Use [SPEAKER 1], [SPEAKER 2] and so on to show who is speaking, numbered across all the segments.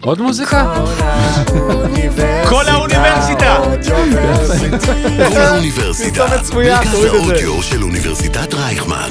[SPEAKER 1] עוד מוזיקה?
[SPEAKER 2] כל האוניברסיטה!
[SPEAKER 3] כל האוניברסיטה, מרכז
[SPEAKER 4] תוריד את זה.
[SPEAKER 3] האודיו של אוניברסיטת רייכמן.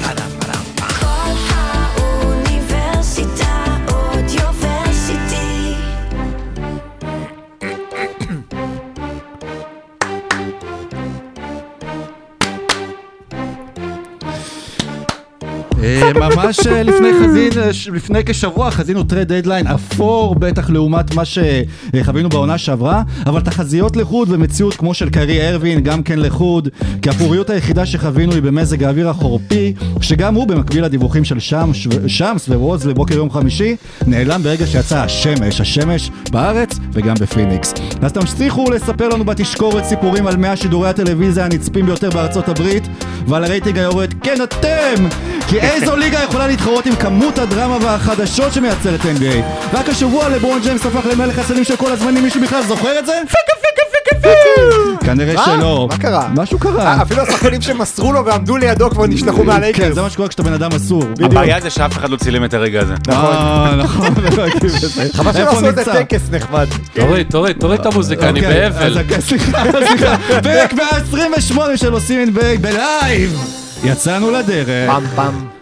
[SPEAKER 5] ממש אה, לפני חזין, אה, לפני כשבוע חזינו trade deadline אפור בטח לעומת מה שחווינו בעונה שעברה אבל תחזיות לחוד ומציאות כמו של קיירי אירווינג גם כן לחוד כי הקרירות היחידה שחווינו היא במזג האוויר החורפי שגם הוא במקביל לדיווחים של שמש, שמס וווג' לבוקר יום חמישי נעלם ברגע שיצאה השמש, השמש בארץ וגם בפיניקס. אז תמשיכו לספר לנו בתקשורת סיפורים על 100 שידורי הטלוויזיה הנצפים ביותר בארצות הברית ועל הרייטינג היורד כן אתם! כי איזו ליגה יכולה להתחרות עם כמות הדרמה והחדשות שמייצרת NBA? רק השבוע לברון ג'יימס הפך למלך הסלים של כל הזמנים, מישהו בכלל זוכר את זה? פיקה פיקה פיקה פיקה! כנראה? שלא.
[SPEAKER 4] מה קרה?
[SPEAKER 5] משהו
[SPEAKER 4] אה,
[SPEAKER 5] קרה.
[SPEAKER 4] אפילו השחקנים שמסרו לו ועמדו לידו כבר נשלחו
[SPEAKER 5] כן,
[SPEAKER 4] מהלייקרס.
[SPEAKER 5] זה מה שקורה כשאתה בן אדם אסור.
[SPEAKER 2] הבעיה זה שאף אחד לא צילם את הרגע הזה.
[SPEAKER 5] אה, נכון, לא הכיר בזה.
[SPEAKER 4] חבל שלא עשו איזה
[SPEAKER 5] נמצא?
[SPEAKER 4] טקס נחמד.
[SPEAKER 1] תוריד, תוריד, תוריד את המוזיקה, אני
[SPEAKER 5] אוקיי,
[SPEAKER 1] באבל.
[SPEAKER 5] סליחה, סליחה. פרק 128 של עושים אינביי בלייב! יצאנו לדרך.
[SPEAKER 4] פעם פעם.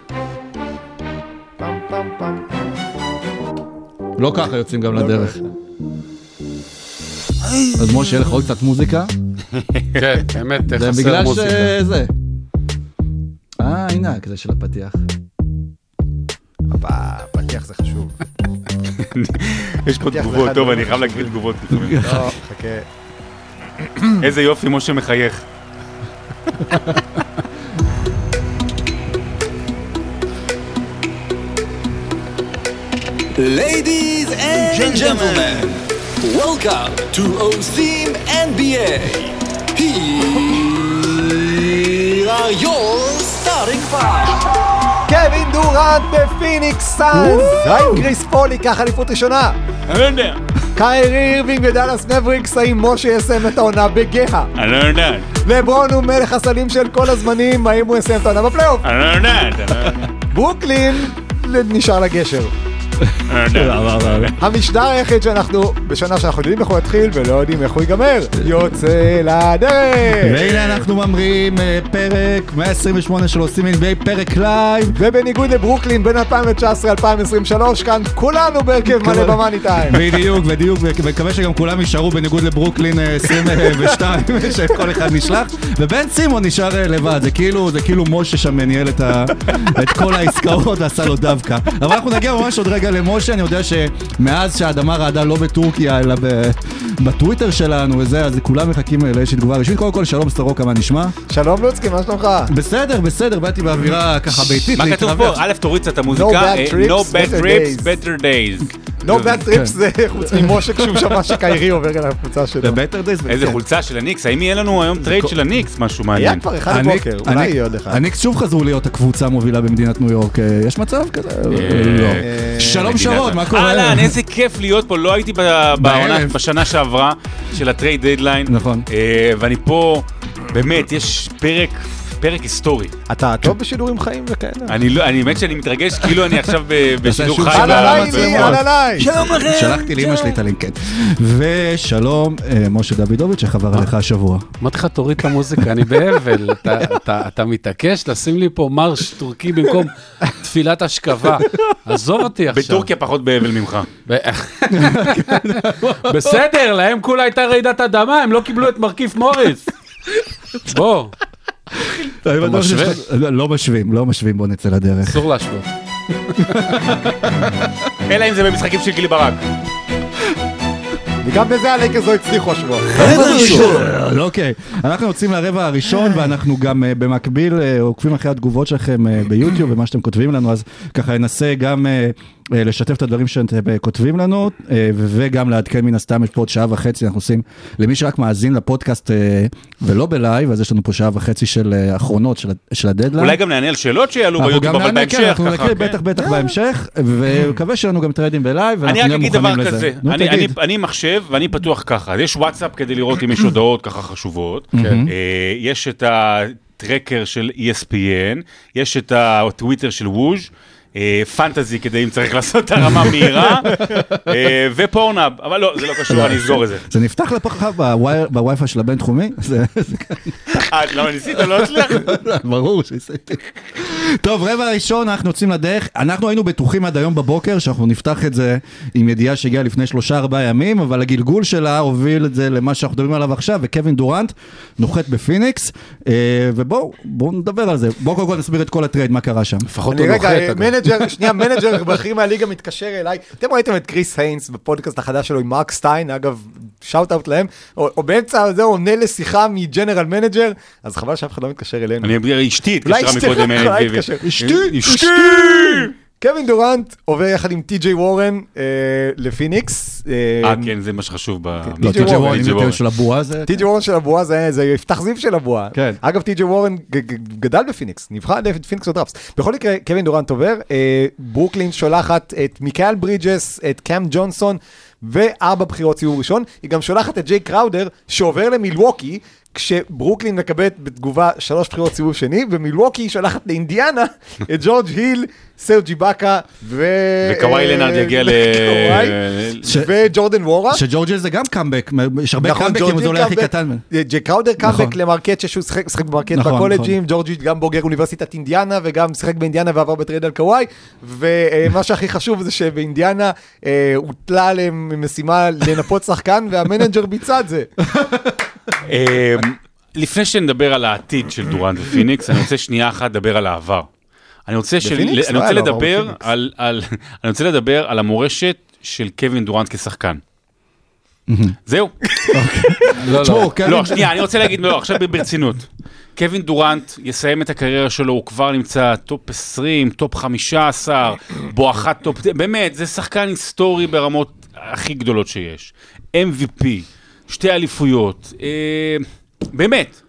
[SPEAKER 4] פעם פעם פעם.
[SPEAKER 5] לא ככה יוצאים גם לדרך. אז משה, לך עוד קצת מוזיקה?
[SPEAKER 1] כן, באמת,
[SPEAKER 5] זה
[SPEAKER 1] חסר
[SPEAKER 5] בגלל
[SPEAKER 1] מוזיקה.
[SPEAKER 5] שזה. אה, הנה, כזה של הפתיח.
[SPEAKER 4] הפתיח זה חשוב.
[SPEAKER 2] יש פה
[SPEAKER 4] זה
[SPEAKER 2] תגובות, טוב, אני חייב להקריא תגובות.
[SPEAKER 4] לא, חכה.
[SPEAKER 2] איזה יופי, משה מחייך.
[SPEAKER 6] Ladies and gentlemen, welcome to OSIM NBA. Here are your starting five.
[SPEAKER 4] קווין דורנט בפיניקס סאנס. האם קריס פול ייקח אליפות ראשונה?
[SPEAKER 2] אני לא יודע.
[SPEAKER 4] קיירי אירווינג ודאלאס מבריקס, האם משה יסיים את העונה בגאה?
[SPEAKER 2] אני לא יודע.
[SPEAKER 4] לברון הוא מלך הסלים של כל הזמנים, האם הוא יסיים את העונה בפלייאוף?
[SPEAKER 2] אני לא יודע.
[SPEAKER 4] ברוקלין נשאר לגשר.
[SPEAKER 2] אני לא יודע.
[SPEAKER 4] המשדר היחיד שאנחנו, בשנה שאנחנו יודעים איך הוא יתחיל ולא יודעים איך הוא ייגמר, יוצא לדרך!
[SPEAKER 5] והנה אנחנו ממריאים אה, פרק 128 של עושים NBA, פרק לייב.
[SPEAKER 4] ובניגוד לברוקלין בין 2019-2023, כאן כולנו בהרכב מלא במאני טיים.
[SPEAKER 5] בדיוק, בדיוק, ומקווה שגם כולם יישארו בניגוד לברוקלין אה, 22, שכל אחד נשלח, ובן סימון נשאר אה, לבד, זה כאילו, זה כאילו משה שם ניהל את כל העסקאות ועשה לו דווקא. אבל אנחנו נגיע ממש עוד רגע למשה, אני יודע שמאז שהאדמה רעדה לא בטורקיה, אלא ב, בטוויטר שלנו וזה, אז כולם מחכים לאיזושהי תגובה רשמית. קודם כל, שלום סטרוקה, מה נשמע?
[SPEAKER 4] שלום לוצקי, מה שלומך?
[SPEAKER 5] בסדר, בסדר, באתי באווירה ככה ביתית,
[SPEAKER 2] מה כתוב. פה? א', תוריד קצת את המוזיקה.
[SPEAKER 4] No bad
[SPEAKER 2] אה,
[SPEAKER 4] trips, better days. לא bad trips זה חוץ ממשה כשהוא שמע שקיירי עובר על הקבוצה שלו.
[SPEAKER 5] ב-Better Days.
[SPEAKER 2] איזה
[SPEAKER 5] כן.
[SPEAKER 2] חולצה של הניקס, האם יהיה לנו היום טרייד של הניקס? משהו מעניין.
[SPEAKER 4] היה כבר אחד
[SPEAKER 5] אני-
[SPEAKER 4] בבוקר, אולי יהיה עוד אחד.
[SPEAKER 5] הניקס שוב חזרו להיות הקבוצה המובילה במדינת ניו יורק. אה, יש מצב כזה? לא. שלום
[SPEAKER 2] מדינת
[SPEAKER 5] שרון, מה קורה?
[SPEAKER 2] אהלן, איזה כיף להיות פה, לא הייתי. בשנה שעברה של ה trade deadline.
[SPEAKER 5] נכון.
[SPEAKER 2] אה, ואני פה, באמת, יש פרק, פרק היסטורי.
[SPEAKER 4] אתה טוב בשידורים חיים וכאלה?
[SPEAKER 2] אני לא, אני באמת שאני מתרגש, כאילו אני עכשיו ב- בשידור חי.
[SPEAKER 4] על עליי? על עליי!
[SPEAKER 6] שלום לכם.
[SPEAKER 5] שלחתי לאמא שלי את הלינק, כן. ושלום, אה, משה דוידוביץ', שחבר עליך השבוע.
[SPEAKER 1] אמרתי לך, תוריד את המוזיקה, אני באבל. אתה- מתעקש לשים לי פה מרש טורקי במקום תפילת השכבה. עזוב אותי עכשיו.
[SPEAKER 2] בטורקיה פחות באבל ממך.
[SPEAKER 1] בסדר, להם כולה הייתה רעידת אדמה, הם לא קיבלו את מרכיב מוריס. בוא,
[SPEAKER 5] שיש
[SPEAKER 1] משווה?
[SPEAKER 5] לא, לא משווים, לא משווים, בוא נצא לדרך.
[SPEAKER 1] אסור להשוות.
[SPEAKER 2] אלא אם זה במשחקים של גילי ברק.
[SPEAKER 4] וגם בזה הלייקרס לא הצליחו השבוע.
[SPEAKER 6] רבע ראשון.
[SPEAKER 5] אה, אוקיי, אנחנו יוצאים לרבע הראשון ואנחנו גם אה, במקביל אה, עוקבים אחרי התגובות שלכם אה, ביוטיוב ומה שאתם כותבים לנו, אז ככה ננסה גם אה, אה, לשתף את הדברים שאתם אה, כותבים לנו אה, וגם לעדכן מן הסתם, יש פה עוד שעה וחצי, אנחנו עושים, למי שרק מאזין לפודקאסט אה, ולא בלייב, אז יש לנו פה שעה וחצי של אה, אחרונות של של הדדליין.
[SPEAKER 2] אולי גם נענה על שאלות שיעלו
[SPEAKER 5] אנחנו
[SPEAKER 2] ביוטיוב, אבל
[SPEAKER 5] כן,
[SPEAKER 2] בהמשך.
[SPEAKER 5] אנחנו
[SPEAKER 2] ככה,
[SPEAKER 5] נקריא
[SPEAKER 2] כן.
[SPEAKER 5] בטח בטח בהמשך, ומקווה שיהיה לנו גם טריידים בלייב, ואנחנו
[SPEAKER 2] אני רק
[SPEAKER 5] נהיה
[SPEAKER 2] אגיד
[SPEAKER 5] מוכנים
[SPEAKER 2] דבר
[SPEAKER 5] לזה.
[SPEAKER 2] כזה,
[SPEAKER 5] נו,
[SPEAKER 2] אני- אני-
[SPEAKER 5] תגיד.
[SPEAKER 2] אני מחשב ואני פתוח ככה, יש וואטסאפ כדי לראות אם יש הודעות ככה חשובות,
[SPEAKER 5] כן.
[SPEAKER 2] אה, יש את ה tracker של ESPN, יש את הטוויטר של ווז', אה, פנטזי כדי אם צריך לעשות את הרמה מהירה, אה, ופורנאב, אבל לא, זה לא קשור, אני אסגור את זה.
[SPEAKER 5] זה נפתח בווי- בווי-פיי של הבינתחומי?
[SPEAKER 2] אה, למה ניסית, לא הצליח?
[SPEAKER 5] ברור שעשיתי. טוב, רבע ראשון, אנחנו יוצאים לדרך. אנחנו היינו בטוחים עד היום בבוקר שאנחנו נפתח את זה עם ידיעה שהגיעה לפני שלושה ארבעה ימים, אבל הגלגול שלה הוביל את זה למה שאנחנו מדברים עליו עכשיו, וקווין דורנט נוחת בפיניקס, אה, ובואו, בואו נדבר על זה. בואו קודם כל נסביר את כל הטרייד, מה קרה שם.
[SPEAKER 1] לפחות הוא נוחת.
[SPEAKER 4] manager, שנייה, manager בכיר מהליגה מתקשר אליי. אתם ראיתם את קריס היינס בפודקאסט החדש שלו עם מרק סטיין, אגב, shout out להם, או או באמצע זה הוא עונה לשיחה מ general manager, אז חבל שאף אחד לא מתקשר אלינו.
[SPEAKER 2] אני, אשתי התקשרה מקודם.
[SPEAKER 4] להתקשר.
[SPEAKER 2] אשתי, אשתי.
[SPEAKER 4] קווין דורנט עובר יחד עם טי.ג'יי וורן אה, לפיניקס.
[SPEAKER 2] אה, כן, זה מה שחשוב ב...
[SPEAKER 5] לא,
[SPEAKER 4] טי.ג'יי וורן,
[SPEAKER 5] של הבועה זה...
[SPEAKER 4] טי.ג'יי וורן של הבועה זה זה יפתח זיו של הבועה.
[SPEAKER 5] כן.
[SPEAKER 4] אגב, טי.ג'יי וורן גדל בפיניקס, נבחר על ידי פיניקס בדראפט. בכל מקרה, קווין דורנט עובר, אה, ברוקלין שולחת את מיקאל ברידג'ס, את קאם ג'ונסון, וארבע בחירות סיבוב ראשון. היא גם שולחת את ג'יי קראודר, שעובר למילווקי, כשברוקלין מקבלת בתגובה שלוש בחירות סיבוב שני, ומילווקי שולחת לאינדיאנה את ג'ורג' היל, סרג' איבקה, ו...
[SPEAKER 2] וקוואי לנארד יגיע ל...
[SPEAKER 4] וג'ורדן וורה.
[SPEAKER 5] שג'ורג' היל זה גם קאמבק, יש הרבה
[SPEAKER 4] נכון,
[SPEAKER 5] קאמבקים,
[SPEAKER 4] ג'ורג' היל
[SPEAKER 5] זה אולי הכי. קטן.
[SPEAKER 4] ג'יי קראודר קאמבק
[SPEAKER 5] נכון.
[SPEAKER 4] למרקט שהוא שיחק שיחק במרקט
[SPEAKER 5] נכון,
[SPEAKER 4] בקולג'ים, ג'ורג' היל גם בוגר אוניברסיטת אינדיאנה וגם שיחק באינדיאנה ועבר בטרייד על קוואי, ומה שהכי חשוב זה שבאינדיאנה אה, הוטלה עליהם משימה לנפות שחקן וה manager ביצע את זה.
[SPEAKER 2] אה, לפני שנדבר על העתיד של דורנט ופיניקס, אני רוצה שנייה אחת לדבר על העבר. אני רוצה, של... אני
[SPEAKER 4] לא
[SPEAKER 2] רוצה
[SPEAKER 4] לו עבר
[SPEAKER 2] לדבר. על, על... אני רוצה לדבר על המורשת של קווין דורנט כשחקן. זהו.
[SPEAKER 1] לא,
[SPEAKER 5] תשמעו,
[SPEAKER 1] לא.
[SPEAKER 5] קווין-
[SPEAKER 2] לא, שנייה, אני רוצה להגיד, לא, עכשיו ברצינות. קווין דורנט יסיים את הקריירה שלו, הוא כבר נמצא טופ 20, טופ 15, בואכה טופ... באמת, זה שחקן היסטורי ברמות הכי גדולות שיש. MVP, שתי אליפויות, אה, באמת.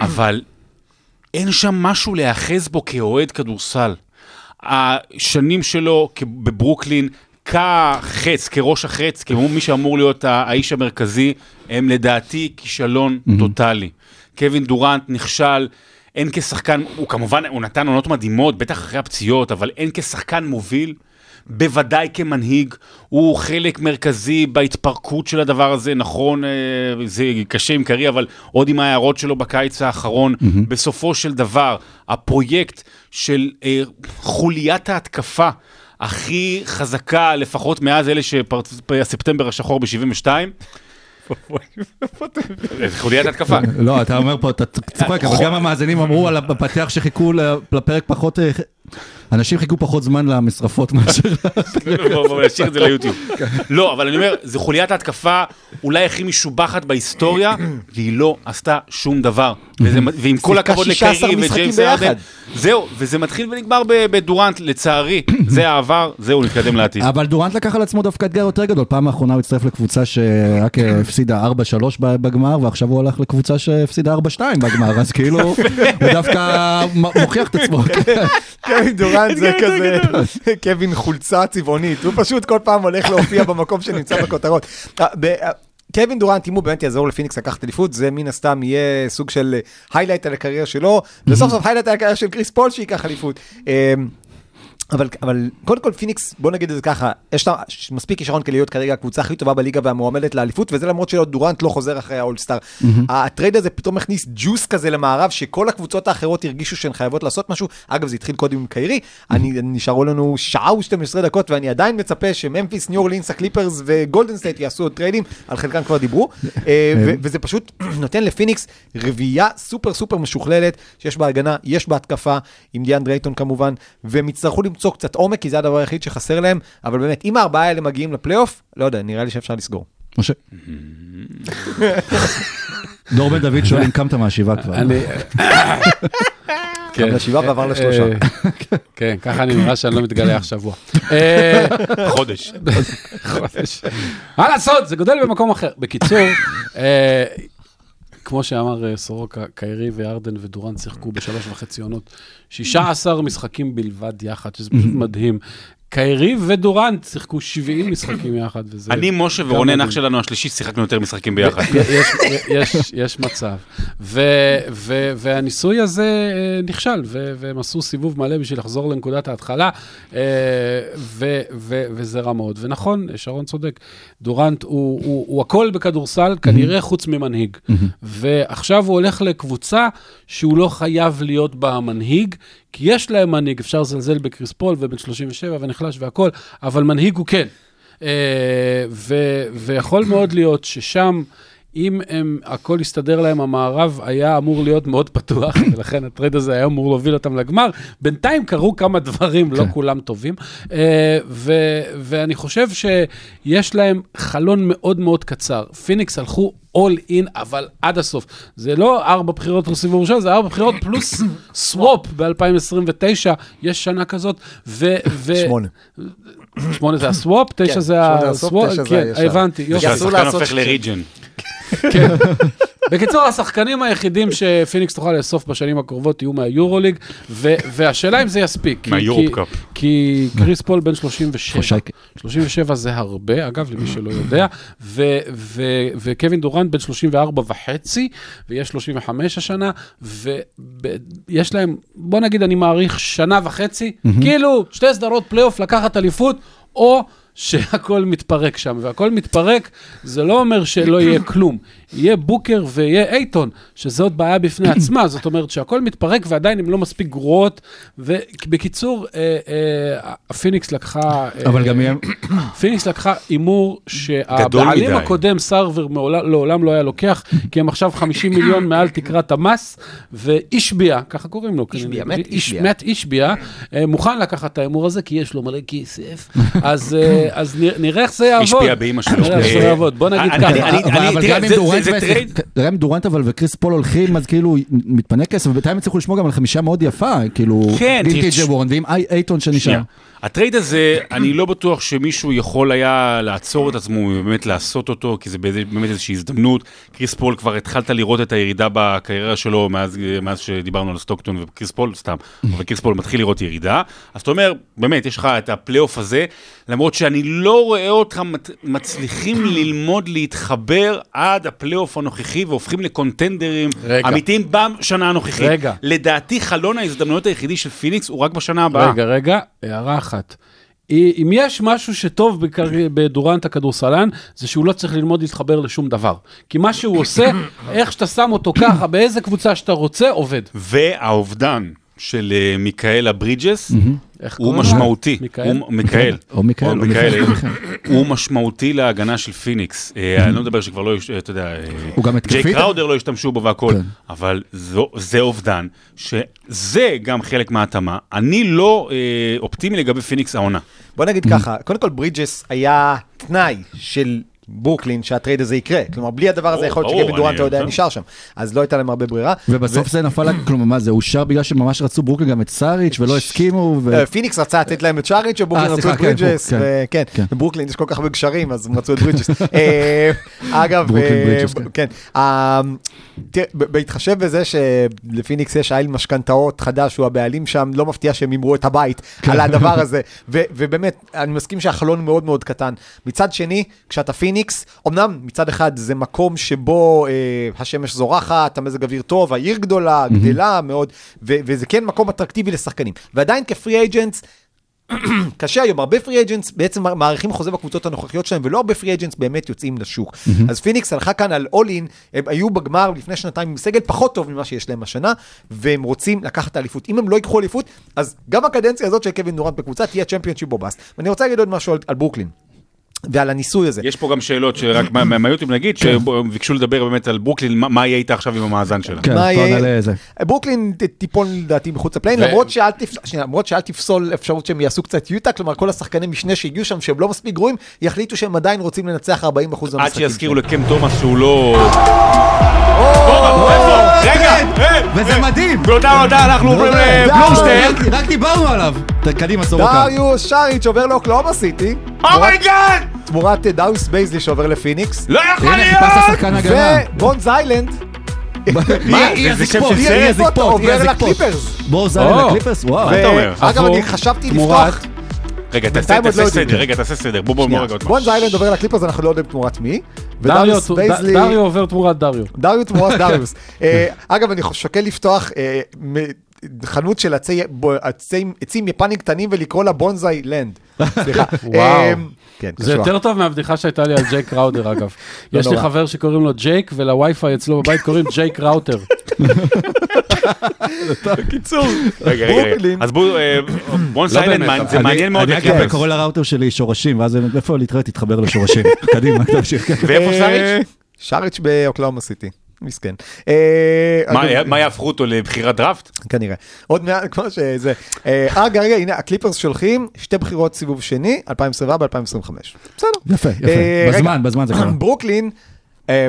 [SPEAKER 2] אבל אין שם משהו להיאחז בו כאוהד כדורסל. השנים שלו בברוקלין, כחץ, כראש החץ, כמו מי שאמור להיות האיש המרכזי, הם לדעתי כישלון טוטאלי. קווין דורנט נכשל, הן כשחקן, הוא כמובן, הוא נתן עונות מדהימות, בטח אחרי הפציעות, אבל הן כשחקן מוביל, בוודאי כמנהיג, הוא חלק מרכזי בהתפרקות של הדבר הזה, נכון, אה, זה קשה עם קרי, אבל עוד עם ההערות שלו בקיץ האחרון, בסופו של דבר, הפרויקט של אה, חוליית ההתקפה הכי חזקה, לפחות מאז אלה שספטמבר השחור ב-72, חוליית התקפה.
[SPEAKER 5] לא, אתה אומר פה, אתה צוחק, אבל גם המאזינים אמרו על הפתח שחיכו לפרק פחות... אנשים חיכו פחות זמן למשרפות מאשר...
[SPEAKER 2] בוא, בוא, נשאיר את זה ליוטיוב. לא, אבל אני אומר, זו חוליית ההתקפה אולי הכי משובחת בהיסטוריה, והיא לא עשתה שום דבר. ועם כל הכבוד
[SPEAKER 4] 16
[SPEAKER 2] לקיירי וג'יימס. ארדן, זהו, וזה מתחיל ונגמר בדורנט, לצערי, זה העבר, זהו, נתקדם לעתיד.
[SPEAKER 5] אבל דורנט לקח על עצמו דווקא אתגר יותר גדול. פעם האחרונה הוא הצטרף לקבוצה שרק אה, הפסידה 4-3 ב- בגמר, ועכשיו הוא הלך לקבוצה שהפסידה 4-2 בגמר, אז כאילו, הוא דווקא מוכיח את עצמו.
[SPEAKER 4] קווין דורנט זה כזה, קווין חולצה צבעונית, הוא פשוט כל פעם הולך להופיע במקום שנמצא בכותרות. אה, אה, קווין דורנט, אם הוא באמת יעזור לפיניקס לקחת אליפות, זה מן הסתם יהיה סוג של highlight על הקריירה שלו, וסוף סוף highlight על הקריירה של קריס פול שייקח אליפות. אבל, אבל קודם כל פיניקס, בוא נגיד את זה ככה, יש לה מספיק כישרון כדי להיות כרגע הקבוצה הכי טובה בליגה והמועמדת לאליפות, וזה למרות שדורנט לא חוזר אחרי האולסטאר. הטרייד הזה פתאום הכניס ג'וס כזה למערב, שכל הקבוצות האחרות הרגישו שהן חייבות לעשות משהו. אגב, זה התחיל קודם עם קיירי, אני, נשארו לנו שעה ו-12 דקות, ואני עדיין מצפה שממפיס, ניו אורלינס, הקליפרס וגולדן סטייט יעשו עוד טריידים, על חלקם כבר דיברו, אה, ו- וזה פשוט נותן לפיניקס רביעייה super super משוכללת, שיש בה הגנה, יש בה התקפה, עם דיאנדרה אייטון כמובן, והם יצטרכו למצוא קצת עומק, כי זה הדבר היחיד שחסר להם, אבל באמת, אם הארבעה האלה מגיעים לפלייאוף, לא יודע, נראה לי שאפשר לסגור.
[SPEAKER 5] משה. דור בן דוד שואל אם קמת מהשבעה כבר.
[SPEAKER 1] אני... כן.
[SPEAKER 4] קם לשבעה ועבר לשלושה.
[SPEAKER 1] אה, כן, ככה אני נראה שאני לא מתגלח שבוע. אה,
[SPEAKER 2] חודש.
[SPEAKER 1] חודש. מה לעשות, זה גודל במקום אחר. בקיצור, אה, כמו שאמר אה, סורוקה, קיירי וארדן ודורנט שיחקו בשלוש וחצי עונות, 16 משחקים בלבד יחד, שזה פשוט מדהים. קיירי ודורנט שיחקו 70 משחקים יחד, וזה...
[SPEAKER 2] אני, משה ורונן, אח. שלנו השלישי, שיחקנו יותר משחקים ביחד.
[SPEAKER 1] יש, יש, יש מצב. והניסוי הזה אה, נכשל, והם עשו סיבוב מלא בשביל לחזור לנקודת ההתחלה, אה, וזה רע מאוד. ונכון, שרון צודק, דורנט הוא, הכל בכדורסל, כנראה חוץ ממנהיג. ועכשיו הוא הולך לקבוצה שהוא לא חייב להיות בה המנהיג, כי יש להם מנהיג, אפשר לזלזל בקריס פול ובן 37 ונחלש והכל, אבל מנהיג הוא כן. אה, ו- ויכול מאוד להיות ששם, אם הם, הכל יסתדר להם, המערב היה אמור להיות מאוד פתוח, ולכן הטרייד הזה היה אמור להוביל אותם לגמר. בינתיים קרו כמה דברים, לא כולם טובים, אה, ו- ואני חושב שיש להם חלון מאוד מאוד קצר. פיניקס הלכו all in, אבל עד הסוף. זה לא ארבע בחירות לסיבוב ראשון, זה ארבע בחירות פלוס swap ב-2029, יש שנה כזאת, ו... ו-
[SPEAKER 4] שמונה.
[SPEAKER 1] שמונה זה הסוואפ, תשע
[SPEAKER 4] כן,
[SPEAKER 1] זה
[SPEAKER 4] הסוואפ,
[SPEAKER 1] כן. הבנתי, יופי.
[SPEAKER 4] לעשות
[SPEAKER 2] הופך
[SPEAKER 4] ש-
[SPEAKER 2] לריג'ן.
[SPEAKER 1] בקיצור, השחקנים היחידים שפיניקס תוכל לאסוף בשנים הקרובות יהיו מהיורוליג, ו- והשאלה אם זה יספיק. כי-
[SPEAKER 2] מהיורופ
[SPEAKER 1] כי-
[SPEAKER 2] קאפ.
[SPEAKER 1] כי קריס פול בן 37.
[SPEAKER 5] חושק.
[SPEAKER 1] 37 זה הרבה, אגב, למי שלא יודע, ו- ו- וקווין דורנט בן 34 וחצי, ויש 35 השנה, ויש להם, בוא נגיד, אני מעריך שנה וחצי, כאילו, שתי סדרות פלייאוף לקחת אליפות, או... שהכל מתפרק שם, והכל מתפרק, זה לא אומר שלא יהיה כלום. יהיה בוקר ויהיה אייטון, שזה עוד בעיה בפני עצמה, זאת אומרת שהכל מתפרק ועדיין הן לא מספיק גרועות, ובקיצור, אה, אה, הפיניקס לקחה... אה,
[SPEAKER 5] אבל גם יהיה...
[SPEAKER 1] פיניקס לקחה הימור שהבעלים. הקודם, סרבר, לעולם לא היה לוקח, כי הם עכשיו 50 מיליון מעל תקרת המס, ואישביה, ככה קוראים לו.
[SPEAKER 4] אישביה, מת
[SPEAKER 1] איש-
[SPEAKER 4] אישביה.
[SPEAKER 1] מת אישביה, אה, מוכן לקחת את ההימור הזה, כי יש לו מלא כסף, אז אה, אז נראה- איך זה יעבוד.
[SPEAKER 2] אישביה באמא שלו.
[SPEAKER 1] נראה איך זה
[SPEAKER 2] אה,
[SPEAKER 1] יעבוד. בוא נגיד ככה.
[SPEAKER 5] אבל- גם אם דורנט אם דורנט אבל וקריס פול הולכים, אז כאילו מתפנה כסף, ובינתיים הצליחו לשמור גם על חמישה מאוד יפה, כאילו,
[SPEAKER 2] כן,
[SPEAKER 5] וורן, ועם אי- אייטון שנשאר.
[SPEAKER 2] הטרייד הזה, אני לא בטוח שמישהו יכול היה לעצור את עצמו ובאמת לעשות אותו, כי זה באמת איזושהי הזדמנות. קריס פול, כבר התחלת לראות את הירידה בקריירה שלו מאז, מאז שדיברנו על סטוקטון וקריס פול, סתם, אבל קריס פול מתחיל לראות ירידה. אז אתה אומר, באמת, יש לך את הפלייאוף הזה, למרות שאני לא רואה אותם מת- מצליחים ללמוד להתחבר עד הפלייאוף הנוכחי והופכים לקונטנדרים
[SPEAKER 1] רגע.
[SPEAKER 2] אמיתיים בשנה הנוכחית.
[SPEAKER 1] רגע.
[SPEAKER 2] לדעתי, חלון ההזדמנויות היחידי של פיניקס הוא רק בשנה הבאה.
[SPEAKER 1] רגע, רגע, הערה אחת. אם יש משהו שטוב בקר- בדורנט הכדורסלן, זה שהוא לא צריך ללמוד להתחבר לשום דבר. כי מה שהוא עושה, איך שאתה שם אותו ככה, באיזה קבוצה שאתה רוצה, עובד.
[SPEAKER 2] והאובדן של אה, מיקאל ברידג'ס הוא? משמעותי.
[SPEAKER 1] מיכאל?
[SPEAKER 5] או מיכאל.
[SPEAKER 2] הוא משמעותי להגנה של פיניקס. אה, אני לא מדבר שכבר לא, יש- אתה יודע, אה,
[SPEAKER 5] הוא גם התקפי?
[SPEAKER 2] ג'יי קראודר לא השתמשו בו והכל,
[SPEAKER 5] כן.
[SPEAKER 2] אבל זה אובדן, שזה גם חלק מההתאמה. אני לא אה, אופטימי לגבי פיניקס העונה.
[SPEAKER 4] בוא נגיד ככה, קודם כל ברידג'ס היה תנאי של ברוקלין שהטרייד הזה יקרה. כלומר, בלי הדבר הזה יכול להיות שקווין דורנט היה
[SPEAKER 2] בסדר.
[SPEAKER 4] נשאר שם. אז לא הייתה להם הרבה ברירה.
[SPEAKER 5] ובסוף זה נפל, כלומר, מה זה אושר בגלל שממש רצו ברוקלין גם את סאריץ' ולא הסכימו.
[SPEAKER 4] אה, פיניקס רצה לתת להם את סאריץ' וברוקלין
[SPEAKER 5] אה,
[SPEAKER 4] רצו
[SPEAKER 5] סליחה,
[SPEAKER 4] את
[SPEAKER 5] כן,
[SPEAKER 4] ברידג'ס,
[SPEAKER 5] כן, כן.
[SPEAKER 4] בברוקלין יש כל כך הרבה גשרים, אז הם רצו את ברידג'ס. אגב,
[SPEAKER 5] ברוקלין כן.
[SPEAKER 4] בהתחשב בזה שלפיניקס יש איל משכנתאות חדש, הוא הבעלים שם, לא מפתיע שהם הימרו את הבית
[SPEAKER 5] כן.
[SPEAKER 4] על הדבר הזה, ובאמת, אני מסכים שהחלון מאוד מאוד קטן. מצד שני, כשאתה פיניקס, אמנם מצד אחד זה מקום שבו אה, השמש זורחת, המזג אוויר טוב, העיר גדולה, גדלה מאוד, ו- וזה כן מקום אטרקטיבי לשחקנים. ועדיין כ free agents, קשה היום, הרבה free agents בעצם מעריכים חוזה בקבוצות הנוכחיות שלהם, ולא הרבה free agents באמת יוצאים לשוק. אז פיניקס הלכה כאן על all in, הם היו בגמר לפני שנתיים עם סגל פחות טוב ממה שיש להם השנה, והם רוצים לקחת את האליפות. אם הם לא ייקחו אליפות, אז גם הקדנציה הזאת של קווין דורנט בקבוצה תהיה championship or bust. ואני רוצה להגיד עוד משהו על, על ברוקלין. ועל הניסוי הזה.
[SPEAKER 2] יש פה גם שאלות שרק מה- מהיוטיוב נגיד, שביקשו לדבר באמת על ברוקלין, מה- יהיה איתה עכשיו עם המאזן שלה.
[SPEAKER 5] כן.
[SPEAKER 4] ברוקלין תיפול לדעתי מחוץ ל play-in,
[SPEAKER 1] ו-
[SPEAKER 4] למרות שאל תפ- שנייה, למרות שאל תפסול אפשרות שהם יעשו קצת יוטה, כלומר כל השחקני משנה שהגיעו שם שהם לא מספיק גרועים, יחליטו שהם עדיין רוצים לנצח 40% מהמשחקים.
[SPEAKER 2] עד שיזכירו לקאם תומאס שהוא לא...
[SPEAKER 5] רגע, וזה מדהים.
[SPEAKER 2] תודה רבה, אנחנו עוברים לבלומסטיין.
[SPEAKER 5] רק- רק דיברנו עליו. קדימה, סורוקה.
[SPEAKER 4] דריוס סאריץ' עובר לאוקלהומה סיטי,
[SPEAKER 2] oh my God!
[SPEAKER 4] תמורת אה, דריוס בייזלי שעובר לפיניקס,
[SPEAKER 2] לא יכול
[SPEAKER 5] הנה,
[SPEAKER 2] להיות!
[SPEAKER 5] חיפשת שחקן הגנה.
[SPEAKER 4] ובונז היילנד
[SPEAKER 5] מה?
[SPEAKER 2] זה- זה שם של סרט?
[SPEAKER 4] עובר. לקליפרס.
[SPEAKER 5] בונז
[SPEAKER 1] היילנד.
[SPEAKER 5] לקליפרס, וואו.
[SPEAKER 2] מה אתה אומר?
[SPEAKER 4] אגב, אני חשבתי
[SPEAKER 1] תמורת-
[SPEAKER 4] לפתוח,
[SPEAKER 2] רגע, תעשה
[SPEAKER 4] לא.
[SPEAKER 2] סדר, רגע, תעשה סדר. בוא, בוא, בוא רגע
[SPEAKER 4] בונז היילנד עובר לקליפרס, אנחנו לא יודעים תמורת מי.
[SPEAKER 1] דריו
[SPEAKER 4] ודריוס בייזלי-
[SPEAKER 1] דריו עובר תמורת דריו.
[SPEAKER 4] דריו תמורת דריוס. אה, אגב, אני שוקל לפתוח אה, חנות של עצי- בו- עצי- עצים יפנים קטנים ולקרוא לה בונזאי land. סליחה.
[SPEAKER 1] וואו.
[SPEAKER 4] אה, כן,
[SPEAKER 1] זה. יותר טוב מהבדיחה שהייתה לי על ג'יי קראודר אגב. יש לי. חבר שקוראים לו ג'ייק ולווי-פיי אצלו בבית קוראים ג'ייק ראוטר.
[SPEAKER 4] בקיצור,
[SPEAKER 2] רגע, רגע. אז בואו, אה,
[SPEAKER 1] לא באמת,
[SPEAKER 2] סיילנדמן, זה
[SPEAKER 5] אני-
[SPEAKER 2] מעניין מאוד
[SPEAKER 5] אני. אגב קורא לראוטר שלי שורשים, ואז איפה להתראה תתחבר לשורשים. קדימה, תמשיך. כן.
[SPEAKER 2] ואיפה
[SPEAKER 4] אה,
[SPEAKER 2] סאריץ'?
[SPEAKER 4] סאריץ' באוקלהומה סיטי. מסכן. אה,
[SPEAKER 2] מה, יהפכו אותו לבחירת דראפט?
[SPEAKER 4] כנראה. עוד מעט, כמו שזה. אה, רגע, רגע, הנה, הקליפרס שולחים שתי בחירות סיבוב שני, 2024-2025. בסדר.
[SPEAKER 5] יפה, יפה.
[SPEAKER 4] אה.
[SPEAKER 5] בזמן, בזמן זה קרה.
[SPEAKER 4] ברוקלין, אה,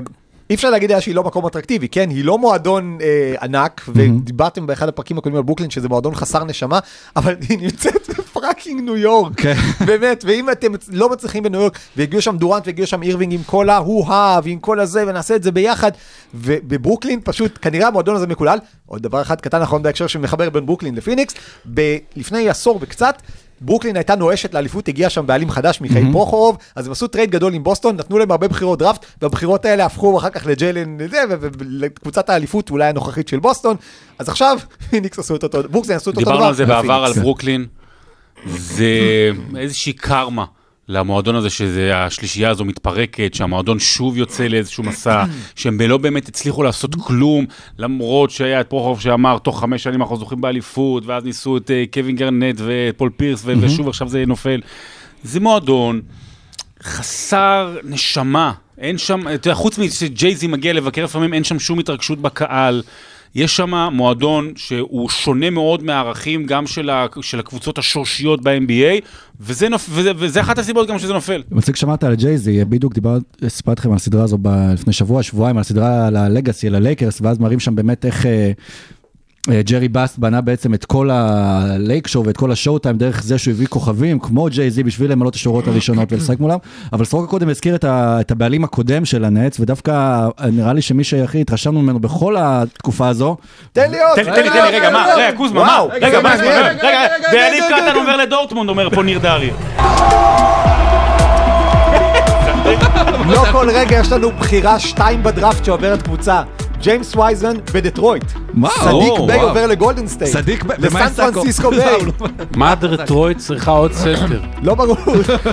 [SPEAKER 4] אי אפשר להגיד שהיא לא מקום אטרקטיבי, כן? היא לא מועדון אה, ענק, ודיברתם באחד הפרקים הקודמים על ברוקלין שזה מועדון חסר נשמה, אבל היא נמצאת ב freaking ניו יורק.
[SPEAKER 5] כן.
[SPEAKER 4] באמת, ואם אתם לא מצליחים בניו יורק, והגיעו שם דורנט והגיעו שם אירווינג עם כל ההוא-הא ועם כל הזה, ונעשה את זה ביחד, ובברוקלין פשוט, כנראה המועדון הזה מקולל. עוד דבר אחד קטן נכון בהקשר שמחבר בין ברוקלין לפיניקס, ב- לפני עשור וקצת, ברוקלין הייתה נואשת לאליפות, הגיע שם בעלים חדש, מיכאל פרוחורוב, אז הם עשו טרייד גדול עם בוסטון, נתנו להם הרבה בחירות דראפט, והבחירות האלה הפכו אחר כך לג'יילן, ולקבוצת האליפות אולי הנוכחית של בוסטון, אז עכשיו פיניקס עשו את אותו, ברוקלין עשו את אותו דבר.
[SPEAKER 2] דיברנו על זה בעבר, על. ברוקלין. זה איזושהי קרמה למועדון הזה, שהשלישייה הזו מתפרקת, שהמועדון שוב יוצא לאיזשהו מסע, שהם לא באמת הצליחו לעשות כלום, למרות שהיה את פרוחורוב שאמר, תוך חמש שנים אנחנו זוכים באליפות, ואז ניסו את אה, קווין גארנט ופול פירס, ו- ושוב עכשיו זה נופל. זה מועדון חסר נשמה. אין שם, אתה יודע, חוץ משג'ייזי מגיע לבקר לפעמים, אין שם שום התרגשות בקהל. יש שם מועדון שהוא שונה מאוד מהערכים גם של, ה, של הקבוצות השורשיות ב-NBA, וזה, נופ, וזה, וזה אחת הסיבות גם שזה נופל.
[SPEAKER 5] מצחיק שמעת על ג'ייזי, בדיוק סיפרתי לכם על הסדרה הזו ב- לפני שבוע, שבועיים, על הסדרה על ה legacy, על הלייקרס, ואז מראים שם באמת איך אה, ג'רי באס בנה בעצם את כל ה Lake Show ואת כל ה Showtime דרך זה שהוא הביא כוכבים, כמו ג'ייזי, בשביל למלא את השורות הראשונות ולשחק מולם. אבל סורוקה קודם הזכיר את, ה, את הבעלים הקודם של הנץ, ודווקא אה, נראה לי שמי שהכי התרשמנו ממנו בכל התקופה הזו,
[SPEAKER 4] תן לי עוד,
[SPEAKER 2] תן לי, תן לי, תן לי, רגע, מה, רגע, קוזמה, מה? רגע. רגע, ויניב קטן עובר לדורטמונד, אומר פה ניר דרעי.
[SPEAKER 4] לא כל רגע יש לנו בחירה שתיים בדראפט שעוברת קבוצה. ג'יימס וייזמן בדטרויט.
[SPEAKER 5] מה?
[SPEAKER 4] סדיק
[SPEAKER 5] או,
[SPEAKER 4] ביי
[SPEAKER 5] וואו.
[SPEAKER 4] עובר לגולדן סטייט.
[SPEAKER 5] סדיק ביי, ומה
[SPEAKER 4] לסן
[SPEAKER 5] עם?
[SPEAKER 4] פרנסיסקו
[SPEAKER 5] לא,
[SPEAKER 4] ביי.
[SPEAKER 5] לא.
[SPEAKER 1] מה דרטרויט צריכה עוד סנטר?
[SPEAKER 4] לא ברור.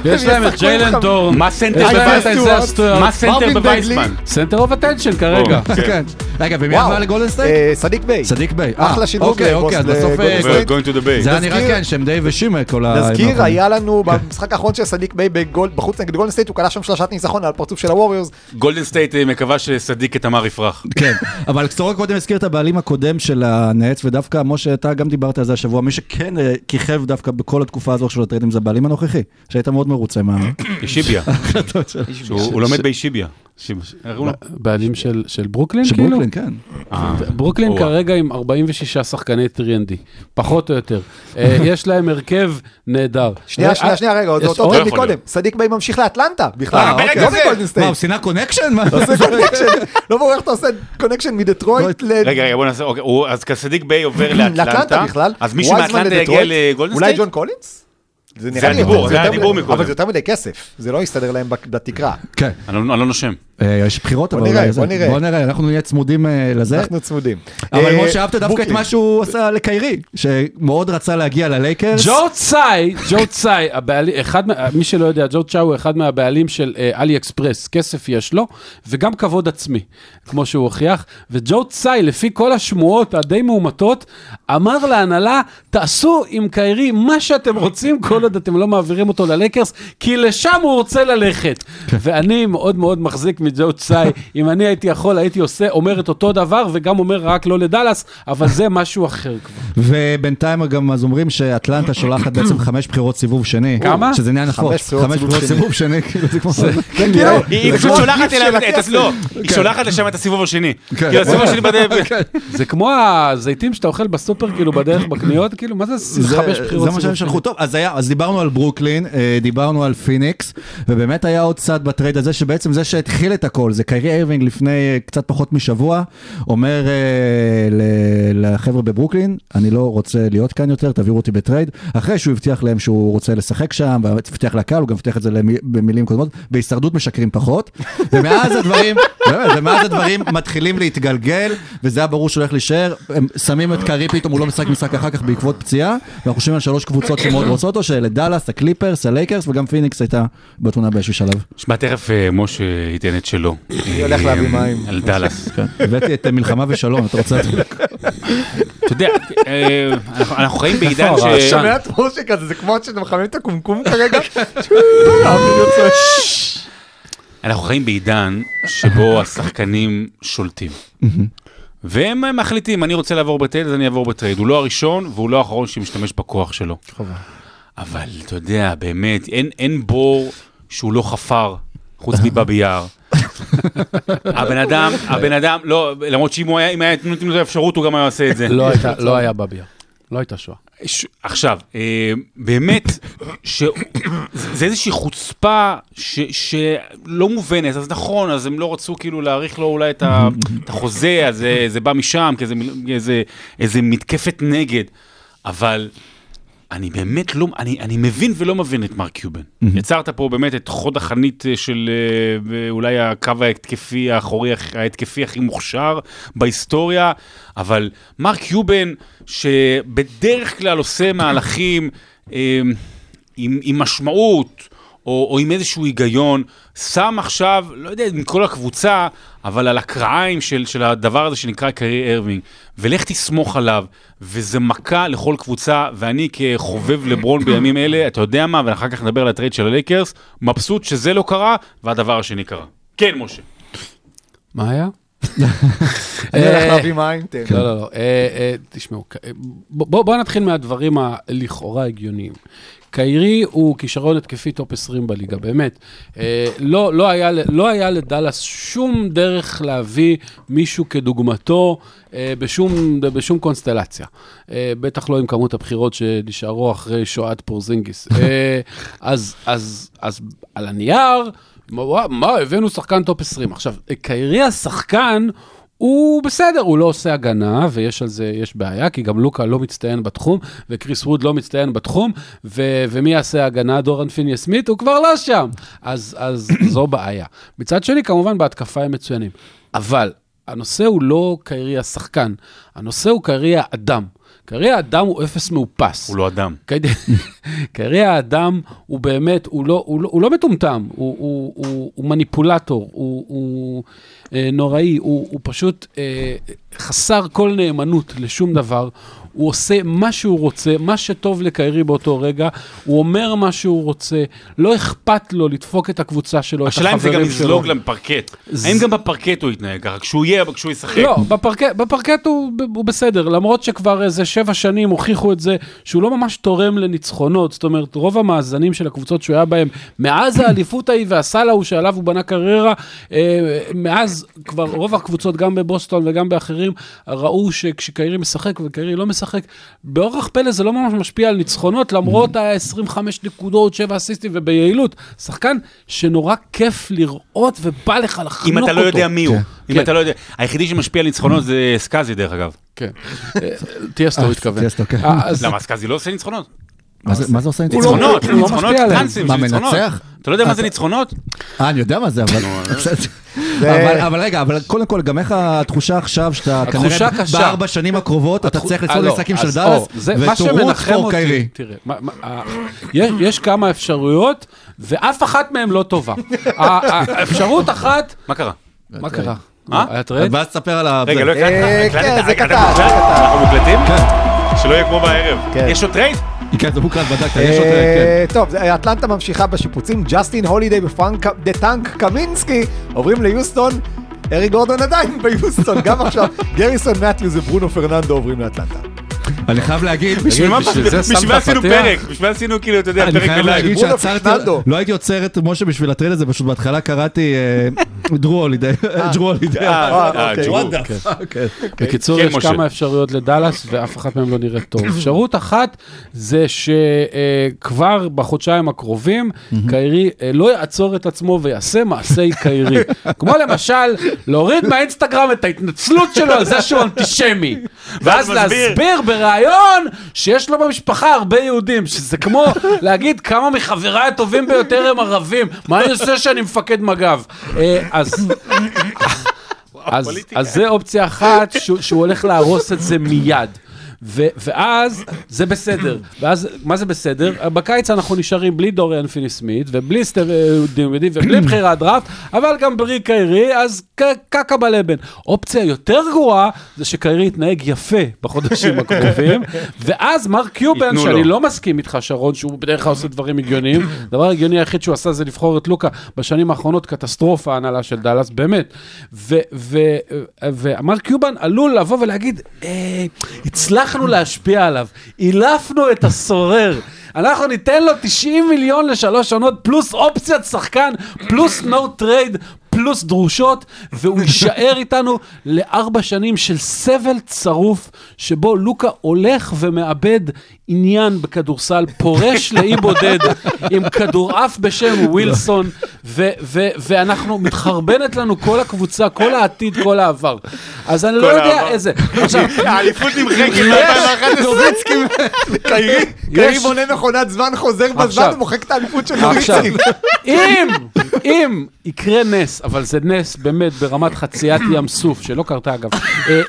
[SPEAKER 1] יש
[SPEAKER 4] הם
[SPEAKER 1] להם את ג'יילן דורן.
[SPEAKER 2] מה סנטר
[SPEAKER 1] יש להם את
[SPEAKER 4] בווייסמן?
[SPEAKER 2] מה סנטר
[SPEAKER 4] מרווין
[SPEAKER 2] בווייסמן?
[SPEAKER 1] סנטר אוף אטנשן כרגע.
[SPEAKER 2] או,
[SPEAKER 5] כן. רגע, ומי
[SPEAKER 4] וואו.
[SPEAKER 5] עבר לגולדן סטייט?
[SPEAKER 4] אה, סדיק ביי.
[SPEAKER 5] סדיק ביי. אה,
[SPEAKER 4] אחלה שדרוג
[SPEAKER 5] אוקיי, אוקיי, אז בסוף...
[SPEAKER 4] לגולדן
[SPEAKER 5] אה,
[SPEAKER 4] סטייט.
[SPEAKER 2] Going to the bay.
[SPEAKER 5] זה היה נראה
[SPEAKER 4] נזכיר-
[SPEAKER 5] כן, שהם די ושימה כל ה...
[SPEAKER 4] נזכיר, היה לנו במשחק האחרון של סדיק ביי בגול- בחוץ נגד גולדן סטייט, הוא קלע שם שלושת ניצחון על פרצוף של הווריורס.
[SPEAKER 2] גולדן סטייט אה, מקווה שסדיק את תמר יפרח.
[SPEAKER 5] כן, אבל סורוקה קודם הזכיר את הבעלים הקודם של הנץ, ודווקא, משה, אתה גם דיברת על זה השבוע, מי שכן אה, כיכב דווקא בכל התקופה הזו של הטריידים זה הבעלים הנוכחי, שהיית מאוד מרוצה מה...
[SPEAKER 2] אישיביה. הוא לומד בישיביה.
[SPEAKER 1] בעלים של של ברוקלין
[SPEAKER 5] של
[SPEAKER 1] כאילו?
[SPEAKER 5] ברוקלין, כן.
[SPEAKER 2] אה,
[SPEAKER 1] ברוקלין. כרגע עם 46 שחקני 3&D, פחות או יותר. אה, יש להם הרכב נהדר.
[SPEAKER 4] שנייה,
[SPEAKER 1] אה,
[SPEAKER 4] שנייה, שנייה, רגע, עוד
[SPEAKER 1] יש
[SPEAKER 4] אותו
[SPEAKER 2] לא יכול
[SPEAKER 4] מקודם. סדיק ביי ממשיך לאטלנטה, בכלל.
[SPEAKER 5] אה,
[SPEAKER 2] ברגע
[SPEAKER 4] לא
[SPEAKER 2] זה.
[SPEAKER 4] בגולדן
[SPEAKER 5] מה. הוא שינה
[SPEAKER 4] connection? עושה connection. לא ברור איך אתה עושה connection מדטרויט ל...
[SPEAKER 2] רגע, רגע, בוא נעשה, אוקיי, אז כסדיק ביי עובר לאטלנטה.
[SPEAKER 4] לאטלנטה בכלל.
[SPEAKER 2] אז מישהו מאטלנטה יגיע. לגולדן
[SPEAKER 4] אולי? ג'ון קולינס? זה נראה
[SPEAKER 2] זה
[SPEAKER 4] לי
[SPEAKER 2] הדיבור, זה הדיבור
[SPEAKER 4] מדי-
[SPEAKER 2] מקודם.
[SPEAKER 4] אבל זה יותר מדי כסף, זה לא יסתדר להם בת- בתקרה.
[SPEAKER 5] כן.
[SPEAKER 2] אני לא לא נושם.
[SPEAKER 5] אה, יש בחירות,
[SPEAKER 4] בוא
[SPEAKER 5] אבל
[SPEAKER 4] נראה,
[SPEAKER 5] אולי זה.
[SPEAKER 4] בוא נראה.
[SPEAKER 5] בוא נראה, אנחנו נהיה צמודים אה, לזה.
[SPEAKER 4] אנחנו צמודים.
[SPEAKER 5] אבל
[SPEAKER 4] אה,
[SPEAKER 5] משה, אהבת דווקא את. מה שהוא עשה לקיירי, שמאוד רצה להגיע ללייקרס.
[SPEAKER 1] ג'ו צאי, ג'ו צאי, הבעלים, אחד, מי שלא יודע, ג'ו צאי הוא אחד מהבעלים של אלי אקספרס, כסף יש לו, וגם כבוד עצמי, כמו שהוא הוכיח, וג'ו צאי, לפי כל השמועות הדי מאומתות, אמר להנהלה, תעשו עם קיירי מה שאתם רוצים, כל עוד אתם לא מעבירים אותו ללייקרס, כי לשם הוא רוצה ללכת. ואני מאוד מאוד מחזיק מג'ו צאי, אם אני הייתי יכול, הייתי עושה, אומר את אותו דבר, וגם אומר רק לא לדאלאס, אבל זה משהו אחר כבר.
[SPEAKER 5] ובינתיים גם אז אומרים שאטלנטה שולחת בעצם חמש בחירות סיבוב שני.
[SPEAKER 1] כמה?
[SPEAKER 5] שזה עניין נפוץ.
[SPEAKER 4] בחירות
[SPEAKER 5] חמש
[SPEAKER 4] סיבוב
[SPEAKER 5] בחירות
[SPEAKER 4] שני.
[SPEAKER 5] סיבוב שני, כאילו זה כמו...
[SPEAKER 4] כן, כאילו,
[SPEAKER 2] היא פשוט שולחת אליו. לא, היא לשם את הסיבוב השני.
[SPEAKER 5] כן.
[SPEAKER 2] כאילו הסיבוב השני בדרך.
[SPEAKER 1] זה כמו הזיתים שאתה אוכל בסופר, כאילו, בדרך בקניות, כאילו, מה זה
[SPEAKER 5] זה
[SPEAKER 1] חמש בחירות
[SPEAKER 5] זה מה שהם
[SPEAKER 1] סיבוב
[SPEAKER 5] שלחו. טוב, אז דיברנו על ברוקלין, אה, דיברנו על פיניקס, ובאמת היה עוד צד בטרייד הזה, שבעצם זה שהתחיל את הכל, זה קיירי ארווינג לפני אה, קצת פחות משבוע, אומר אה, לחבר'ה בברוקלין, אני לא רוצה להיות כאן יותר, תעבירו אותי בטרייד, אחרי שהוא הבטיח להם שהוא רוצה לשחק שם, והבטיח לקהל, הוא גם הבטיח את זה במילים קודמות, בהישרדות משקרים פחות, ומאז הדברים, ומאז הדברים מתחילים להתגלגל, וזה היה ברור שהוא הולך להישאר, הם שמים את קיירי פתאום, הוא לא משחק משחק אחר כך בעקבות פציעה, ואנחנו חושבים על שלוש קבוצות שמאוד רוצות אותו, שאלה דאלאס, הקליפרס, הלייקרס, וגם פיניקס הייתה בתמונה באיזשהו שלב.
[SPEAKER 2] שמע, תכף אה, משה ייתן את שלו.
[SPEAKER 4] אני הולך להביא מים.
[SPEAKER 2] על דאלאס.
[SPEAKER 5] הבאתי את אה, מלחמה ושלום, אתה רוצה...
[SPEAKER 2] אתה יודע, אה, אנחנו- חיים בעידן ש...
[SPEAKER 1] הרעשן?
[SPEAKER 4] שומע את משה כזה, זה כמו שאתם מחממים את הקומקום כרגע.
[SPEAKER 2] אנחנו חיים בעידן שבו השחקנים שולטים. והם אה, מחליטים, אני רוצה לעבור בטרייד, אז אני אעבור בטרייד. הוא לא הראשון והוא לא האחרון שמשתמש בכוח שלו. אבל אתה יודע, באמת, אין, אין בור שהוא לא חפר, חוץ מבאבי יאר. הבן אדם, הבן אדם, לא, למרות שאם הוא היה, אם היה נותנים לו את האפשרות, הוא גם היה עושה את זה.
[SPEAKER 1] לא הייתה- לא היה בביה. לא הייתה שואה.
[SPEAKER 2] ש... עכשיו, אה, באמת, ש... זה איזושהי חוצפה ש... שלא מובנת, אז נכון, אז הם לא רצו כאילו להאריך לו אולי את, ה... את החוזה, אז זה, זה בא משם, כאיזה איזה, איזה מתקפת נגד, אבל אני באמת לא, אני, אני מבין ולא מבין את מרק קיובן. יצרת פה באמת את חוד החנית אה, של אה, אולי הקו ההתקפי האחורי, ההתקפי הכי מוכשר בהיסטוריה, אבל מרק קיובן, שבדרך כלל עושה מהלכים אה, עם, עם משמעות, או, או עם איזשהו היגיון, שם עכשיו, לא יודע, עם כל הקבוצה, אבל על הכרעיים של, של הדבר הזה שנקרא קיירי ארווינג, ולך תסמוך עליו, וזה מכה לכל קבוצה, ואני כחובב לברון בימים אלה, אתה יודע מה, ואחר כך נדבר על הטרייד של הלייקרס, מבסוט שזה לא קרה, והדבר השני קרה. כן, משה.
[SPEAKER 1] מה היה?
[SPEAKER 4] אני הולך
[SPEAKER 1] אה,
[SPEAKER 4] להביא מים, תן.
[SPEAKER 1] לא, לא, לא. אה, אה, תשמעו, ק- אה, בוא בוא נתחיל מהדברים הלכאורה הגיוניים. קיירי הוא כישרון התקפי top 20 בליגה, באמת. אה, לא, לא, היה, לא היה לדאלאס שום דרך להביא מישהו כדוגמתו אה, בשום, בשום קונסטלציה. אה, בטח לא עם כמות הבחירות שנשארו אחרי שואת פורזינגיס. אז, אז, אז על הנייר, מה, מה, הבאנו שחקן top 20. עכשיו, קיירי השחקן... הוא בסדר, הוא לא עושה הגנה, ויש על זה, יש בעיה, כי גם לוקה לא מצטיין בתחום, וקריס ווד לא מצטיין בתחום, ו- ומי יעשה הגנה? דוריאן פיני סמית? הוא כבר לא שם. אז, אז זו בעיה. מצד שני, כמובן, בהתקפה הם מצוינים. אבל הנושא הוא לא קיירי השחקן, הנושא הוא קיירי האדם. קיירי האדם הוא אפס מאופס.
[SPEAKER 2] הוא לא אדם.
[SPEAKER 1] קרי האדם הוא באמת, הוא לא, הוא לא, הוא לא מטומטם, הוא, הוא, הוא, הוא מניפולטור, הוא, הוא אה, נוראי, הוא, הוא פשוט אה, חסר כל נאמנות לשום דבר. הוא עושה מה שהוא רוצה, מה שטוב לקיירי באותו רגע, הוא אומר מה שהוא רוצה, לא אכפת לו לדפוק את הקבוצה שלו, את
[SPEAKER 2] השאלה אם זה גם
[SPEAKER 1] החברים שלו.
[SPEAKER 2] יזלוג לפרקט.
[SPEAKER 1] זה-
[SPEAKER 2] האם גם בפרקט הוא יתנהג ככה? כשהוא יהיה, כשהוא ישחק.
[SPEAKER 1] לא, בפרקט, בפרקט הוא, הוא בסדר, למרות שכבר איזה שבע שנים הוכיחו את זה שהוא לא ממש תורם לניצחונות, זאת אומרת, רוב המאזנים של הקבוצות שהוא היה בהם, מאז האליפות ההיא והסל ההוא שעליו הוא בנה קריירה, אה, מאז כבר רוב הקבוצות, גם בבוסטון וגם באחרים, ראו שכשקיירי משחק וקיירי לא משחק, באורח פלא זה לא ממש משפיע על ניצחונות, למרות ה-25 נקודות, 7 אסיסטים וביעילות. שחקן שנורא כיף לראות ובא לך לחנוק אותו.
[SPEAKER 2] אם אתה לא יודע מי הוא. אם
[SPEAKER 1] כן.
[SPEAKER 2] אתה לא יודע. היחידי שמשפיע על ניצחונות זה סקאזי, דרך אגב.
[SPEAKER 1] כן. אה, טיאסטו הוא התכוון.
[SPEAKER 5] כן.
[SPEAKER 1] אה,
[SPEAKER 2] למה, סקאזי לא עושה ניצחונות?
[SPEAKER 5] מה זה- מה זה עושה
[SPEAKER 1] לא-
[SPEAKER 2] ניצחונות,
[SPEAKER 1] הוא לא
[SPEAKER 2] ניצחונות
[SPEAKER 1] משפיע עליהם.
[SPEAKER 2] טרנסים
[SPEAKER 5] מה,
[SPEAKER 2] ניצחונות.
[SPEAKER 5] מנצח?
[SPEAKER 2] אתה לא יודע מה זה
[SPEAKER 5] אתה-
[SPEAKER 2] ניצחונות?
[SPEAKER 5] אה, אני יודע מה זה, אבל... אבל רגע, אבל קודם כל, גם איך התחושה עכשיו שאתה כנראה. בארבע שנים הקרובות, אתה צריך
[SPEAKER 1] אה,
[SPEAKER 5] לצפות
[SPEAKER 1] לא,
[SPEAKER 5] של דאלאס,
[SPEAKER 1] זה מה
[SPEAKER 5] וטורות
[SPEAKER 1] שמנחם
[SPEAKER 5] פור
[SPEAKER 1] אותי,
[SPEAKER 5] קיירי.
[SPEAKER 1] תראה, מה- מה- אה, יש- יש כמה אפשרויות, ואף אחת מהן לא טובה. ה- ה- אפשרות אחת,
[SPEAKER 2] מה קרה?
[SPEAKER 1] מה קרה?
[SPEAKER 2] אה?
[SPEAKER 1] היה טרייד?
[SPEAKER 5] ואז תספר על ה...
[SPEAKER 2] רגע,
[SPEAKER 5] זה.
[SPEAKER 2] לא
[SPEAKER 4] אה,
[SPEAKER 2] הקלטת?
[SPEAKER 4] כן? זה זה? קטן.
[SPEAKER 2] אנחנו מוקלטים?
[SPEAKER 5] כן.
[SPEAKER 2] שלא יהיה כמו בערב.
[SPEAKER 4] כן.
[SPEAKER 2] יש עוד טרייד?
[SPEAKER 5] כן, זה מוקלט, בדקת, יש עוד... כן.
[SPEAKER 4] אה, טוב, זה- אטלנטה ממשיכה בשיפוצים, ג'סטין הולידיי ופרנק דה טנק קמינסקי עוברים ליוסטון, ארי גורדון עדיין ביוסטון, גם עכשיו, גריסון מתיוס וברונו פרננדו עוברים לאטלנטה.
[SPEAKER 5] אני חייב להגיד,
[SPEAKER 2] בשביל מה
[SPEAKER 1] זה
[SPEAKER 2] עשינו? פרק? בשביל מה עשינו כאילו, אתה יודע,
[SPEAKER 5] אני
[SPEAKER 2] פרק
[SPEAKER 5] חייב
[SPEAKER 2] בלייב.
[SPEAKER 5] להגיד
[SPEAKER 4] ברונו
[SPEAKER 5] שעצרתי,
[SPEAKER 4] פרננדו.
[SPEAKER 5] לא הייתי עוצר את משה בשביל הטרייד הזה, פשוט בהתחלה קראתי, אה, דרו הולידי, דרו הולידי.
[SPEAKER 2] אה, אה.
[SPEAKER 1] בקיצור,
[SPEAKER 2] כן,
[SPEAKER 1] יש. כמה אפשרויות לדאלאס, ואף אחת מהן לא נראית טוב. אפשרות אחת זה שכבר בחודשיים הקרובים, קיירי אה, לא יעצור את עצמו ויעשה מעשי קיירי. כמו למשל, להוריד מהאינסטגרם את ההתנצלות שלו על זה שהוא אנטישמי. ואז. להסביר בריאיון שיש לו במשפחה הרבה יהודים, שזה כמו להגיד כמה מחבריי הטובים ביותר הם ערבים, מה אני עושה שאני מפקד מג"ב? אה, אז... אז. אז זה אופציה אחת, שהוא, שהוא הולך להרוס את זה מיד. ו, ואז זה בסדר. ואז, מה זה בסדר? בקיץ אנחנו נשארים בלי דוריאן פיני סמית, ובלי סטר דימידי, ובלי בחירת דראפט, אבל גם בלי קיירי, אז קקה בלבן. אופציה יותר גרועה, זה שקיירי יתנהג יפה בחודשים הקרובים, ואז מרק קיובן, שאני. לא מסכים איתך, שרון, שהוא בדרך כלל עושה דברים הגיוניים, הדבר ההגיוני היחיד שהוא עשה זה לבחור את לוקה. בשנים האחרונות קטסטרופה ההנהלה של דאלאס, באמת. ו- ו- ומרק קיובן עלול לבוא ולהגיד, אה, הצלחנו להשפיע עליו, אילפנו את הסורר. אנחנו ניתן לו 90 מיליון לשלוש עונות, פלוס אופציית שחקן, פלוס no trade, פלוס דרישות, והוא יישאר איתנו לארבע שנים של סבל צרוף, שבו לוקה הולך ומאבד עניין בכדורסל, פורש לאי בודד עם כדורעף בשם ווילסון, ו- ו- ואנחנו, מתחרבנת לנו כל הקבוצה, כל העתיד, כל העבר. אז אני לא יודע. איזה... עכשיו,
[SPEAKER 2] האליפות נמחקת
[SPEAKER 1] יש-
[SPEAKER 4] נוביצקי, קיירי, קיירי
[SPEAKER 1] יש-
[SPEAKER 4] בונה מכונת זמן, חוזר בזמן. ומוחק את האליפות של נוביצקי.
[SPEAKER 1] אם, אם יקרה נס, אבל זה נס באמת ברמת חציית ים סוף, שלא קרתה אגב, אה,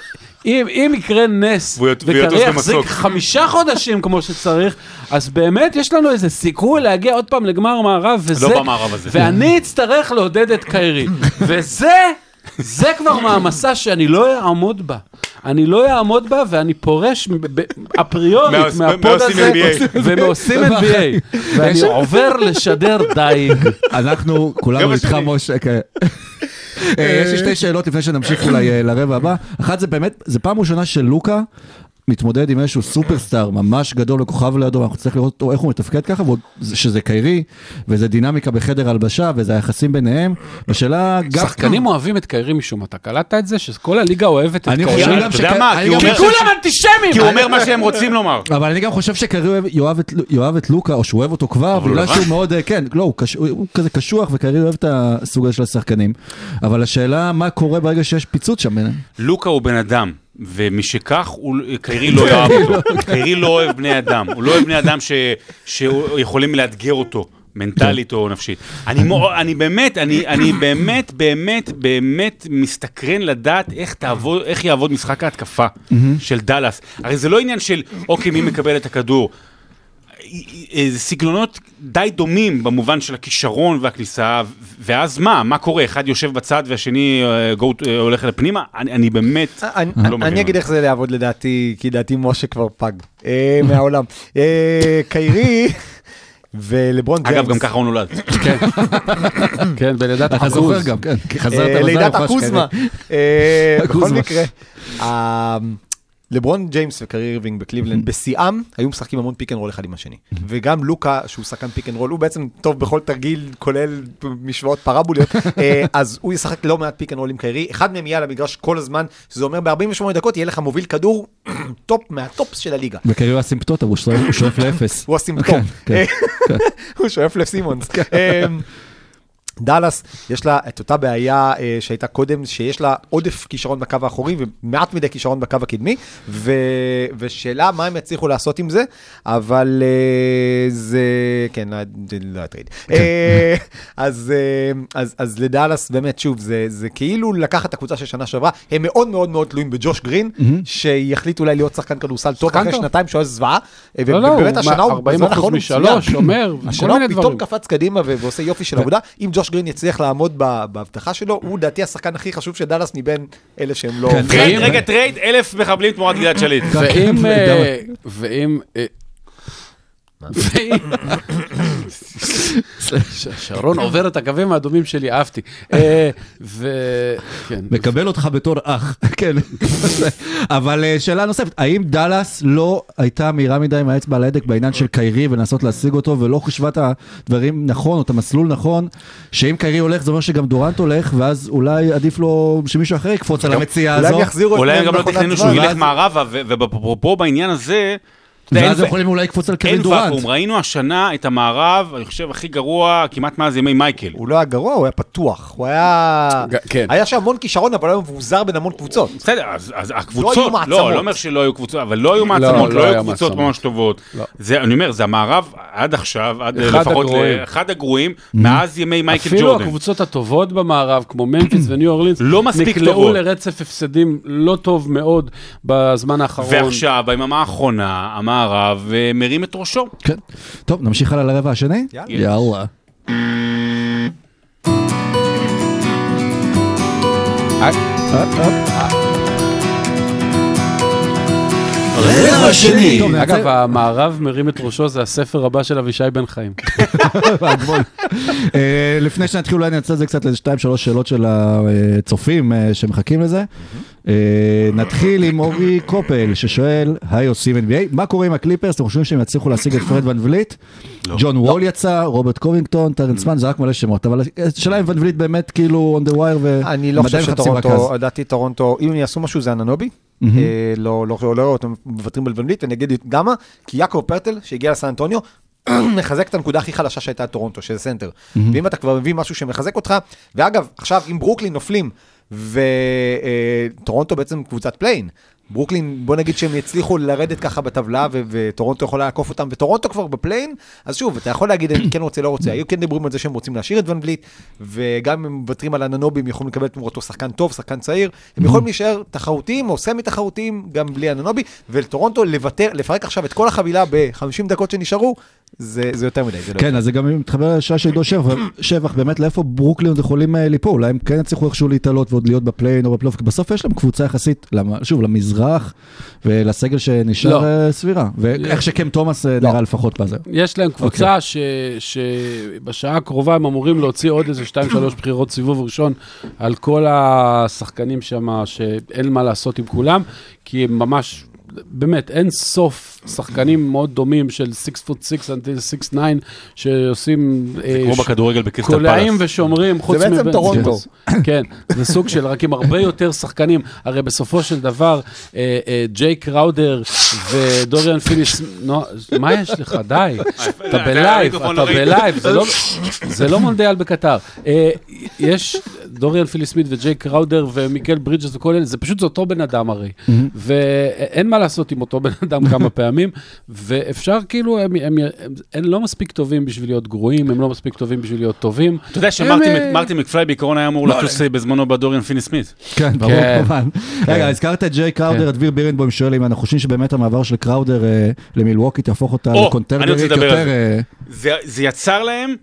[SPEAKER 1] אם, אם יקרה נס, וקרי יחזיק. חמישה חודשים כמו שצריך, אז באמת יש לנו איזה סיכוי להגיע עוד פעם לגמר מערב, וזה...
[SPEAKER 2] לא במערב הזה.
[SPEAKER 1] ואני אצטרך לעודד את קיירי. וזה, זה כבר מעמסה שאני לא אעמוד בה. אני לא אעמוד בה, ואני פורש אפריורית מהפוד הזה. ומעושים NBA. ואני עובר לשדר דייג.
[SPEAKER 5] אנחנו כולנו איתך. משה. אה, יש לי שתי שאלות לפני שנמשיך אולי אה, לרבע הבא. אחת זה באמת, זה פעם ראשונה שלוקה מתמודד עם איזשהו סופרסטאר ממש גדול וכוכב לידו, אנחנו צריכים לראות אותו, איך הוא מתפקד ככה, שזה קיירי, וזה דינמיקה בחדר הלבשה, וזה היחסים ביניהם. השאלה גם...
[SPEAKER 1] שחקנים אוהבים את קיירי משום מה, אתה קלטת את זה? שכל הליגה אוהבת את
[SPEAKER 5] אני
[SPEAKER 1] קיירי?
[SPEAKER 5] חושב
[SPEAKER 2] אתה
[SPEAKER 5] גם
[SPEAKER 2] יודע מה?
[SPEAKER 5] אני
[SPEAKER 2] כי
[SPEAKER 1] כולם אנטישמים!
[SPEAKER 2] כי הוא אומר מה שהם רוצים לומר.
[SPEAKER 5] אבל אני גם חושב אוהב- יאהב את- לוקה, או שהוא אוהב אותו כבר, בגלל. שהוא מאוד, אה, כן, לא, הוא כזה קשוח, וקרי אוהב את הסוג הזה של השחקנים. אבל השאלה, מה קורה ברגע שיש פיצוץ שם ביניהם?
[SPEAKER 2] לוקה הוא בן אדם, ומשכך, קיירי לא יאהב אותו. קיירי לא אוהב בני אדם. הוא לא אוהב בני אדם ש- שיכולים לאתגר אותו. מנטלית או נפשית. אני, מו, אני באמת, אני, אני באמת, באמת, באמת מסתקרן לדעת איך, תעבוד, איך יעבוד משחק ההתקפה של דאלאס. הרי זה לא עניין של, אוקיי, מי מקבל את הכדור. זה סגנונות די דומים במובן של הכישרון והכניסה, ואז מה? מה קורה? אחד יושב בצד והשני אה, אה, הולך לפנימה? אני, אני באמת
[SPEAKER 4] אני-
[SPEAKER 2] לא מבין.
[SPEAKER 4] אני אגיד איך זה יעבוד לדעתי, כי לדעתי משה כבר פג אה, מהעולם. אה, קיירי ולברון ג'יימס.
[SPEAKER 2] אגב, גם ככה הוא נולד.
[SPEAKER 1] כן, בלידת
[SPEAKER 5] אתה זוכר. גם, כן, כי חזרת
[SPEAKER 4] אה,
[SPEAKER 5] בזל
[SPEAKER 4] לידת הקוזמה. אה, בכל. מקרה, אה, לברון ג'יימס וקיירי אירווינג בקליבלנד בשיאם היו משחקים המון pick and roll אחד עם השני. וגם לוקה שהוא שחקן pick and roll הוא בעצם טוב בכל תרגיל כולל משוואות פרבוליות אה, אז הוא ישחק לא מעט pick and roll עם קיירי אחד מהם יהיה על המגרש כל הזמן שזה אומר ב-48 דקות יהיה לך מוביל כדור top מה tops של הליגה.
[SPEAKER 5] וקיירי הוא אסימפטוטה, הוא שואף- הוא שואף לאפס.
[SPEAKER 4] הוא הסימפטום.
[SPEAKER 5] כן, כן.
[SPEAKER 4] הוא שואף לסימונס. דאלאס, יש לה את אותה בעיה אה, שהייתה קודם, שיש לה עודף כישרון בקו האחורי ומעט מדי כישרון בקו הקדמי, ו... ושאלה מה הם יצליחו לעשות עם זה, אבל אה, זה, כן, לא, לא הטריד. אה, אז, אה, אז, אז לדאלאס, באמת, שוב, זה, זה כאילו לקחת את הקבוצה של שנה שעברה, הם מאוד מאוד מאוד תלויים בג'וש גרין, שיחליט אולי להיות שחקן כדורסל טוב אחרי. שנתיים שהוא היה זוועה,
[SPEAKER 1] לא, לא,
[SPEAKER 4] ובאמת השנה הוא
[SPEAKER 1] 40
[SPEAKER 4] בזמן
[SPEAKER 1] אחוז משלוש. אומר, כל
[SPEAKER 4] השנה
[SPEAKER 1] מיני
[SPEAKER 4] הוא פתאום
[SPEAKER 1] דברים.
[SPEAKER 4] קפץ קדימה ועושה יופי של עבודה. אם ג'וש גרין יצליח לעמוד ב- בהבטחה שלו, הוא לדעתי השחקן הכי חשוב של דאלאס מבין אלה שהם לא...
[SPEAKER 5] כן.
[SPEAKER 1] ואם-
[SPEAKER 2] רגע, טרייד, אלף מחבלים תמורת גלעד שליט.
[SPEAKER 1] ואם,
[SPEAKER 5] כן,
[SPEAKER 1] אה, ואם, אה, ואם- ש- שרון עובר את הקווים האדומים שלי, אהבתי. אה, וכן.
[SPEAKER 5] מקבל אותך בתור אח, כן. אבל אה, שאלה נוספת, האם דאלאס לא הייתה מהירה מדי עם האצבע על ההדק בעניין של קיירי ולנסות להשיג אותו, ולא חישבה את הדברים נכון, או את המסלול נכון, שאם קיירי הולך זה אומר שגם דורנט הולך, ואז אולי עדיף לו שמישהו אחר יקפוץ על המציאה הזו,
[SPEAKER 2] אולי הם גם לא תכננו. שהוא ילך מערבה, ובפרופו בעניין הזה,
[SPEAKER 5] ואז
[SPEAKER 2] אין-
[SPEAKER 5] הם יכולים אולי לקפוץ על קווין
[SPEAKER 2] אין
[SPEAKER 5] דורנט.
[SPEAKER 2] ואקום, ראינו השנה את המערב, אני חושב, הכי גרוע כמעט מאז ימי מייקל.
[SPEAKER 4] הוא לא היה גרוע, הוא היה פתוח. הוא היה...
[SPEAKER 1] כן.
[SPEAKER 4] היה שם המון כישרון, אבל הוא היה מבוזר בין המון קבוצות.
[SPEAKER 2] בסדר, אז,
[SPEAKER 4] לא
[SPEAKER 2] הקבוצות,
[SPEAKER 4] היו
[SPEAKER 2] לא,
[SPEAKER 4] מעצמות.
[SPEAKER 2] לא, לא אומר שלא היו קבוצות, אבל לא היו מעצמות,
[SPEAKER 1] לא
[SPEAKER 2] לא, היו קבוצות. ממש טובות.
[SPEAKER 1] לא.
[SPEAKER 2] זה, אני אומר, זה המערב עד עכשיו, עד
[SPEAKER 1] אחד
[SPEAKER 2] לפחות. ל- אחד הגרועים, מאז ימי מייקל
[SPEAKER 1] אפילו
[SPEAKER 2] ג'ורדן.
[SPEAKER 1] הקבוצות הטובות במערב, כמו ממפיס וניו אורלינס,
[SPEAKER 2] לא מספיק
[SPEAKER 1] נקלעו
[SPEAKER 2] טובות.
[SPEAKER 1] לרצף הפסדים לא טוב מאוד בזמן האחרון.
[SPEAKER 2] ועכשיו, ביממה האחרונה, המערב אה, מרים את ראשו.
[SPEAKER 5] כן. טוב, נמשיך הלאה לרבע השני?
[SPEAKER 4] יאללה.
[SPEAKER 5] יאללה.
[SPEAKER 6] רבע שני.
[SPEAKER 1] אגב, המערב מרים את ראשו, זה הספר הבא של אבישי בן חיים.
[SPEAKER 5] אה, לפני שנתחיל אולי ננצל את זה קצת לאיזה שתיים שלוש שאלות של הצופים אה, שמחכים לזה. אה, נתחיל עם אורי קופל ששואל, היי עושים NBA, מה קורה עם הקליפרס? אתם חושבים שהם יצליחו להשיג את פרד ון וליט? ג'ון וול יצא, רוברט קובינגטון, טרנס מן, זה רק מלא שמות, אבל השאלה אם ונבליט באמת כאילו on the wire ו...
[SPEAKER 4] אני לא חושב שטורונטו. לדעתי טורונטו, אם הם יעשו משהו זה אננובי. אה, לא, לא, לא, לא, אתם מוותרים על ונבליט, אני אגיד למה, כי יעקב פרטל, שהגיע לסן אנטוניו, מחזק את הנקודה הכי חלשה שהייתה טורונטו, שזה סנטר. ואם אתה כבר מביא משהו שמחזק אותך, ואגב, עכשיו, אם ברוקלין נופלים, וטורונטו בעצם קבוצת play-in, ברוקלין, בוא נגיד שהם יצליחו לרדת ככה בטבלה, וטורונטו יכולה לעקוף אותם, וטורונטו כבר ב play-in, אז שוב, אתה יכול להגיד, אני כן רוצה, לא רוצה. היו כן דיבורים על זה שהם רוצים להשאיר את ון וליט, וגם אם הם מוותרים על אנונובי, הם יכולים לקבל תמורתו שחקן טוב, שחקן צעיר, הם יכולים להישאר תחרותיים או semi תחרותיים גם בלי אננובי, ולטורונטו לוותר, לפרק עכשיו את כל החבילה ב-50 דקות שנשארו, זה, זה יותר מדי. זה לא
[SPEAKER 5] כן, אז זה גם מתחבר לשאלה של עידו שבח, שבח, באמת לאיפה ברוקלין עוד יכולים אה, ליפול, אולי הם כן יצליחו איכשהו להתעלות ועוד להיות ב play-in או בפלייאוף, כי בסוף יש להם קבוצה יחסית, למ- שוב, למזרח ולסגל שנשאר
[SPEAKER 1] לא.
[SPEAKER 5] אה, סבירה, ואיך שקם תומאס אה, נראה לפחות בזה.
[SPEAKER 1] יש להם קבוצה ש, שבשעה הקרובה הם אמורים להוציא עוד איזה 2-3 בחירות סיבוב ראשון על כל השחקנים שם, שאין מה לעשות עם כולם, כי הם ממש... באמת, אין סוף שחקנים מאוד דומים של 6 פוט 6 until 6 9 שעושים... אה,
[SPEAKER 2] כמו בכדורגל בקריסטל
[SPEAKER 1] קולעים
[SPEAKER 2] פלאס.
[SPEAKER 1] ושומרים, חוץ
[SPEAKER 4] בעצם
[SPEAKER 1] מבן-
[SPEAKER 4] טורונטו.
[SPEAKER 1] כן, זה סוג של, רק עם הרבה יותר שחקנים. הרי בסופו של דבר, אה, אה, ג'יי קראודר ודוריאן פיני, נו, מה יש לך? די. אתה בלייב, אתה
[SPEAKER 2] לא.
[SPEAKER 1] בלייב, זה לא- זה לא מונדיאל בקטר. יש דוריאן פיני סמית וג'יי קראודר ומיקל ברידג'ס וכל אלה, זה פשוט זה אותו בן אדם הרי. ואין מה לעשות עם אותו בן אדם כמה פעמים, ואפשר כאילו, הם, הם, הם, הם לא מספיק טובים בשביל להיות גרועים, הם לא מספיק טובים בשביל להיות טובים.
[SPEAKER 2] אתה יודע
[SPEAKER 1] הם, אה,
[SPEAKER 2] שמרטין מקפליי בעיקרון היה אמור לטוס אה, בזמנו בדוריאן פיני סמית.
[SPEAKER 5] כן, ברור
[SPEAKER 1] כן.
[SPEAKER 5] כמובן. רגע, הזכרת את ג'יי קראודר, דביר בירנבוים שואל אם אנחנו חושבים שבאמת המעבר של קראודר אה, למילווקי תהפוך אותה לקונטרברית
[SPEAKER 2] על
[SPEAKER 5] יותר...
[SPEAKER 2] זה. יצר להם...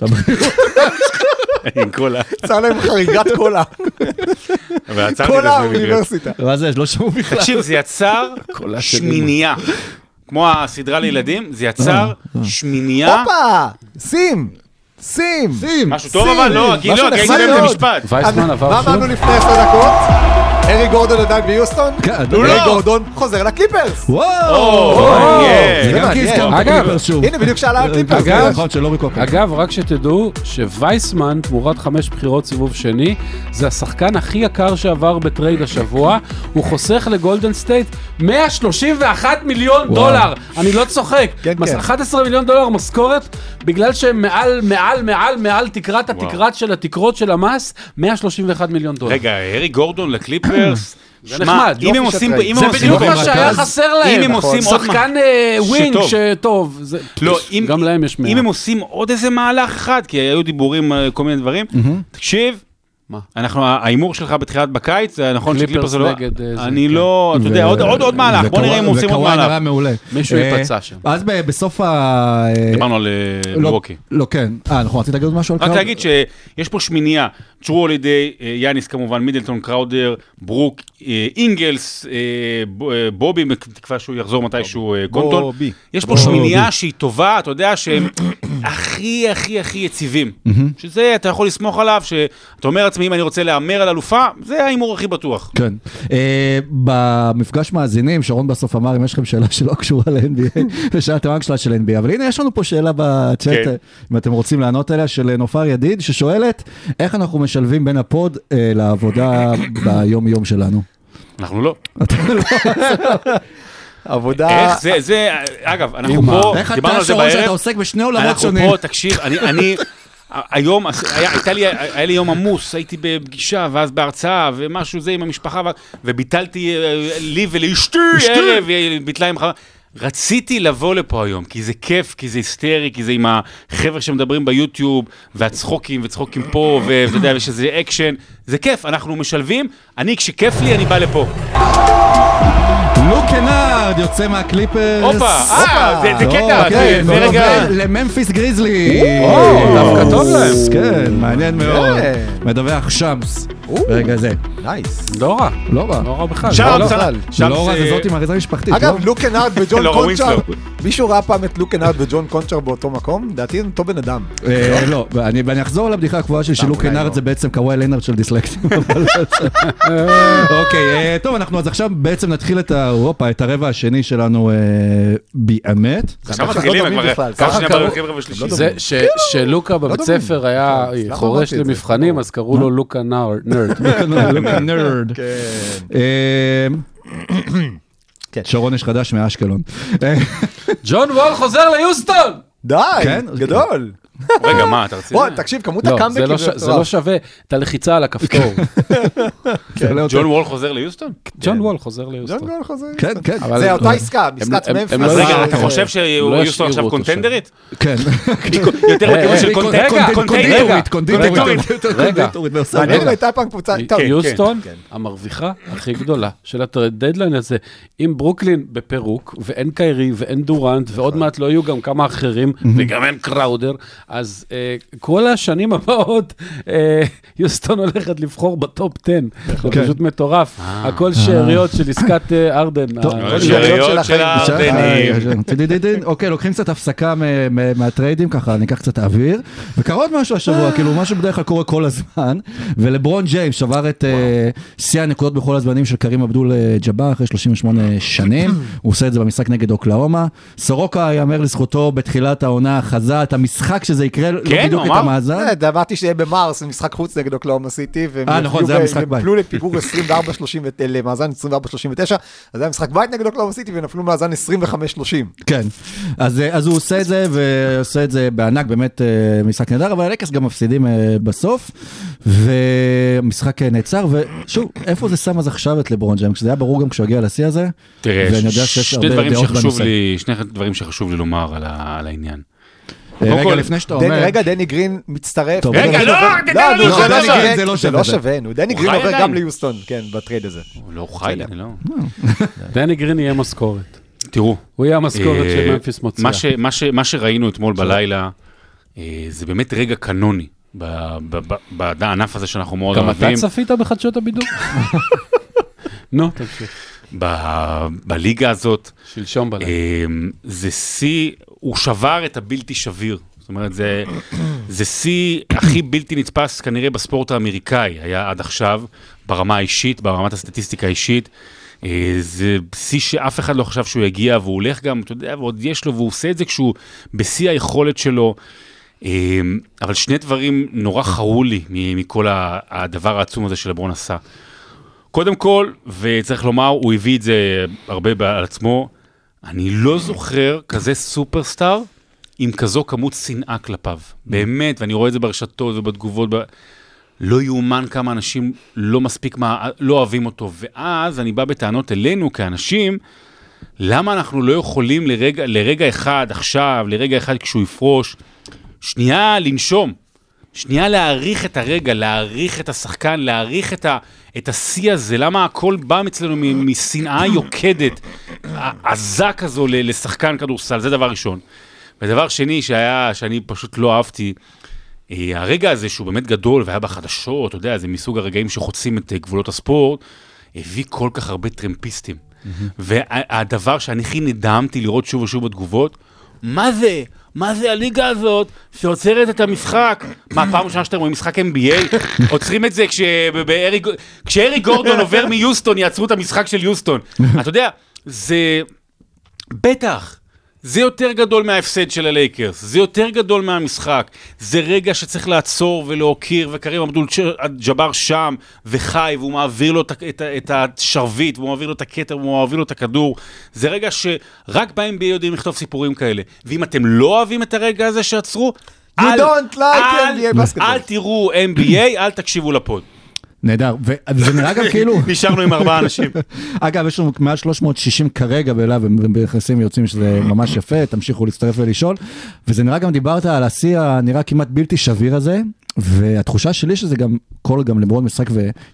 [SPEAKER 2] עם כל ה...
[SPEAKER 4] יצא להם חריגת קולה, כל
[SPEAKER 2] בגלל-
[SPEAKER 4] האוניברסיטה.
[SPEAKER 5] מה זה? לא שמעו בכלל.
[SPEAKER 2] תקשיב, זה יצר
[SPEAKER 1] קולה
[SPEAKER 2] שמינייה. כמו הסדרה לילדים, זה יצר שמינייה.
[SPEAKER 4] הופה, שים, שים.
[SPEAKER 5] שים.
[SPEAKER 2] משהו טוב. אבל לא, גיל, לא. במשפט.
[SPEAKER 1] וייסמן עבר
[SPEAKER 4] מה? אמרנו לפני עשר דקות? ארי גורדון עדיין ביוסטון?
[SPEAKER 5] כן,
[SPEAKER 4] ארי
[SPEAKER 2] לא.
[SPEAKER 4] גורדון חוזר לקליפרס.
[SPEAKER 5] וואו! זה גם כי
[SPEAKER 4] מעניין.
[SPEAKER 5] הזכרת
[SPEAKER 1] אגב,
[SPEAKER 5] קליפרס שוב.
[SPEAKER 4] הנה, בדיוק שאלה על קליפרס.
[SPEAKER 1] אגב,
[SPEAKER 5] נכון.
[SPEAKER 1] אגב, רק שתדעו שווייסמן, תמורת חמש בחירות סיבוב שני, זה השחקן הכי יקר שעבר בטרייד השבוע. הוא חוסך לגולדן סטייט 131 מיליון דולר. אני לא צוחק.
[SPEAKER 4] כן,
[SPEAKER 1] מס-
[SPEAKER 4] כן.
[SPEAKER 1] 11 מיליון דולר משכורת, בגלל שהם מעל, מעל, מעל, מעל תקרת התקרת של התקרות של המס, 131 מיליון דולר.
[SPEAKER 2] רגע, הארי גורדון לקליפרס?
[SPEAKER 1] זה נחמד,
[SPEAKER 2] אם הם עושים... אם
[SPEAKER 1] זה בדיוק מה שהיה חסר להם.
[SPEAKER 2] אם הם
[SPEAKER 1] נכון.
[SPEAKER 2] עושים עוד
[SPEAKER 1] שחקן אה, ווינג
[SPEAKER 2] שטוב. לא, אם,
[SPEAKER 1] גם להם יש 100.
[SPEAKER 2] אם הם עושים עוד איזה מהלך אחד, כי היו דיבורים על כל מיני דברים, תקשיב,
[SPEAKER 1] מה?
[SPEAKER 2] אנחנו, ההימור שלך בתחילת בקיץ, זה נכון
[SPEAKER 1] קליפרס
[SPEAKER 2] שקליפרס זה לא...
[SPEAKER 1] נגד, אה,
[SPEAKER 2] אני
[SPEAKER 1] כן.
[SPEAKER 2] לא, אתה יודע, עוד- עוד עוד מהלך, בוא נראה אם עושים עוד
[SPEAKER 5] וקוואי נראה
[SPEAKER 2] מהלך.
[SPEAKER 5] מעולה.
[SPEAKER 1] מישהו
[SPEAKER 5] אה,
[SPEAKER 1] ייפצע שם.
[SPEAKER 5] אז ב- בסוף ה...
[SPEAKER 2] דיברנו על אה,
[SPEAKER 5] לא-
[SPEAKER 2] מילווקי.
[SPEAKER 5] לא, כן. אה, נכון, רצית להגיד עוד משהו על
[SPEAKER 2] רק
[SPEAKER 5] קראוד?
[SPEAKER 2] להגיד שיש פה שמינייה, טרו הולידי, אה, יאניס כמובן, מידלטון, קראודר, ברוק, אה, אינגלס, אה, אה, בובי, בתקווה שהוא יחזור מתישהו, אה, קונטון.
[SPEAKER 4] בובי.
[SPEAKER 2] יש פה שמינייה שהיא טובה, אתה יודע שהם הכי הכי הכי יציבים. שזה, אתה יכול לסמוך עליו, שאתה אומר לעצמי, אם אני רוצה להמר על אלופה, זה ההימור הכי בטוח.
[SPEAKER 5] כן. אה, במפגש מאזינים, שרון בסוף אמר, אם יש לכם שאלה שלא קשורה ל-NBA, ושאלתם רק שאלה של NBA, אבל הנה, יש לנו פה שאלה בצ'אט,
[SPEAKER 2] כן.
[SPEAKER 5] אם אתם רוצים לענות עליה, של נופר ידיד, ששואלת, איך אנחנו משלבים בין הפוד אה, לעבודה ביום-יום שלנו?
[SPEAKER 2] אנחנו לא.
[SPEAKER 4] עבודה...
[SPEAKER 2] איך זה, זה, אגב, אנחנו פה,
[SPEAKER 5] איך
[SPEAKER 2] דיברנו
[SPEAKER 5] אתה,
[SPEAKER 2] על זה
[SPEAKER 5] שרון, שאתה
[SPEAKER 2] בערב.
[SPEAKER 5] עוסק בשני עולמות
[SPEAKER 2] אנחנו
[SPEAKER 5] שונים?
[SPEAKER 2] פה, תקשיב, אני, אני, היום, היה, הייתה לי, היה לי יום עמוס, הייתי בפגישה, ואז בהרצאה, ומשהו זה עם המשפחה, ו- וביטלתי אה, לי ולאשתי ערב, ביטלה עם חבר. רציתי לבוא לפה היום, כי זה כיף, כי זה היסטרי, כי זה עם החבר'ה שמדברים ביוטיוב, והצחוקים, וצחוקים פה, ואתה יודע, יש איזה אקשן, זה כיף, אנחנו משלבים, אני, כשכיף לי, אני בא לפה.
[SPEAKER 5] לוק קנארד יוצא מהקליפרס.
[SPEAKER 2] הופה, אה, זה- קטע,
[SPEAKER 5] כן,
[SPEAKER 2] זה- רגע...
[SPEAKER 5] לממפיס גריזלי.
[SPEAKER 1] דווקא טוב להם.
[SPEAKER 5] כן, מעניין מאוד.
[SPEAKER 4] כן.
[SPEAKER 5] מדווח שמס ברגע זה.
[SPEAKER 4] nice.
[SPEAKER 1] לא רע,
[SPEAKER 5] לא רע.
[SPEAKER 1] לא רע בכלל. לא, לא.
[SPEAKER 5] רע,
[SPEAKER 2] זה-
[SPEAKER 5] זאת עם אריזה משפחתית.
[SPEAKER 4] אגב,
[SPEAKER 5] לא?
[SPEAKER 4] לוק קנארד וג'ון
[SPEAKER 2] לא,
[SPEAKER 4] קונצ'ר. מישהו ראה פעם את לוק קנארד וג'ון קונצ'ר באותו מקום? לדעתי הם אותו בן אדם.
[SPEAKER 5] אה, לא, ואני ואני אחזור על הבדיחה הקבועה שלי, שלוק קנארד. זה בעצם קוואי לנארד של דיסלקטים. אוקיי, אה, טוב, אנחנו אז עכשיו בעצם נתחיל את ה- הופה, את הרבע השני שלנו אה, באמת.
[SPEAKER 2] עכשיו
[SPEAKER 4] לא
[SPEAKER 2] מתחילים, כבר.
[SPEAKER 1] זה ש- שלוקה בבית
[SPEAKER 4] דומים.
[SPEAKER 1] ספר היה חורש
[SPEAKER 4] זה?
[SPEAKER 1] למבחנים, אז קראו לו לוקה.
[SPEAKER 5] נרד.
[SPEAKER 4] כן.
[SPEAKER 5] אה,
[SPEAKER 4] כן.
[SPEAKER 5] שרון יש חדש מאשקלון.
[SPEAKER 1] ג'ון וול חוזר ליוסטון!
[SPEAKER 4] די,
[SPEAKER 5] כן?
[SPEAKER 4] גדול.
[SPEAKER 2] רגע, מה, אתה רציני?
[SPEAKER 4] בוא, תקשיב, כמות
[SPEAKER 1] לא,
[SPEAKER 4] הקאמבקים
[SPEAKER 1] לא ש- זה לא שווה את הלחיצה על הכפתור.
[SPEAKER 5] זה לא
[SPEAKER 2] ג'ון
[SPEAKER 5] יותר-
[SPEAKER 2] וול חוזר ליוסטון?
[SPEAKER 1] ג'ון וול חוזר
[SPEAKER 4] ג'ון
[SPEAKER 1] ליוסטון.
[SPEAKER 4] גול חוזר.
[SPEAKER 5] כן, כן.
[SPEAKER 1] אבל-
[SPEAKER 4] זה אותה עסקה, עסקת ממפיס.
[SPEAKER 1] לא
[SPEAKER 2] אז רגע, אתה. חושב
[SPEAKER 1] לא
[SPEAKER 2] שיוסטון עכשיו. קונטנדרית?
[SPEAKER 5] כן.
[SPEAKER 2] יותר בכיוון של
[SPEAKER 1] אה,
[SPEAKER 2] content?
[SPEAKER 1] רגע,
[SPEAKER 2] content?
[SPEAKER 5] קונדיטורית,
[SPEAKER 2] קונדיטורית.
[SPEAKER 4] מעניין. הייתה פעם קבוצה, טוב,
[SPEAKER 1] יוסטון,
[SPEAKER 4] כן, כן.
[SPEAKER 1] המרוויחה הכי גדולה של הדדליין הזה, אם ברוקלין בפירוק, ואין קיירי, ואין דורנט, ועוד מעט לא יהיו גם כמה אחרים, וגם אין קראודר, אז אה, כל השנים הבאות, אה, יוסטון הולכת לבחור ב top 10. זה
[SPEAKER 5] כן.
[SPEAKER 1] פשוט מטורף. הכל שאריות של עסקת אה, הארדן.
[SPEAKER 5] טוב,
[SPEAKER 1] ה-
[SPEAKER 4] שאריות של.
[SPEAKER 2] הארדנים.
[SPEAKER 5] אוקיי, לוקחים קצת הפסקה מ- מ- מהטריידים, ככה ניקח קצת אוויר. וקרה עוד משהו השבוע, כאילו משהו בדרך כלל קורה כל הזמן. ולברון ג'יימס שבר את אה, שיא הנקודות בכל הזמנים של קרים אבדול אה, ג'אבר אחרי 38 שנים. הוא עושה את זה במשחק נגד אוקלאומה. סורוקה, יאמר לזכותו, בתחילת העונה חזה את המשחק שזה יקרה, לא
[SPEAKER 2] כן,
[SPEAKER 5] בדיוק את? המאזן.
[SPEAKER 4] אה, אמרתי שיהיה במרס, משחק חוץ נגד אוקלאומה סיטי,
[SPEAKER 5] אה, נכון, זה היה משחק
[SPEAKER 4] הם
[SPEAKER 5] בית.
[SPEAKER 4] נפלו לפיגור 24-30, למאזן 24-39, אז זה היה משחק בית נגד אוקלאומה סיטי, ונפלו מאזן 25-30.
[SPEAKER 5] כן, אז, אה, אז הוא עושה את זה, ועושה את זה בענק, באמת אה, משחק נהדר, אבל הלקס גם מפסידים בסוף, והמשחק אה, נעצר, ושוב, איפה זה שם אז עכשיו את לברון ג'יימס? זה היה ברור גם כשהוא הגיע לשיא הזה, ואני יודע שיש הרבה
[SPEAKER 2] דברים
[SPEAKER 5] דעות
[SPEAKER 2] שחשוב
[SPEAKER 5] בנושא.
[SPEAKER 2] שני דברים שחשוב לי לומר על העניין.
[SPEAKER 5] אה, רגע, לפני שאתה אומר,
[SPEAKER 4] רגע, דני גרין מצטרף.
[SPEAKER 2] רגע, לא,
[SPEAKER 4] נו,
[SPEAKER 2] לא,
[SPEAKER 4] דני גרין-
[SPEAKER 5] זה לא
[SPEAKER 4] זה
[SPEAKER 5] שווה
[SPEAKER 4] לא
[SPEAKER 5] זה.
[SPEAKER 4] שווה, נו, דני
[SPEAKER 2] הוא
[SPEAKER 4] גרין עובר. גם ליוסטון, כן, בטרייד הזה.
[SPEAKER 2] הוא לא חי, אני לא...
[SPEAKER 1] דני גרין יהיה משכורת.
[SPEAKER 2] תראו,
[SPEAKER 1] הוא יהיה המשכורת
[SPEAKER 2] אה,
[SPEAKER 1] שממפיס מוציאה.
[SPEAKER 2] מה שראינו אתמול בלילה, אה, זה באמת רגע קנוני בענף הזה שאנחנו מאוד
[SPEAKER 1] גם אתה
[SPEAKER 2] אוהבים.
[SPEAKER 1] צפית בחדשות הבידור? נו, תמשיך.
[SPEAKER 2] בליגה הזאת,
[SPEAKER 1] שלשום בלילה.
[SPEAKER 2] אמ, זה שיא, הוא שבר את הבלתי שביר. זאת אומרת, זה, זה שיא הכי בלתי נתפס כנראה בספורט האמריקאי, היה עד עכשיו, ברמה האישית, ברמת הסטטיסטיקה האישית. אה, זה שיא שאף אחד לא חשב שהוא יגיע, והוא הולך גם, אתה יודע, ועוד יש לו, והוא עושה את זה כשהוא בשיא היכולת שלו. אמ, אבל שני דברים נורא חרו לי מכל הדבר העצום הזה שלברון עשה. קודם כל, וצריך לומר, הוא הביא את זה הרבה על עצמו, אני לא זוכר כזה סופרסטאר עם כזו כמות שנאה כלפיו. באמת, ואני רואה את זה ברשתות ובתגובות, ב... לא יאומן כמה אנשים לא מספיק, מה, לא אוהבים אותו. ואז אני בא בטענות אלינו כאנשים, למה אנחנו לא יכולים לרגע, לרגע אחד עכשיו, לרגע אחד כשהוא יפרוש, שנייה לנשום. שנייה להעריך את הרגע, להעריך את השחקן, להעריך את, ה, את השיא הזה, למה הכל בא אצלנו משנאה יוקדת, עזה כזו לשחקן כדורסל, זה דבר ראשון. ודבר שני שהיה, שאני פשוט לא אהבתי, אה, הרגע הזה שהוא באמת גדול והיה בחדשות, אתה יודע, זה מסוג הרגעים שחוצים את אה, גבולות הספורט, הביא כל כך הרבה טרמפיסטים. והדבר שאני הכי נדהמתי לראות שוב ושוב בתגובות, מה זה? מה זה הליגה הזאת שעוצרת את המשחק? מה, פעם ראשונה שאתם רואים משחק NBA? עוצרים את זה כשבארי- כשארי גורדון עובר מיוסטון, יעצרו את המשחק של יוסטון. אתה יודע, זה... בטח. זה יותר גדול מההפסד של הלייקרס, זה יותר גדול מהמשחק. זה רגע שצריך לעצור ולהוקיר, וקרים אבדול ג'אבר שם, וחי, והוא מעביר לו את, השרביט, והוא מעביר לו את הכתר, והוא מעביר לו את הכדור. זה רגע שרק ב-NBA יודעים לכתוב סיפורים כאלה. ואם אתם לא אוהבים את הרגע הזה שעצרו,
[SPEAKER 4] You don't like
[SPEAKER 2] אל-
[SPEAKER 4] NBA basketball.
[SPEAKER 2] אל תראו NBA, אל תקשיבו לפוד.
[SPEAKER 5] נהדר, וזה נראה גם כאילו,
[SPEAKER 2] נשארנו עם ארבעה אנשים.
[SPEAKER 5] אגב, יש לנו מעל 360 כרגע בלהב, ובנכנסים ויוצאים שזה ממש יפה, תמשיכו להצטרף ולשאול. וזה נראה גם, דיברת על השיא הנראה כמעט בלתי שביר הזה, והתחושה שלי שזה גם, כל גם לברון משחק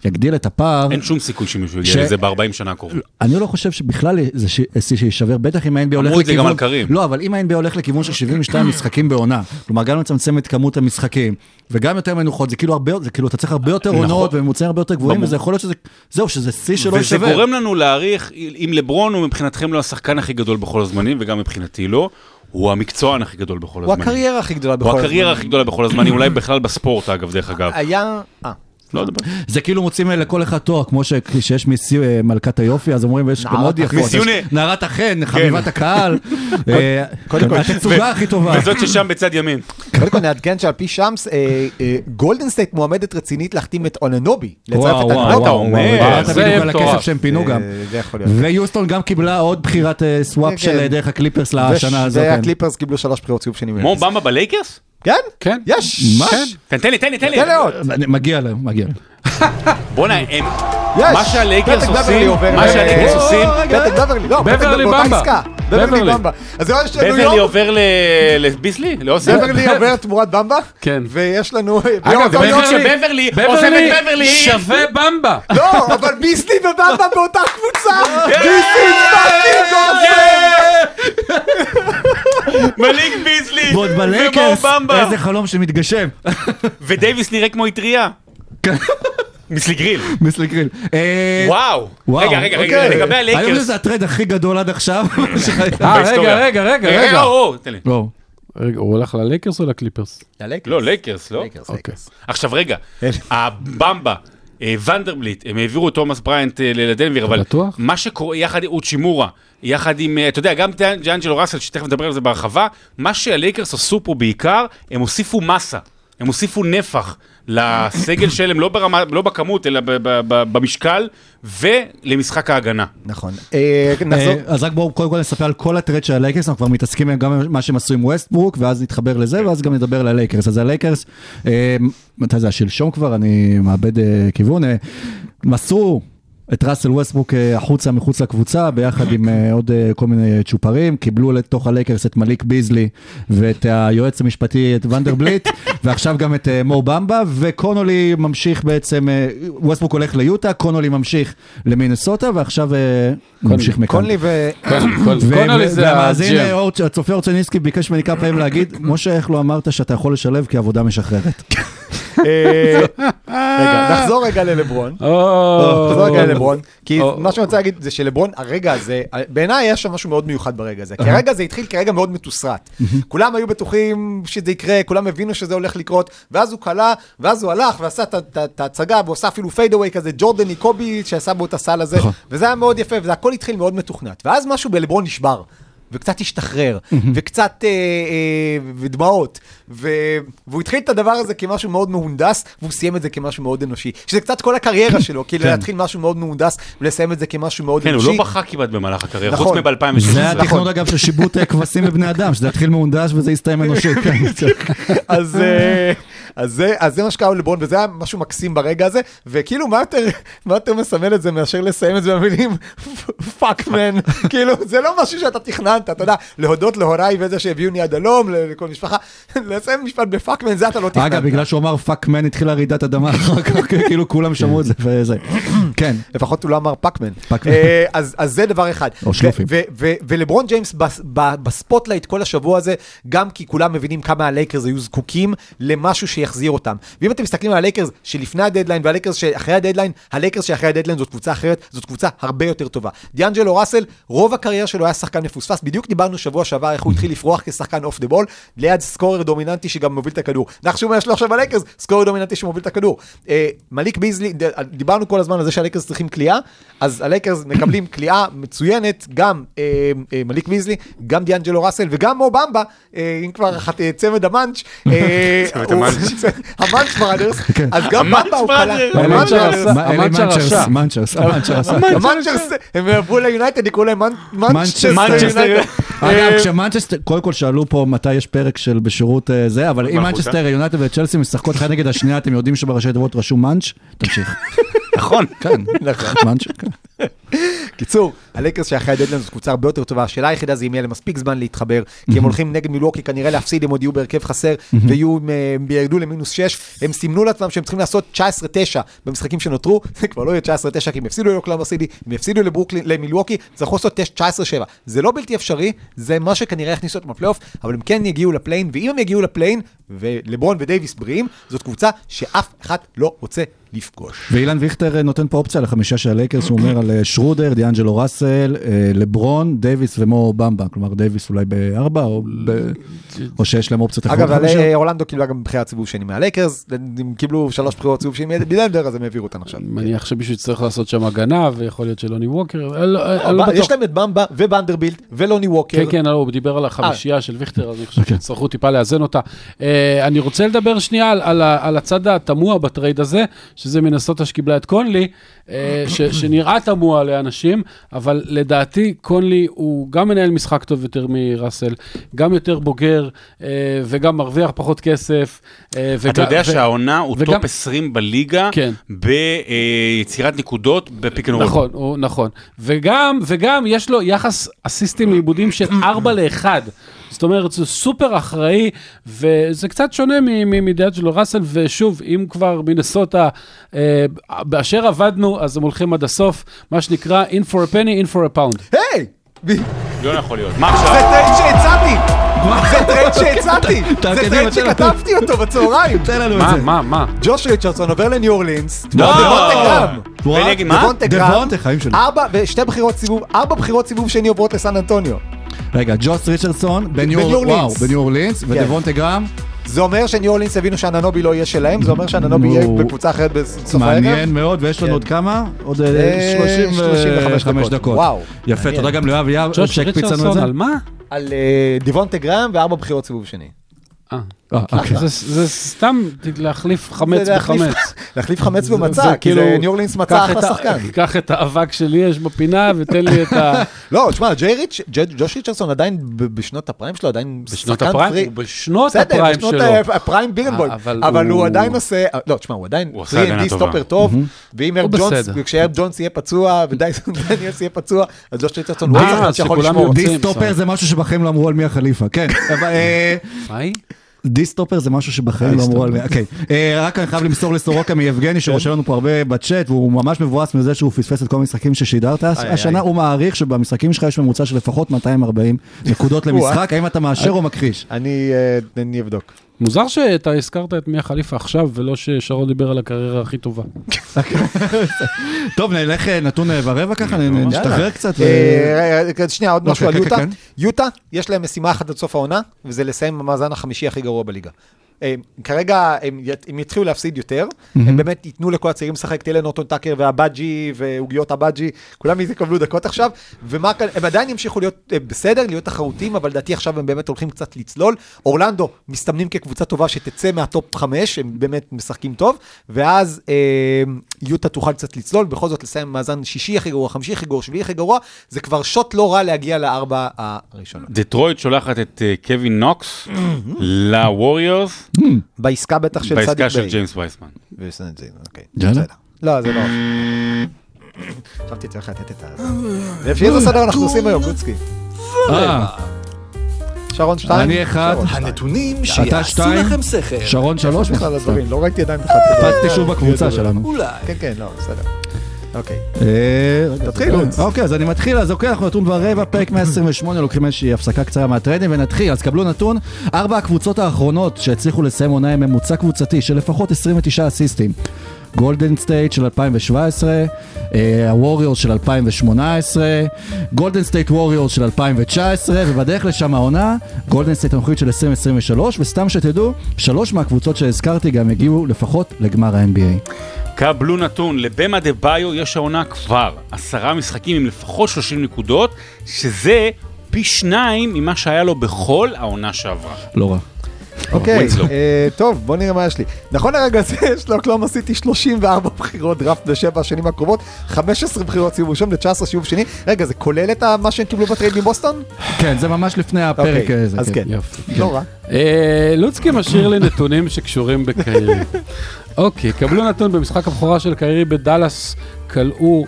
[SPEAKER 5] ויגדיל את הפער.
[SPEAKER 2] אין שום סיכוי שמישהו יגיע
[SPEAKER 5] ש-
[SPEAKER 2] לזה ב-40 שנה הקרובות.
[SPEAKER 5] אני לא חושב שבכלל זה ש- שיא שיישבר, בטח אם ה-NBA הולך לכיוון...
[SPEAKER 2] אמרו את זה גם על קרים.
[SPEAKER 5] לא, אבל אם ה-NBA הולך לכיוון של 72 משחקים בעונה, כלומר גם לצמצם את כמות המשחקים, וגם יותר מנוחות, זה כאילו הרבה, זה כאילו אתה צריך הרבה יותר
[SPEAKER 2] נכון.
[SPEAKER 5] עונות וממוצעים הרבה יותר גבוהים. וזה יכול להיות שזה, זהו, שזה שיא שלא
[SPEAKER 2] וזה
[SPEAKER 5] יישבר.
[SPEAKER 2] גורם לנו להעריך, אם לברון הוא מבחינתכם לא השחקן הכי גדול בכל הזמנים, וגם מבחינתי לא, הוא המקצוען הכי גדול בכל
[SPEAKER 4] הוא
[SPEAKER 2] הזמנים.
[SPEAKER 4] הקריירה הכי גדולה בכל
[SPEAKER 2] הוא
[SPEAKER 4] הזמן.
[SPEAKER 2] הקריירה הכי גדולה בכל הזמנים, אולי בכלל בספורט אגב, דרך אגב.
[SPEAKER 4] היה... אה.
[SPEAKER 2] לא יודע.
[SPEAKER 5] זה כאילו מוצאים לכל אחד תואר, כמו שיש מיס אה, מלכת היופי, אז אומרים, ויש גם עוד. יפות. יש נערת החן, חביבת הקהל, אה. התצוגה הכי טובה.
[SPEAKER 2] וזאת ששם בצד ימין.
[SPEAKER 4] קודם כל נעדכן שעל פי שמס, אה, גולדן סטייט מועמדת רצינית להחתים את אנונובי. לצרף
[SPEAKER 5] וואו,
[SPEAKER 4] את
[SPEAKER 5] וואו,
[SPEAKER 4] הגנוטה.
[SPEAKER 5] וואו,
[SPEAKER 2] אומר?
[SPEAKER 1] זה
[SPEAKER 5] בדיוק על. הכסף שהם פינו גם. ויוסטון גם קיבלה עוד בחירת סוואפ
[SPEAKER 4] כן,
[SPEAKER 5] של
[SPEAKER 4] כן.
[SPEAKER 5] דרך הקליפרס לשנה הזאת. כן.
[SPEAKER 4] והקליפרס קיבלו שלוש בחירות סיבוב שני.
[SPEAKER 2] מו במבה בלייקרס?
[SPEAKER 4] כן?
[SPEAKER 1] כן.
[SPEAKER 4] יש!
[SPEAKER 5] מה?
[SPEAKER 4] כן.
[SPEAKER 2] תן תן לי, תן לי, תן לי.
[SPEAKER 4] תן לי עוד.
[SPEAKER 5] אני- מגיע להם, מגיע להם.
[SPEAKER 2] בואנה, הם...
[SPEAKER 4] יש!
[SPEAKER 2] מה שהלייקרס עושים,
[SPEAKER 4] בברלי עובר
[SPEAKER 2] מה שהלייקרס עושים,
[SPEAKER 4] פתק בברלי, לא, פתק
[SPEAKER 1] בברלי
[SPEAKER 4] באותה
[SPEAKER 1] במבה.
[SPEAKER 4] עסקה. בברלי
[SPEAKER 1] בברלי.
[SPEAKER 4] במבה. אז זה יש לנו
[SPEAKER 2] בברלי
[SPEAKER 4] יום,
[SPEAKER 2] עובר ל- לביסלי? לאוסם?
[SPEAKER 4] בברלי עובר תמורת במבה,
[SPEAKER 1] כן.
[SPEAKER 4] ויש לנו...
[SPEAKER 1] אגב,
[SPEAKER 2] שבברלי עוזב את בברלי.
[SPEAKER 1] שווה במבה.
[SPEAKER 4] לא, אבל ביסלי ובמבה באותה קבוצה!
[SPEAKER 2] כן.
[SPEAKER 4] ביסלי פאקינג
[SPEAKER 2] מליק ביסלי.
[SPEAKER 5] ועוד
[SPEAKER 2] ומור
[SPEAKER 5] בלייקרס,
[SPEAKER 2] במבה.
[SPEAKER 5] איזה חלום שמתגשם.
[SPEAKER 2] ודייוויס נראה כמו אטריה. מיסלי גריל.
[SPEAKER 5] מיסלי גריל. אה,
[SPEAKER 2] וואו.
[SPEAKER 5] וואו,
[SPEAKER 2] רגע, רגע,
[SPEAKER 4] אוקיי.
[SPEAKER 2] רגע, לגבי
[SPEAKER 5] אני חושב
[SPEAKER 2] הלייקרס.
[SPEAKER 5] שזה הטרייד הכי גדול עד עכשיו.
[SPEAKER 1] אה,
[SPEAKER 2] בהיסטוריה.
[SPEAKER 1] רגע, רגע, רגע,
[SPEAKER 2] רגע,
[SPEAKER 1] רגע.
[SPEAKER 2] או, או, תן לי.
[SPEAKER 1] רגע, הוא הולך ללייקרס או לקליפרס?
[SPEAKER 2] לא, לייקרס, לא?
[SPEAKER 1] אוקיי.
[SPEAKER 2] עכשיו רגע, הבמבה, ונדרבליט, הם העבירו את תומאס בריינט אה, לדנביר, אבל
[SPEAKER 1] בטוח?
[SPEAKER 2] מה שקורה יחד עם אוצ'ימורה, יחד עם, אה, אתה יודע, גם ג'אנג'לו ראסל, שתכף נדבר על זה בהרחבה, מה שהלייקרס עשו פה בעיקר, הם הוסיפו מסה, הם הוסיפו נפח לסגל שלהם, לא, ברמה, לא בכמות, אלא ב- ב- ב- במשקל, ולמשחק ההגנה.
[SPEAKER 4] נכון. אה, נחזור.
[SPEAKER 5] אה, אז רק בואו קודם כל נספר על כל הטרייד של הלייקרס, אנחנו כבר מתעסקים עם גם מה שהם עשו עם ווסטברוק, ואז נתחבר לזה, ואז גם נדבר על הלייקרס. אז הלייקרס, אה, מתי זה, השלשום כבר, אני מאבד אה, כיוון, אה, מסרו את ראסל ווסטברוק אה, החוצה מחוץ לקבוצה, ביחד עם אה, עוד אה, כל מיני צ'ופרים, קיבלו לתוך הלייקרס את מליק ביזלי ואת היועץ המשפטי, את ונדרבליט, ועכשיו גם את אה, מו במבה, וקונולי ממשיך בעצם, ווסטברוק הולך ליוטה, קונולי ממשיך למינסוטה, ועכשיו ממשיך מכאן.
[SPEAKER 4] קונלי ו...
[SPEAKER 1] קונולי זה.
[SPEAKER 5] אור- הצופה אורצ'ניסקי ביקש ממני כמה פעמים להגיד, משה, איך לא אמרת שאתה יכול לשלב כעבודה משחררת?
[SPEAKER 4] אה, רגע, נחזור רגע ללברון. נחזור רגע ללברון, כי. מה שאני רוצה להגיד זה שלברון, הרגע הזה, בעיניי יש שם משהו מאוד מיוחד ברגע הזה. כי הרגע הזה התחיל כרגע מאוד מתוסרט. כולם היו בטוחים שזה יקרה, כולם הבינו שזה הולך לקרות, ואז הוא קלע, ואז הוא הלך ועשה את ההצגה, ועושה אפילו פיידאווי כזה, ג'ורדני קובי, שעשה בו את הסל הזה, וזה היה מאוד יפה, וזה הכל התחיל מאוד מתוכנת. ואז משהו בלברון נשבר. וקצת השתחרר, וקצת אה, אה, ודמעות, ו... והוא התחיל את הדבר הזה כמשהו מאוד מהונדס, והוא סיים את זה כמשהו מאוד אנושי. שזה קצת כל הקריירה שלו, כאילו להתחיל משהו מאוד מהונדס, ולסיים את זה כמשהו מאוד
[SPEAKER 2] כן, הוא
[SPEAKER 4] אנושי.
[SPEAKER 2] לא בכה כמעט במהלך הקריירה,
[SPEAKER 4] נכון.
[SPEAKER 2] חוץ מ-2016.
[SPEAKER 5] זה התכנון אגב של שיבוט אה, כבשים בבני אדם, שזה יתחיל מהונדס וזה יסתיים אנושי. כן.
[SPEAKER 4] אז, אה, אז, זה, אז זה מה שקרה לברון, וזה היה משהו מקסים ברגע הזה, וכאילו, מה יותר, מה יותר מסמל את זה מאשר לסיים את זה במילים fuck man, כאילו, זה לא משהו שאתה תכננת דורנט, אתה יודע, להודות להוריי וזה שהביאוני עד הלום, לכל משפחה, לסיים משפט ב fuck man, זה אתה לא תכננת.
[SPEAKER 5] אגב, בגלל שהוא אמר fuck man התחילה רעידת אדמה אחר כך, כאילו כולם שמעו את זה וזה. כן.
[SPEAKER 4] לפחות הוא לא אמר פקמן.
[SPEAKER 5] פקמן.
[SPEAKER 4] אה, אז זה דבר אחד.
[SPEAKER 5] או שלופים.
[SPEAKER 4] ולברון ג'יימס ב spotlight כל השבוע הזה, גם כי כולם מבינים כמה הלייקרס היו זקוקים למשהו שיחזיר אותם. ואם אתם מסתכלים על הלייקרס שלפני הדדליין והלייקרס שאחרי הדדליין, הלייקרס שאחרי הדדליין זאת קבוצה אחרת, זאת קבוצה הרבה יותר טובה. דיאנג'לו ראסל, רוב הקריירה שלו היה שחקן מפוספס, בדיוק דיברנו שבוע שעבר איך הוא התחיל לפרוח כשחקן off the ball, ליד סקורר דומיננטי שגם מוביל את הכדור. נחשו מה יש לו עכשיו הלייקרס, סקורר דומיננטי שמוביל את הכדור. אה, מליק ביזלי, ד- דיברנו כל הזמן על זה שהלייקרס צריכים כליאה, אז הלייקרס מקבלים כליאה מצוינת, גם אה, אה, מליק ביזלי, גם דיאנג'לו ראסל וגם מו במבה, אה, אם כבר אחת, אה, צמד המאנץ', אה,
[SPEAKER 2] צמד המאנץ'.
[SPEAKER 4] המאנץ' בראדרס, אז גם במבה הוא
[SPEAKER 2] בראדרס.
[SPEAKER 4] קלה.
[SPEAKER 1] המאנץ'
[SPEAKER 4] המאנץ'
[SPEAKER 1] עשה-
[SPEAKER 5] מה, אלה
[SPEAKER 1] המאנצ'ר
[SPEAKER 5] מנצ'רס,
[SPEAKER 1] עשה.
[SPEAKER 5] מנצ'רס, המנצ'ר עשה.
[SPEAKER 4] המאנצ'רס, הם עברו ליונייטד, יקראו להם. יונייטד.
[SPEAKER 5] אגב, כשמנצ'סטר, קודם כל שאלו פה מתי יש פרק של בשירות אה, זה, אבל אם. מנצ'סטר יונייטד וצ'לסי משחקות אחד נגד השנייה, אתם יודעים שבראשי תיבות רשום מאנץ'? תמשיך.
[SPEAKER 2] נכון.
[SPEAKER 5] כן, מאנץ', כן.
[SPEAKER 4] קיצור, הלייקרס שאחרי הדדליין זאת קבוצה הרבה יותר טובה, השאלה היחידה זה אם יהיה להם מספיק זמן להתחבר, כי הם הולכים נגד מילווקי כנראה להפסיד, הם עוד יהיו בהרכב חסר, ויהיו, אה, הם ירדו למינוס 6, הם סימנו לעצמם שהם צריכים לעשות 19-9 במשחקים שנותרו, זה כבר לא יהיה 19-9 כי הם יפסידו לאוקלאמה סיטי, הם יפסידו למילווקי, צריכו לעשות 19-7, זה לא בלתי אפשרי, זה מה שכנראה יכניס אותם לפלייאוף, אבל הם כן יגיעו ל play-in, ואם הם יגיעו ל play-in, ולברון ודייוויס בריאים, זאת קבוצה שאף אחד לא רוצה לפגוש.
[SPEAKER 5] ואילן ויכטר אה, נותן פה אופציה לחמישה של הלייקרס, הוא אומר על אה, שרודר, דיאנג'לו ראסל, אה, לברון, דייוויס ומו במבה. כלומר, דייוויס אולי בארבע, או ב- או שיש להם אופציות אחרות
[SPEAKER 4] אגב, אורלנדו קיבלה גם בחירת סיבוב שני מהלייקרס, הם קיבלו שלוש בחירות סיבוב שני מבילנדר, אז הם העבירו אותן עכשיו.
[SPEAKER 1] אני מניח שמישהו יצטרך לעשות שם הגנה, ויכול להיות שלוני ווקר, לא- לא.
[SPEAKER 4] יש להם את במבה ובנדרבילט ולוני ווקר.
[SPEAKER 1] כן, כן, לא, הוא דיבר על החמישייה של ויכטר, אז אני חושב שיצטרכו טיפה לאזן אותה. אני רוצה לדבר שנייה על- על ה- על הצד התמוה בטרייד הזה, שזה מנסוטה שקיבלה את קונלי, אה, ש- שנראה תמוה לאנשים, אבל לדעתי קונלי הוא גם מנהל משחק טוב יותר מראסל, גם יותר בוגר, אה, וגם מרוויח פחות כסף. אה,
[SPEAKER 2] אתה
[SPEAKER 1] וג-
[SPEAKER 2] יודע
[SPEAKER 1] ו-
[SPEAKER 2] שהעונה הוא
[SPEAKER 1] וגם-
[SPEAKER 2] top 20 בליגה
[SPEAKER 1] כן.
[SPEAKER 2] ביצירת נקודות ב pick and roll.
[SPEAKER 1] נכון, הוא, נכון. וגם, וגם יש לו יחס אסיסטים לאיבודים של 4 ל-1. זאת אומרת, זה סופר אחראי, וזה קצת שונה מ- מ- מדיאנג'לו ראסל, ושוב, אם כבר מנסוטה, אה, כאשר אבדנו, אז הם הולכים עד הסוף, מה שנקרא, in for a penny, in for a pound.
[SPEAKER 4] היי!
[SPEAKER 2] לא יכול להיות. מה
[SPEAKER 4] זה
[SPEAKER 2] עכשיו?
[SPEAKER 4] טרייד שהצעתי! זה טרייד שהצעתי! זה טרייד. שכתבתי אותו בצהריים!
[SPEAKER 5] תן לנו את
[SPEAKER 1] מה,
[SPEAKER 5] זה.
[SPEAKER 1] מה, מה?
[SPEAKER 4] ג'וש ריצ'רדסון עובר לניו אורלינס,
[SPEAKER 2] לא!
[SPEAKER 4] דבונטה
[SPEAKER 2] מה?
[SPEAKER 4] דבונטה
[SPEAKER 5] חיים שלי.
[SPEAKER 4] ארבע, ושתי בחירות סיבוב, ארבע בחירות סיבוב שני עוברות לסן אנטוניו.
[SPEAKER 5] רגע, ג'וס ריצ'רדסון, בניו אורלינס,
[SPEAKER 4] אורלינס.
[SPEAKER 5] בניו אורלינס, ודבונטה גרם,
[SPEAKER 4] זה אומר שניו אורלינס הבינו שהננובי לא יהיה שלהם, זה אומר שהננובי
[SPEAKER 5] נו.
[SPEAKER 4] יהיה בקבוצה אחרת בסוף הערב.
[SPEAKER 5] מעניין מאוד, ויש לנו
[SPEAKER 4] כן.
[SPEAKER 5] עוד כמה? עוד אה,
[SPEAKER 4] אה, 35
[SPEAKER 5] 35
[SPEAKER 4] דקות. וואו,
[SPEAKER 5] יפה. תודה גם ליואב יאב, שהקפיץ לנו את
[SPEAKER 1] ריצ'רסון,
[SPEAKER 5] זה.
[SPEAKER 1] על מה?
[SPEAKER 4] על אה, דיוונטה גרם וארבע בחירות סיבוב שני.
[SPEAKER 1] אה,
[SPEAKER 5] אה, אוקיי.
[SPEAKER 1] זה- זה סתם להחליף חמץ בחמץ.
[SPEAKER 4] להחליף חמץ
[SPEAKER 1] זה-
[SPEAKER 4] במצע,
[SPEAKER 1] זה
[SPEAKER 4] כי
[SPEAKER 1] כאילו,
[SPEAKER 4] זה ניו אורלינס
[SPEAKER 1] קח
[SPEAKER 4] אחלה שחקן.
[SPEAKER 1] קח את האבק שלי יש בפינה ותן לי את ה...
[SPEAKER 4] לא, תשמע, ג'יי ריץ', ג'וש ריצ'רסון עדיין ב- בשנות הפריים שלו, עדיין
[SPEAKER 1] בשנות
[SPEAKER 4] שחקן
[SPEAKER 1] הפריים?
[SPEAKER 4] פרי.
[SPEAKER 1] הוא בשנות
[SPEAKER 4] בסדר,
[SPEAKER 1] הפריים
[SPEAKER 4] בשנות
[SPEAKER 1] שלו.
[SPEAKER 4] ה- הפריים בירנבוים,
[SPEAKER 1] אה, אבל
[SPEAKER 4] אבל
[SPEAKER 1] הוא-
[SPEAKER 4] עדיין עושה, לא, תשמע, הוא עדיין
[SPEAKER 2] הוא עושה
[SPEAKER 4] 3
[SPEAKER 2] הגנה
[SPEAKER 4] D
[SPEAKER 2] טובה.
[SPEAKER 4] סטופר טוב, ואם ארב ג'ונס,
[SPEAKER 1] בסדר.
[SPEAKER 4] וכשארב ג'ונס יהיה פצוע, ודייסון דניאלס יהיה פצוע, אז ג'וש ריצ'רסון הוא שחקן שיכול
[SPEAKER 1] שכולם
[SPEAKER 4] לשמור.
[SPEAKER 1] רוצים.
[SPEAKER 5] דיסטופר זה משהו שבחיים לא אמרו על מי החליפה, כן. אבל,
[SPEAKER 1] מה היא?
[SPEAKER 5] דיסטופר זה משהו שבחיים לא אמרו על מי, אוקיי. אה, רק אני חייב למסור לסורוקה מיבגני שרושם לנו פה הרבה בצ'אט והוא ממש מבואס מזה שהוא פספס את כל המשחקים ששידרת השנה, הוא מעריך שבמשחקים שלך יש ממוצע של לפחות 240 נקודות למשחק, האם אתה מאשר או מכחיש?
[SPEAKER 4] אני אה, אני אבדוק.
[SPEAKER 1] מוזר שאתה הזכרת את מיה חליפה עכשיו, ולא ששרון דיבר על הקריירה הכי טובה.
[SPEAKER 5] טוב, נלך אה, נתון אה, ורבע ככה, נ- נשתחרר קצת.
[SPEAKER 4] אה, שנייה, עוד משהו על
[SPEAKER 5] אוקיי, כן,
[SPEAKER 4] יוטה.
[SPEAKER 5] כן,
[SPEAKER 4] יוטה, יש להם משימה אחת עד סוף העונה, וזה לסיים במאזן החמישי הכי גרוע בליגה. כרגע הם ית- הם יתחילו להפסיד יותר, הם באמת ייתנו לכל הצעירים לשחק, תהיה לנוטון טאקר והבאג'י ועוגיות הבאג'י, כולם יקבלו דקות עכשיו, ומה כאן, הם עדיין ימשיכו להיות אה, בסדר, להיות תחרותיים, אבל לדעתי עכשיו הם באמת הולכים קצת לצלול. אורלנדו מסתמנים כקבוצה טובה שתצא מהטופ חמש, הם באמת משחקים טוב, ואז אה, יוטה תוכל קצת לצלול, בכל זאת לסיים מאזן שישי הכי גרוע, חמישי הכי גרוע, שביעי הכי גרוע, זה כבר shot לא רע להגיע לארבע הראשונות.
[SPEAKER 2] דטרויט שולחת את אה, קווין נוקס לווריורס
[SPEAKER 4] בעסקה בטח של סאדיק
[SPEAKER 2] בעסקה של. ג'יימס וייסמן.
[SPEAKER 4] אוקיי. בסדר. לא, זה לא. חשבתי צריך לתת את ה... לפי איזה סדר אנחנו עושים היום, לוצקי?
[SPEAKER 5] אה,
[SPEAKER 4] שרון שתיים.
[SPEAKER 5] אני אחד.
[SPEAKER 6] הנתונים
[SPEAKER 5] אתה
[SPEAKER 6] שיעשו? לכם שכל.
[SPEAKER 5] שרון שלוש?
[SPEAKER 4] בכלל הדברים, לא ראיתי עדיין בכלל.
[SPEAKER 5] קפצתי שוב בקבוצה שלנו.
[SPEAKER 6] אולי.
[SPEAKER 4] כן, כן, לא, בסדר. אוקיי.
[SPEAKER 5] אה,
[SPEAKER 4] תתחילו.
[SPEAKER 5] אוקיי, אז אני מתחיל, אז אוקיי, אנחנו נתון ורבע, פרק 128, לוקחים איזושהי הפסקה קצרה מהטריידים ונתחיל, אז קבלו נתון, ארבע הקבוצות האחרונות שהצליחו לסיים עונה עם ממוצע קבוצתי של לפחות 29 אסיסטים. גולדן סטייט של 2017, הווריורס של 2018, גולדן סטייט ווריורס של 2019, ובדרך לשם העונה, גולדן סטייט הנוכחית של 2023, וסתם שתדעו, שלוש מהקבוצות שהזכרתי גם הגיעו לפחות לגמר ה-NBA.
[SPEAKER 2] קבלו נתון, לבאם אדבאיו יש העונה כבר עשרה משחקים עם לפחות 30 נקודות, שזה פי שניים ממה שהיה לו בכל העונה שעברה.
[SPEAKER 5] לא רע.
[SPEAKER 4] אוקיי. אה, טוב, בוא נראה מה יש לי. נכון לרגע זה, יש לאוקלהומה סיטי 34 בחירות דראפט בשבע השנים הקרובות, 15 בחירות סיבוב ראשון ו-19 סיבוב שני. רגע, זה כולל את מה שהם קיבלו בטרייד מבוסטון?
[SPEAKER 5] כן, זה ממש לפני הפרק
[SPEAKER 4] אוקיי,
[SPEAKER 5] הזה.
[SPEAKER 4] אז כן.
[SPEAKER 1] יופי.
[SPEAKER 4] לא רע.
[SPEAKER 1] אה, לוצקי משאיר לי נתונים שקשורים בקיירי. אוקיי, קבלו נתון במשחק הבכורה של קיירי בדאלאס, כלאו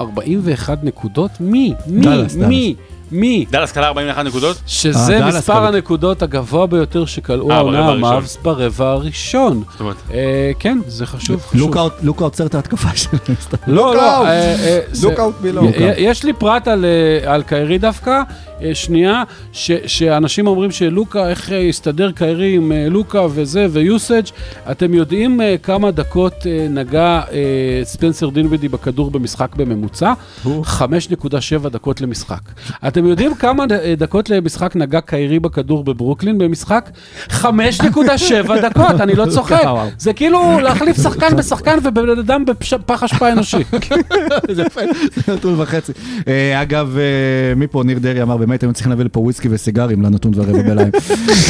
[SPEAKER 1] 41 נקודות. מי? מי? מי? מי?
[SPEAKER 2] דאלאס קלה 41 נקודות?
[SPEAKER 1] שזה
[SPEAKER 5] אה,
[SPEAKER 1] מספר. הנקודות הגבוה ביותר שכלאו
[SPEAKER 2] אה,
[SPEAKER 1] העונה. המאבס ברבע הראשון.
[SPEAKER 2] זאת אומרת,
[SPEAKER 1] אה, כן, זה חשוב. חשוב.
[SPEAKER 5] לוקה עוצר את ההתקפה שלו.
[SPEAKER 1] לא, לא,
[SPEAKER 4] below.
[SPEAKER 1] י- יש לי פרט על, על קיירי דווקא, שנייה, ש, שאנשים אומרים שלוקה, איך אה, הסתדר קיירי עם אה, לוקה וזה, ויוסאג', אתם יודעים אה, כמה דקות אה, נגע אה, ספנסר דינווידי בכדור במשחק בממוצע? 5.7 דקות למשחק. אתם יודעים כמה אה, דקות למשחק נגע קיירי בכדור בברוקלין במשחק? 5.7 דקות, אני לא צוחק.
[SPEAKER 5] וואו.
[SPEAKER 1] זה כאילו להחליף שחקן בשחקן ובן אדם בפח אשפה אנושי.
[SPEAKER 5] זה נתון וחצי. אה, אגב, אה, מפה ניר דרעי אמר, באמת היינו צריכים להביא לפה וויסקי וסיגרים לנתון ורבע בליים.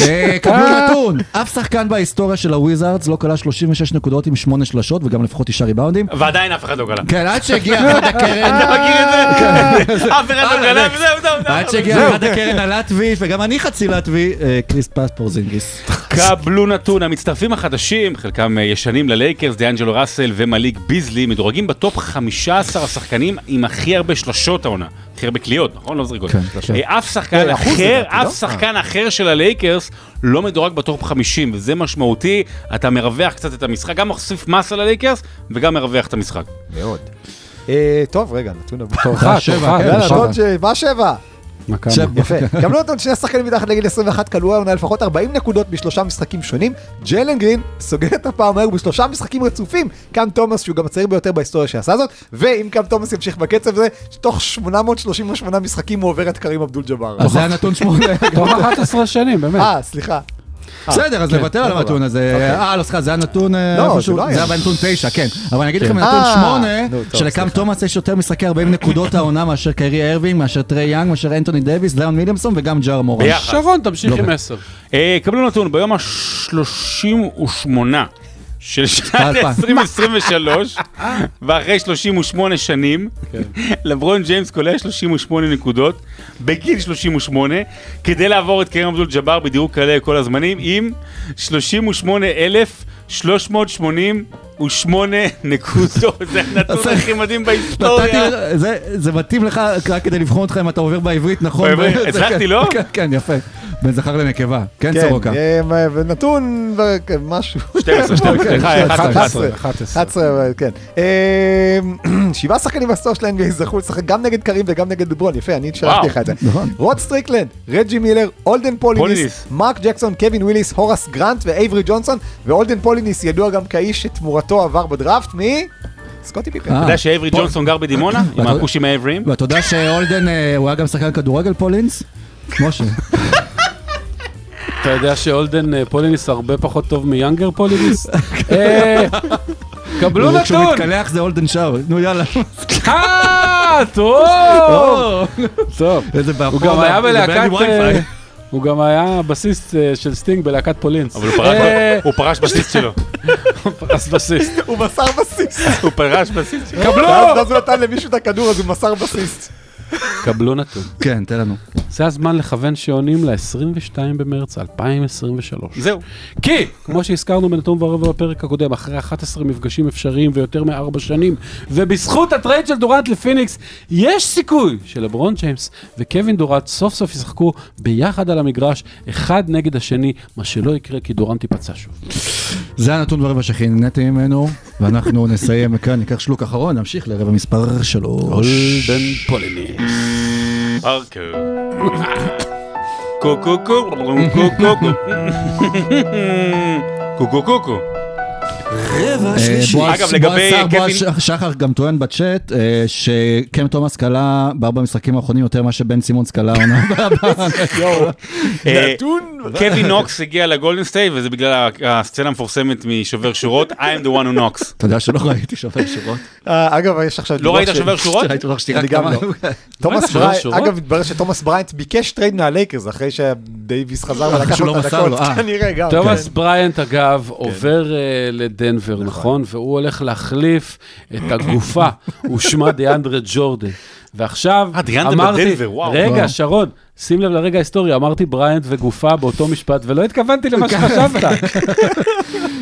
[SPEAKER 5] אה, קבלו נתון, אף שחקן בהיסטוריה של הוויזארדס לא כלה 36 נקודות עם 8 שלשות וגם לפחות 9 ריבאונדים.
[SPEAKER 2] ועדיין אף אחד לא קלה.
[SPEAKER 5] כן, עד שהגיע אחד הקרן,
[SPEAKER 2] אתה מכיר את זה? אף אחד לא קלה וזהו, זהו, זהו.
[SPEAKER 5] עד שהגיע אחד הקרן הלטבי, וגם אני חצי לטבי, אה, קריס פספורזינגיס.
[SPEAKER 2] קבלו נתון, המצטרפים החדשים, חלקם אה, ישנים ללייקרס, דיאנג'לו ראסל ומליק ביזלי, מדורגים בטופ 15 השחקנים עם הכי הרבה שלשות העונה. הכי הרבה קליעות, נכון? לא זריקות.
[SPEAKER 5] כן, שלשות.
[SPEAKER 2] אה, אף שחקן
[SPEAKER 4] אה, אחוז
[SPEAKER 2] אחר,
[SPEAKER 4] לא?
[SPEAKER 2] אף שחקן אחר של הלייקרס לא מדורג בטופ 50, וזה משמעותי, אתה מרווח קצת את המשחק, גם מוסיף מס על הלייקרס, וגם מרווח את המשחק.
[SPEAKER 4] מאוד. אה, טוב, רגע, נתון הבא.
[SPEAKER 1] תורך, תורך.
[SPEAKER 5] כן,
[SPEAKER 4] מה שבע? יפה. קבלו נתון שני שחקנים מתחת לגיל 21 קלעו העונה לפחות 40 נקודות בשלושה משחקים שונים. ג'יילן גרין סוגר את הפעם מהר בשלושה משחקים רצופים. קאם תומאס שהוא גם הצעיר ביותר בהיסטוריה שעשה זאת. ואם קאם תומאס ימשיך בקצב הזה, תוך 838 משחקים הוא עובר את קרים אבדול ג'באר.
[SPEAKER 5] אז זה הנתון שמונה.
[SPEAKER 1] תוך 11 שנים, באמת.
[SPEAKER 4] אה, סליחה.
[SPEAKER 5] בסדר, אז
[SPEAKER 1] כן,
[SPEAKER 5] נוותר על
[SPEAKER 4] לא
[SPEAKER 5] הנתון הזה.
[SPEAKER 4] אוקיי.
[SPEAKER 5] אה, לא, סליחה, זה הנתון... אה,
[SPEAKER 4] לא,
[SPEAKER 5] איפשהו-
[SPEAKER 4] זה לא היה.
[SPEAKER 5] זה היה בנתון תשע, כן. אבל אני אגיד לכם,
[SPEAKER 4] כן.
[SPEAKER 5] בנתון
[SPEAKER 4] אה,
[SPEAKER 5] שמונה, שלקאם תומאס יש יותר משחקי 40 נקודות העונה מאשר קיירי ארווינג, מאשר טרי יאנג, מאשר אנטוני דייוויס, זאיון וויליאמסון וגם ג'ה
[SPEAKER 2] מורנט.
[SPEAKER 1] שרון, תמשיך
[SPEAKER 5] לא
[SPEAKER 1] עם
[SPEAKER 5] ב-
[SPEAKER 1] 10.
[SPEAKER 2] אה, קבלו נתון, ביום ה-38 של שנת
[SPEAKER 5] אלפיים.
[SPEAKER 2] 2023, ואחרי 38 שנים, לברון ג'יימס קולע 38 נקודות, בגיל 38, כדי לעבור את קרים אבדול ג'באר בדירוג כאלה כל הזמנים, עם 38,388 נקודות. זה הנתון הכי מדהים בהיסטוריה.
[SPEAKER 5] זה- מתאים לך רק כדי לבחון אותך אם אתה עובר בעברית נכון.
[SPEAKER 2] הצלחתי,
[SPEAKER 5] כן,
[SPEAKER 2] לא?
[SPEAKER 5] כן, כן, יפה. בין זכר לנקבה. כן,
[SPEAKER 4] כן,
[SPEAKER 5] סורוקה.
[SPEAKER 4] אה, כן, משהו.
[SPEAKER 2] 12, 12,
[SPEAKER 5] כן,
[SPEAKER 2] סליחה, 11, 11.
[SPEAKER 1] 11.
[SPEAKER 4] 11, כן. אה, שבעה שחקנים בהיסטוריה שלהם יזכו לשחק גם נגד קרים וגם נגד לברון, יפה, אני שלחתי. לך את זה.
[SPEAKER 5] נכון.
[SPEAKER 4] רוד סטריקלנד, רג'י מילר, אולדן פוליניס. מרק ג'קסון, קווין וויליס, הוראס גרנט ואייברי ג'ונסון, ואולדן פוליניס ידוע גם כאיש שתמורתו עבר בדראפט מ... סקוטי פיפן.
[SPEAKER 5] אה.
[SPEAKER 2] אתה יודע שאייברי ג'ונסון גר בדימונה? עם הכושים העבריים?
[SPEAKER 5] ואתה יודע שאולדן, אה, הוא היה גם שחקן כדורגל פולינס? משה.
[SPEAKER 1] אתה יודע שאולדן אה, פוליניס הרבה פחות טוב מיאנגר פוליניס? אה, קבלו
[SPEAKER 5] כשהוא
[SPEAKER 1] נתון!
[SPEAKER 5] מתקלח זה הולדן שאור. נו יאללה.
[SPEAKER 1] אה, טוב! טוב.
[SPEAKER 5] איזה
[SPEAKER 1] הוא
[SPEAKER 5] באפור.
[SPEAKER 1] גם היה בלהקת... אה, הוא גם היה בסיסט של סטינג בלהקת פולינס.
[SPEAKER 2] אבל הוא פרש
[SPEAKER 1] אה,
[SPEAKER 2] ב- הוא פרש בסיסט שלו.
[SPEAKER 1] בסיסט.
[SPEAKER 4] הוא מסר בסיסט.
[SPEAKER 2] הוא פרש בסיסט שלו.
[SPEAKER 1] קבלו!
[SPEAKER 4] ואז הוא נתן למישהו את הכדור אז הוא מסר בסיסט.
[SPEAKER 1] קבלו נתון.
[SPEAKER 5] כן, תן לנו.
[SPEAKER 1] זה הזמן לכוון שעונים ל-22 במרץ 2023.
[SPEAKER 2] זהו.
[SPEAKER 1] כי, כמו שהזכרנו בנתון ורבע בפרק הקודם, אחרי 11 מפגשים אפשריים ויותר מארבע שנים, ובזכות הטרייד של דורנט לפיניקס, יש סיכוי שלברון ג'יימס וקווין דורנט סוף סוף ישחקו ביחד על המגרש, אחד נגד השני, מה שלא יקרה כי דורנט ייפצע שוב.
[SPEAKER 5] זה הנתון ורבע שהכי נהניתי ממנו, ואנחנו נסיים כאן, ניקח שלוק אחרון, נמשיך לרבע מספר שלוש.
[SPEAKER 1] גולדן פולינס.
[SPEAKER 2] פארקר. קוקו קוקו קוקו קוקו קוקו קוקו
[SPEAKER 6] רבע
[SPEAKER 5] אה,
[SPEAKER 6] שלישי.
[SPEAKER 2] אגב, לגבי קווין-
[SPEAKER 5] שחר גם טוען בצ'אט אה, שקאם תומאס קלע בארבע המשחקים האחרונים יותר מאשר בן סימונס קלע עונה.
[SPEAKER 2] אה,
[SPEAKER 4] נתון.
[SPEAKER 2] קווין נוקס הגיע לגולדן סטייט וזה בגלל הסצנה המפורסמת משובר שורות I am the one who knocks.
[SPEAKER 5] אתה יודע שלא ראיתי שובר שורות?
[SPEAKER 4] אגב, יש עכשיו...
[SPEAKER 2] לא ראית שובר שורות?
[SPEAKER 5] ראיתי שתראה
[SPEAKER 4] אני גם. לא. תומאס
[SPEAKER 1] שובר
[SPEAKER 4] בריינט,
[SPEAKER 1] שורות?
[SPEAKER 4] אגב, התברר שתומאס בריינט ביקש טרייד מהלייקרס אחרי שדייוויס חזר ולקח לו
[SPEAKER 5] לא
[SPEAKER 4] את הדקות.
[SPEAKER 1] תומאס
[SPEAKER 4] כן.
[SPEAKER 1] בריינט, אגב, עובר אה, לדנבר, נכון? והוא הולך להחליף את הגופה, ושמה דיאנדרה ג'ורדן. ועכשיו,
[SPEAKER 2] אה,
[SPEAKER 1] אמרתי,
[SPEAKER 2] בדנבר, וואו.
[SPEAKER 1] רגע,
[SPEAKER 5] וואו.
[SPEAKER 1] שרון, שים לב לרגע ההיסטורי, אמרתי בריינט וגופה באותו משפט, ולא התכוונתי למה שחשבת.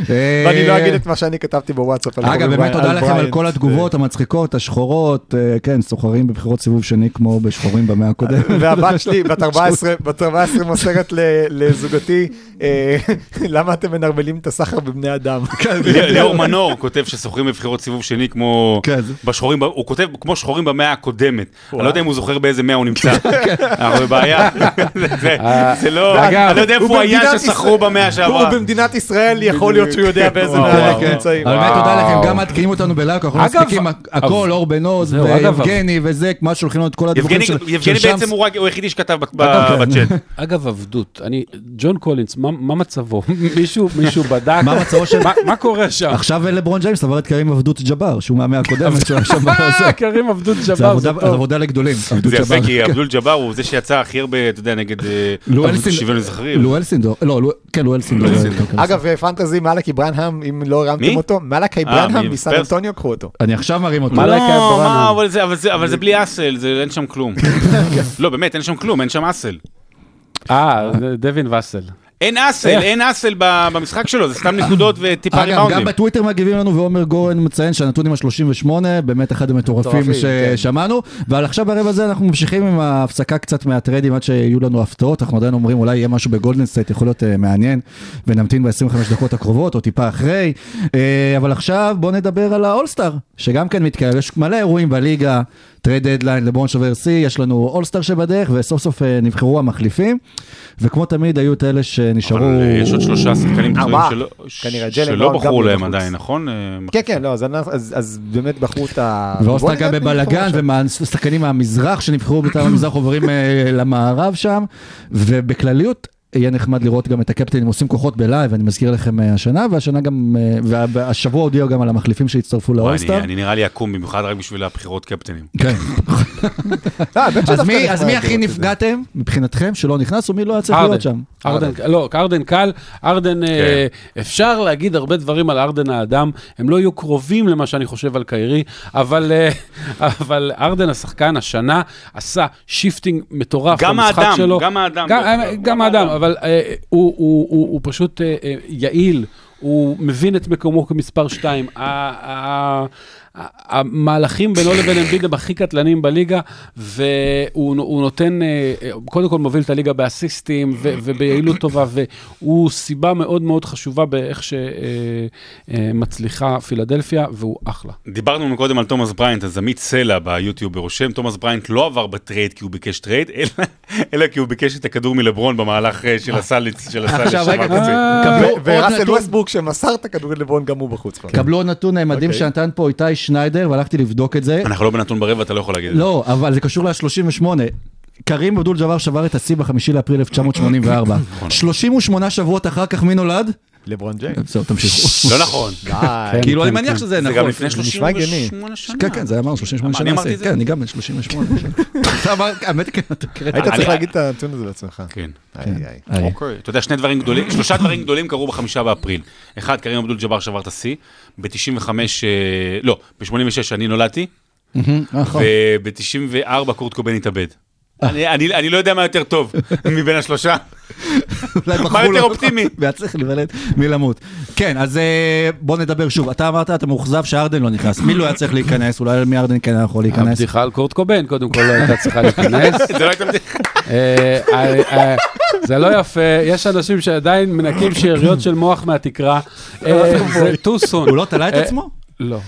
[SPEAKER 4] ואני לא אגיד את מה שאני כתבתי בוואטסאפ.
[SPEAKER 5] אגב, באמת תודה לכם על. כל התגובות המצחיקות, השחורות, אה, כן, סוחרים בבחירות סיבוב שני כמו בשחורים במאה הקודמת.
[SPEAKER 4] והבת שלי, בת 14, בת 14 מוסרת ל- לזוגתי, אה, למה אתם מנרמלים את הסחר בבני אדם?
[SPEAKER 2] ליאור מנור כותב ששוכרים בבחירות סיבוב שני כמו
[SPEAKER 5] כן,
[SPEAKER 2] בשחורים, הוא כותב כמו שחורים במאה הקודמת. אני לא יודע אם הוא זוכר באיזה מאה הוא נמצא. אנחנו בבעיה. זה- זה- זה לא, אני לא יודע איפה הוא היה
[SPEAKER 4] ישראל-
[SPEAKER 2] במאה
[SPEAKER 4] הוא
[SPEAKER 2] שעברה.
[SPEAKER 4] במדינת ישראל, יכול להיות שהוא יודע באיזה
[SPEAKER 2] וואו,
[SPEAKER 4] אנחנו נמצאים.
[SPEAKER 5] באמת. תודה לכם, גם מעדכנים אותנו בלייב, אנחנו לא
[SPEAKER 1] אגב,
[SPEAKER 5] מספיקים הכל, אור בן עוז, ויבגני וזה, מה שולחים לנו את כל הדיווחים
[SPEAKER 2] יבגני
[SPEAKER 5] של
[SPEAKER 2] יבגני
[SPEAKER 5] של
[SPEAKER 2] בעצם. הוא הוא היחידי שכתב
[SPEAKER 5] כן.
[SPEAKER 2] בצ'אט.
[SPEAKER 1] אגב, עבדות, אני, ג'ון קולינס, מה- מצבו? מישהו בדק?
[SPEAKER 5] מה מצבו של-
[SPEAKER 1] מה- קורה שם?
[SPEAKER 5] עכשיו לברון ג'יימס עבר את קרים עבדות ג'באר, שהוא מהמאה הקודמת שהוא היה שם בזה.
[SPEAKER 1] אה, קרים עבדות
[SPEAKER 5] זה עבודה-
[SPEAKER 1] זה
[SPEAKER 5] זה
[SPEAKER 1] טוב.
[SPEAKER 5] עבודה לגדולים, עבדות
[SPEAKER 2] זה יפה
[SPEAKER 5] ג'באר.
[SPEAKER 2] כי. אבדול ג'אבר הוא זה שיצא הכי הרבה, אתה יודע, נגד אה,
[SPEAKER 5] לואל
[SPEAKER 2] עבדות
[SPEAKER 5] סינדור-
[SPEAKER 2] שוויון לזכרים.
[SPEAKER 5] לואל סינדור, לא, כן, לו
[SPEAKER 2] אלסינדור.
[SPEAKER 5] לו
[SPEAKER 2] אלסינדור.
[SPEAKER 5] כן, כן.
[SPEAKER 4] אגב, פנטזי מלאקי ברנהאם, אם לא הרמתם? אותו, מלאקי
[SPEAKER 2] אה,
[SPEAKER 4] ברנהאם
[SPEAKER 2] מי?
[SPEAKER 4] מסן? אנטוניו, קחו אותו.
[SPEAKER 5] אני עכשיו מרים אותו.
[SPEAKER 2] לא? מה, אבל זה- בלי hustle, זה- אין שם כלום. לא, באמת, אין שם כלום, אין שם hustle.
[SPEAKER 1] אה, דווין וסל.
[SPEAKER 2] אין hustle, אין hustle במשחק שלו, זה סתם נקודות וטיפה
[SPEAKER 5] אגב, גם
[SPEAKER 2] ריבאונדים.
[SPEAKER 5] בטוויטר מגיבים לנו, ועומר גורן מציין שהנתון עם ה-38, באמת אחד המטורפים
[SPEAKER 4] מטורפים, כן.
[SPEAKER 5] ששמענו. אבל עכשיו בערב הזה אנחנו ממשיכים עם ההפסקה קצת מהטרדים עד שיהיו לנו הפתעות. אנחנו עדיין אומרים אולי יהיה משהו בגולדן סטייט, יכול להיות אה, מעניין, ונמתין ב-25 דקות הקרובות, או טיפה אחרי. אה, אבל עכשיו בואו נדבר על האולסטאר, שגם כן מתקרב. יש מלא אירועים בליגה, trade deadline, לברון שובר שיא, יש לנו אולסטאר שבדרך, וסוף סוף אה, נבחרו המחליפים. וכמו תמיד היו את אלה שנשארו...
[SPEAKER 2] אבל אה, יש עוד שלושה שחקנים. שלא- בחרו להם. עדיין, נכון? אה,
[SPEAKER 4] כן, כן, לא, אז באמת בחרו את ה...
[SPEAKER 5] ואוסטר
[SPEAKER 4] בוא
[SPEAKER 5] גם בבלאגן. ושחקנים מהמזרח שנבחרו מטעם המזרח עוברים למערב שם, ובכלליות יהיה נחמד לראות גם את הקפטנים עושים כוחות בלייב, אני מזכיר לכם אה, השנה, והשנה גם, אה, והשבוע הודיעו גם על המחליפים שהצטרפו
[SPEAKER 2] וואי,
[SPEAKER 5] לאולסטאר.
[SPEAKER 2] אני- אני נראה לי אקום במיוחד רק בשביל הבחירות קפטנים.
[SPEAKER 5] כן.
[SPEAKER 4] אה,
[SPEAKER 5] אז מי- הכי. נפגעתם מבחינתכם שלא נכנס, ומי לא היה צריך. להיות שם?
[SPEAKER 1] ארדן, לא, ארדן קל, ארדן, אה, אפשר להגיד הרבה דברים על ארדן האדם, הם לא יהיו קרובים למה שאני חושב על קיירי, אבל אבל ארדן השחקן השנה עשה shifting מטורף
[SPEAKER 2] גם
[SPEAKER 1] במשחק
[SPEAKER 2] האדם,
[SPEAKER 1] שלו.
[SPEAKER 2] גם האדם.
[SPEAKER 1] גם,
[SPEAKER 2] אגב,
[SPEAKER 1] גם האדם, אבל אה, הוא, פשוט אה, אה, יעיל, הוא מבין את מקומו כמספר 2. המהלכים בינו לבין אמביד הם הכי קטלניים בליגה, והוא הוא נותן, אה, אה, קודם כל מוביל את הליגה באסיסטים וביעילות טובה, והוא סיבה מאוד מאוד חשובה באיך שמצליחה פילדלפיה, והוא אחלה.
[SPEAKER 2] דיברנו מקודם על תומאס בריינט, אז עמית סלע ביוטיוב רושם, תומאס בריינט לא עבר בטרייד כי הוא ביקש טרייד, אלא- אלא כי הוא ביקש את הכדור מלברון במהלך אה, של הסל
[SPEAKER 4] ו-
[SPEAKER 5] עוד
[SPEAKER 4] וראסל ווסטברוק שמסר את הכדור לברון גם הוא בחוץ.
[SPEAKER 5] קבלו עוד נתון מדהים
[SPEAKER 4] אוקיי.
[SPEAKER 5] שנתן פה איתי שניידר, והלכתי לבדוק את זה.
[SPEAKER 2] אנחנו לא בנתון ברבע, אתה לא יכול להגיד את זה.
[SPEAKER 5] לא, אבל זה קשור ל-38. קרים אבדול ג'אבר שבר את השיא בחמישי לאפריל 1984.
[SPEAKER 2] נכון.
[SPEAKER 5] 38 שבועות אחר כך מי נולד?
[SPEAKER 4] לברון ג'יימס.
[SPEAKER 5] בסדר, תמשיכו.
[SPEAKER 2] לא נכון.
[SPEAKER 4] די.
[SPEAKER 5] כאילו
[SPEAKER 1] כן,
[SPEAKER 5] אני מניח
[SPEAKER 1] כן.
[SPEAKER 5] שזה
[SPEAKER 2] זה
[SPEAKER 5] נכון.
[SPEAKER 2] גם לפני
[SPEAKER 4] זה נשמע הגיוני.
[SPEAKER 2] 38 שנה.
[SPEAKER 5] כן, כן, זה אמרנו 38
[SPEAKER 2] מה,
[SPEAKER 5] שנה.
[SPEAKER 2] אני אמרתי. את זה?
[SPEAKER 5] כן, אני גם בן 38. אתה אמר- האמת, כן, אתה קראת.
[SPEAKER 4] היית צריך להגיד את הנתון הזה בעצמך.
[SPEAKER 2] כן.
[SPEAKER 4] איי, איי.
[SPEAKER 2] אוקיי. אתה יודע, שני דברים גדולים, שלושה דברים גדולים קרו בחמישה באפריל. אחד, קרים אבדול ג'אבר שבר את השיא. ב-95, לא, ב-86 אני נולדתי.
[SPEAKER 5] נכון.
[SPEAKER 2] וב-94 קורט קובן התאבד. אני- אני אני לא יודע מה יותר טוב מבין השלושה. מה יותר
[SPEAKER 5] לו-
[SPEAKER 2] אופטימי?
[SPEAKER 5] והיה צריך להיוולד מלמות. כן, אז אה, בוא נדבר שוב. אתה אמרת, אתה מאוכזב שארדן לא נכנס. מי לא היה צריך להיכנס? אולי מי ארדן כן היה יכול להיכנס?
[SPEAKER 1] הבדיחה על קורט קובן, קודם כל לא הייתה צריכה להיכנס.
[SPEAKER 2] זה לא הייתה בדיחה.
[SPEAKER 1] אה, אה, זה לא יפה, יש אנשים שעדיין מנקים שאריות של מוח מהתקרה. אה, זה soon.
[SPEAKER 5] הוא לא תלה את עצמו?
[SPEAKER 1] לא.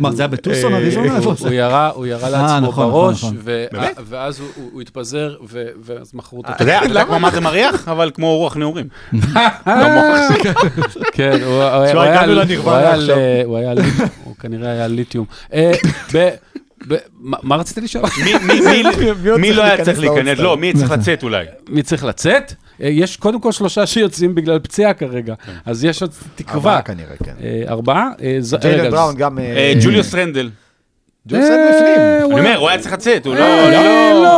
[SPEAKER 5] מה, זה היה בטוסון
[SPEAKER 1] אה,
[SPEAKER 5] אריזונה? איפה
[SPEAKER 1] הוא- ירה,
[SPEAKER 5] אה,
[SPEAKER 1] לעצמו
[SPEAKER 5] נכון,
[SPEAKER 1] בראש,
[SPEAKER 5] נכון,
[SPEAKER 1] ו- ואז הוא- התפזר, ואז מכרו אותו.
[SPEAKER 2] אתה יודע אתה יודע כמו מה זה מריח? אבל כמו רוח נעורים.
[SPEAKER 1] כן, הוא היה... הוא כנראה היה ליתיום. אה, מה רצית לשאול?
[SPEAKER 2] מי- לא היה צריך להיכנס? לא, מי צריך לצאת אולי?
[SPEAKER 1] מי צריך לצאת? אה, יש קודם כל שלושה שיוצאים בגלל פציעה כרגע, אז יש עוד תקווה.
[SPEAKER 4] ארבעה כנראה, כן.
[SPEAKER 1] אה, ארבעה? אה,
[SPEAKER 4] ג'יילן בראון גם...
[SPEAKER 2] ג'וליוס רנדל.
[SPEAKER 1] אה,
[SPEAKER 4] בפנים.
[SPEAKER 1] הוא
[SPEAKER 2] אני אומר, הוא היה צריך לצאת, הוא לא...
[SPEAKER 1] אה,
[SPEAKER 2] לא-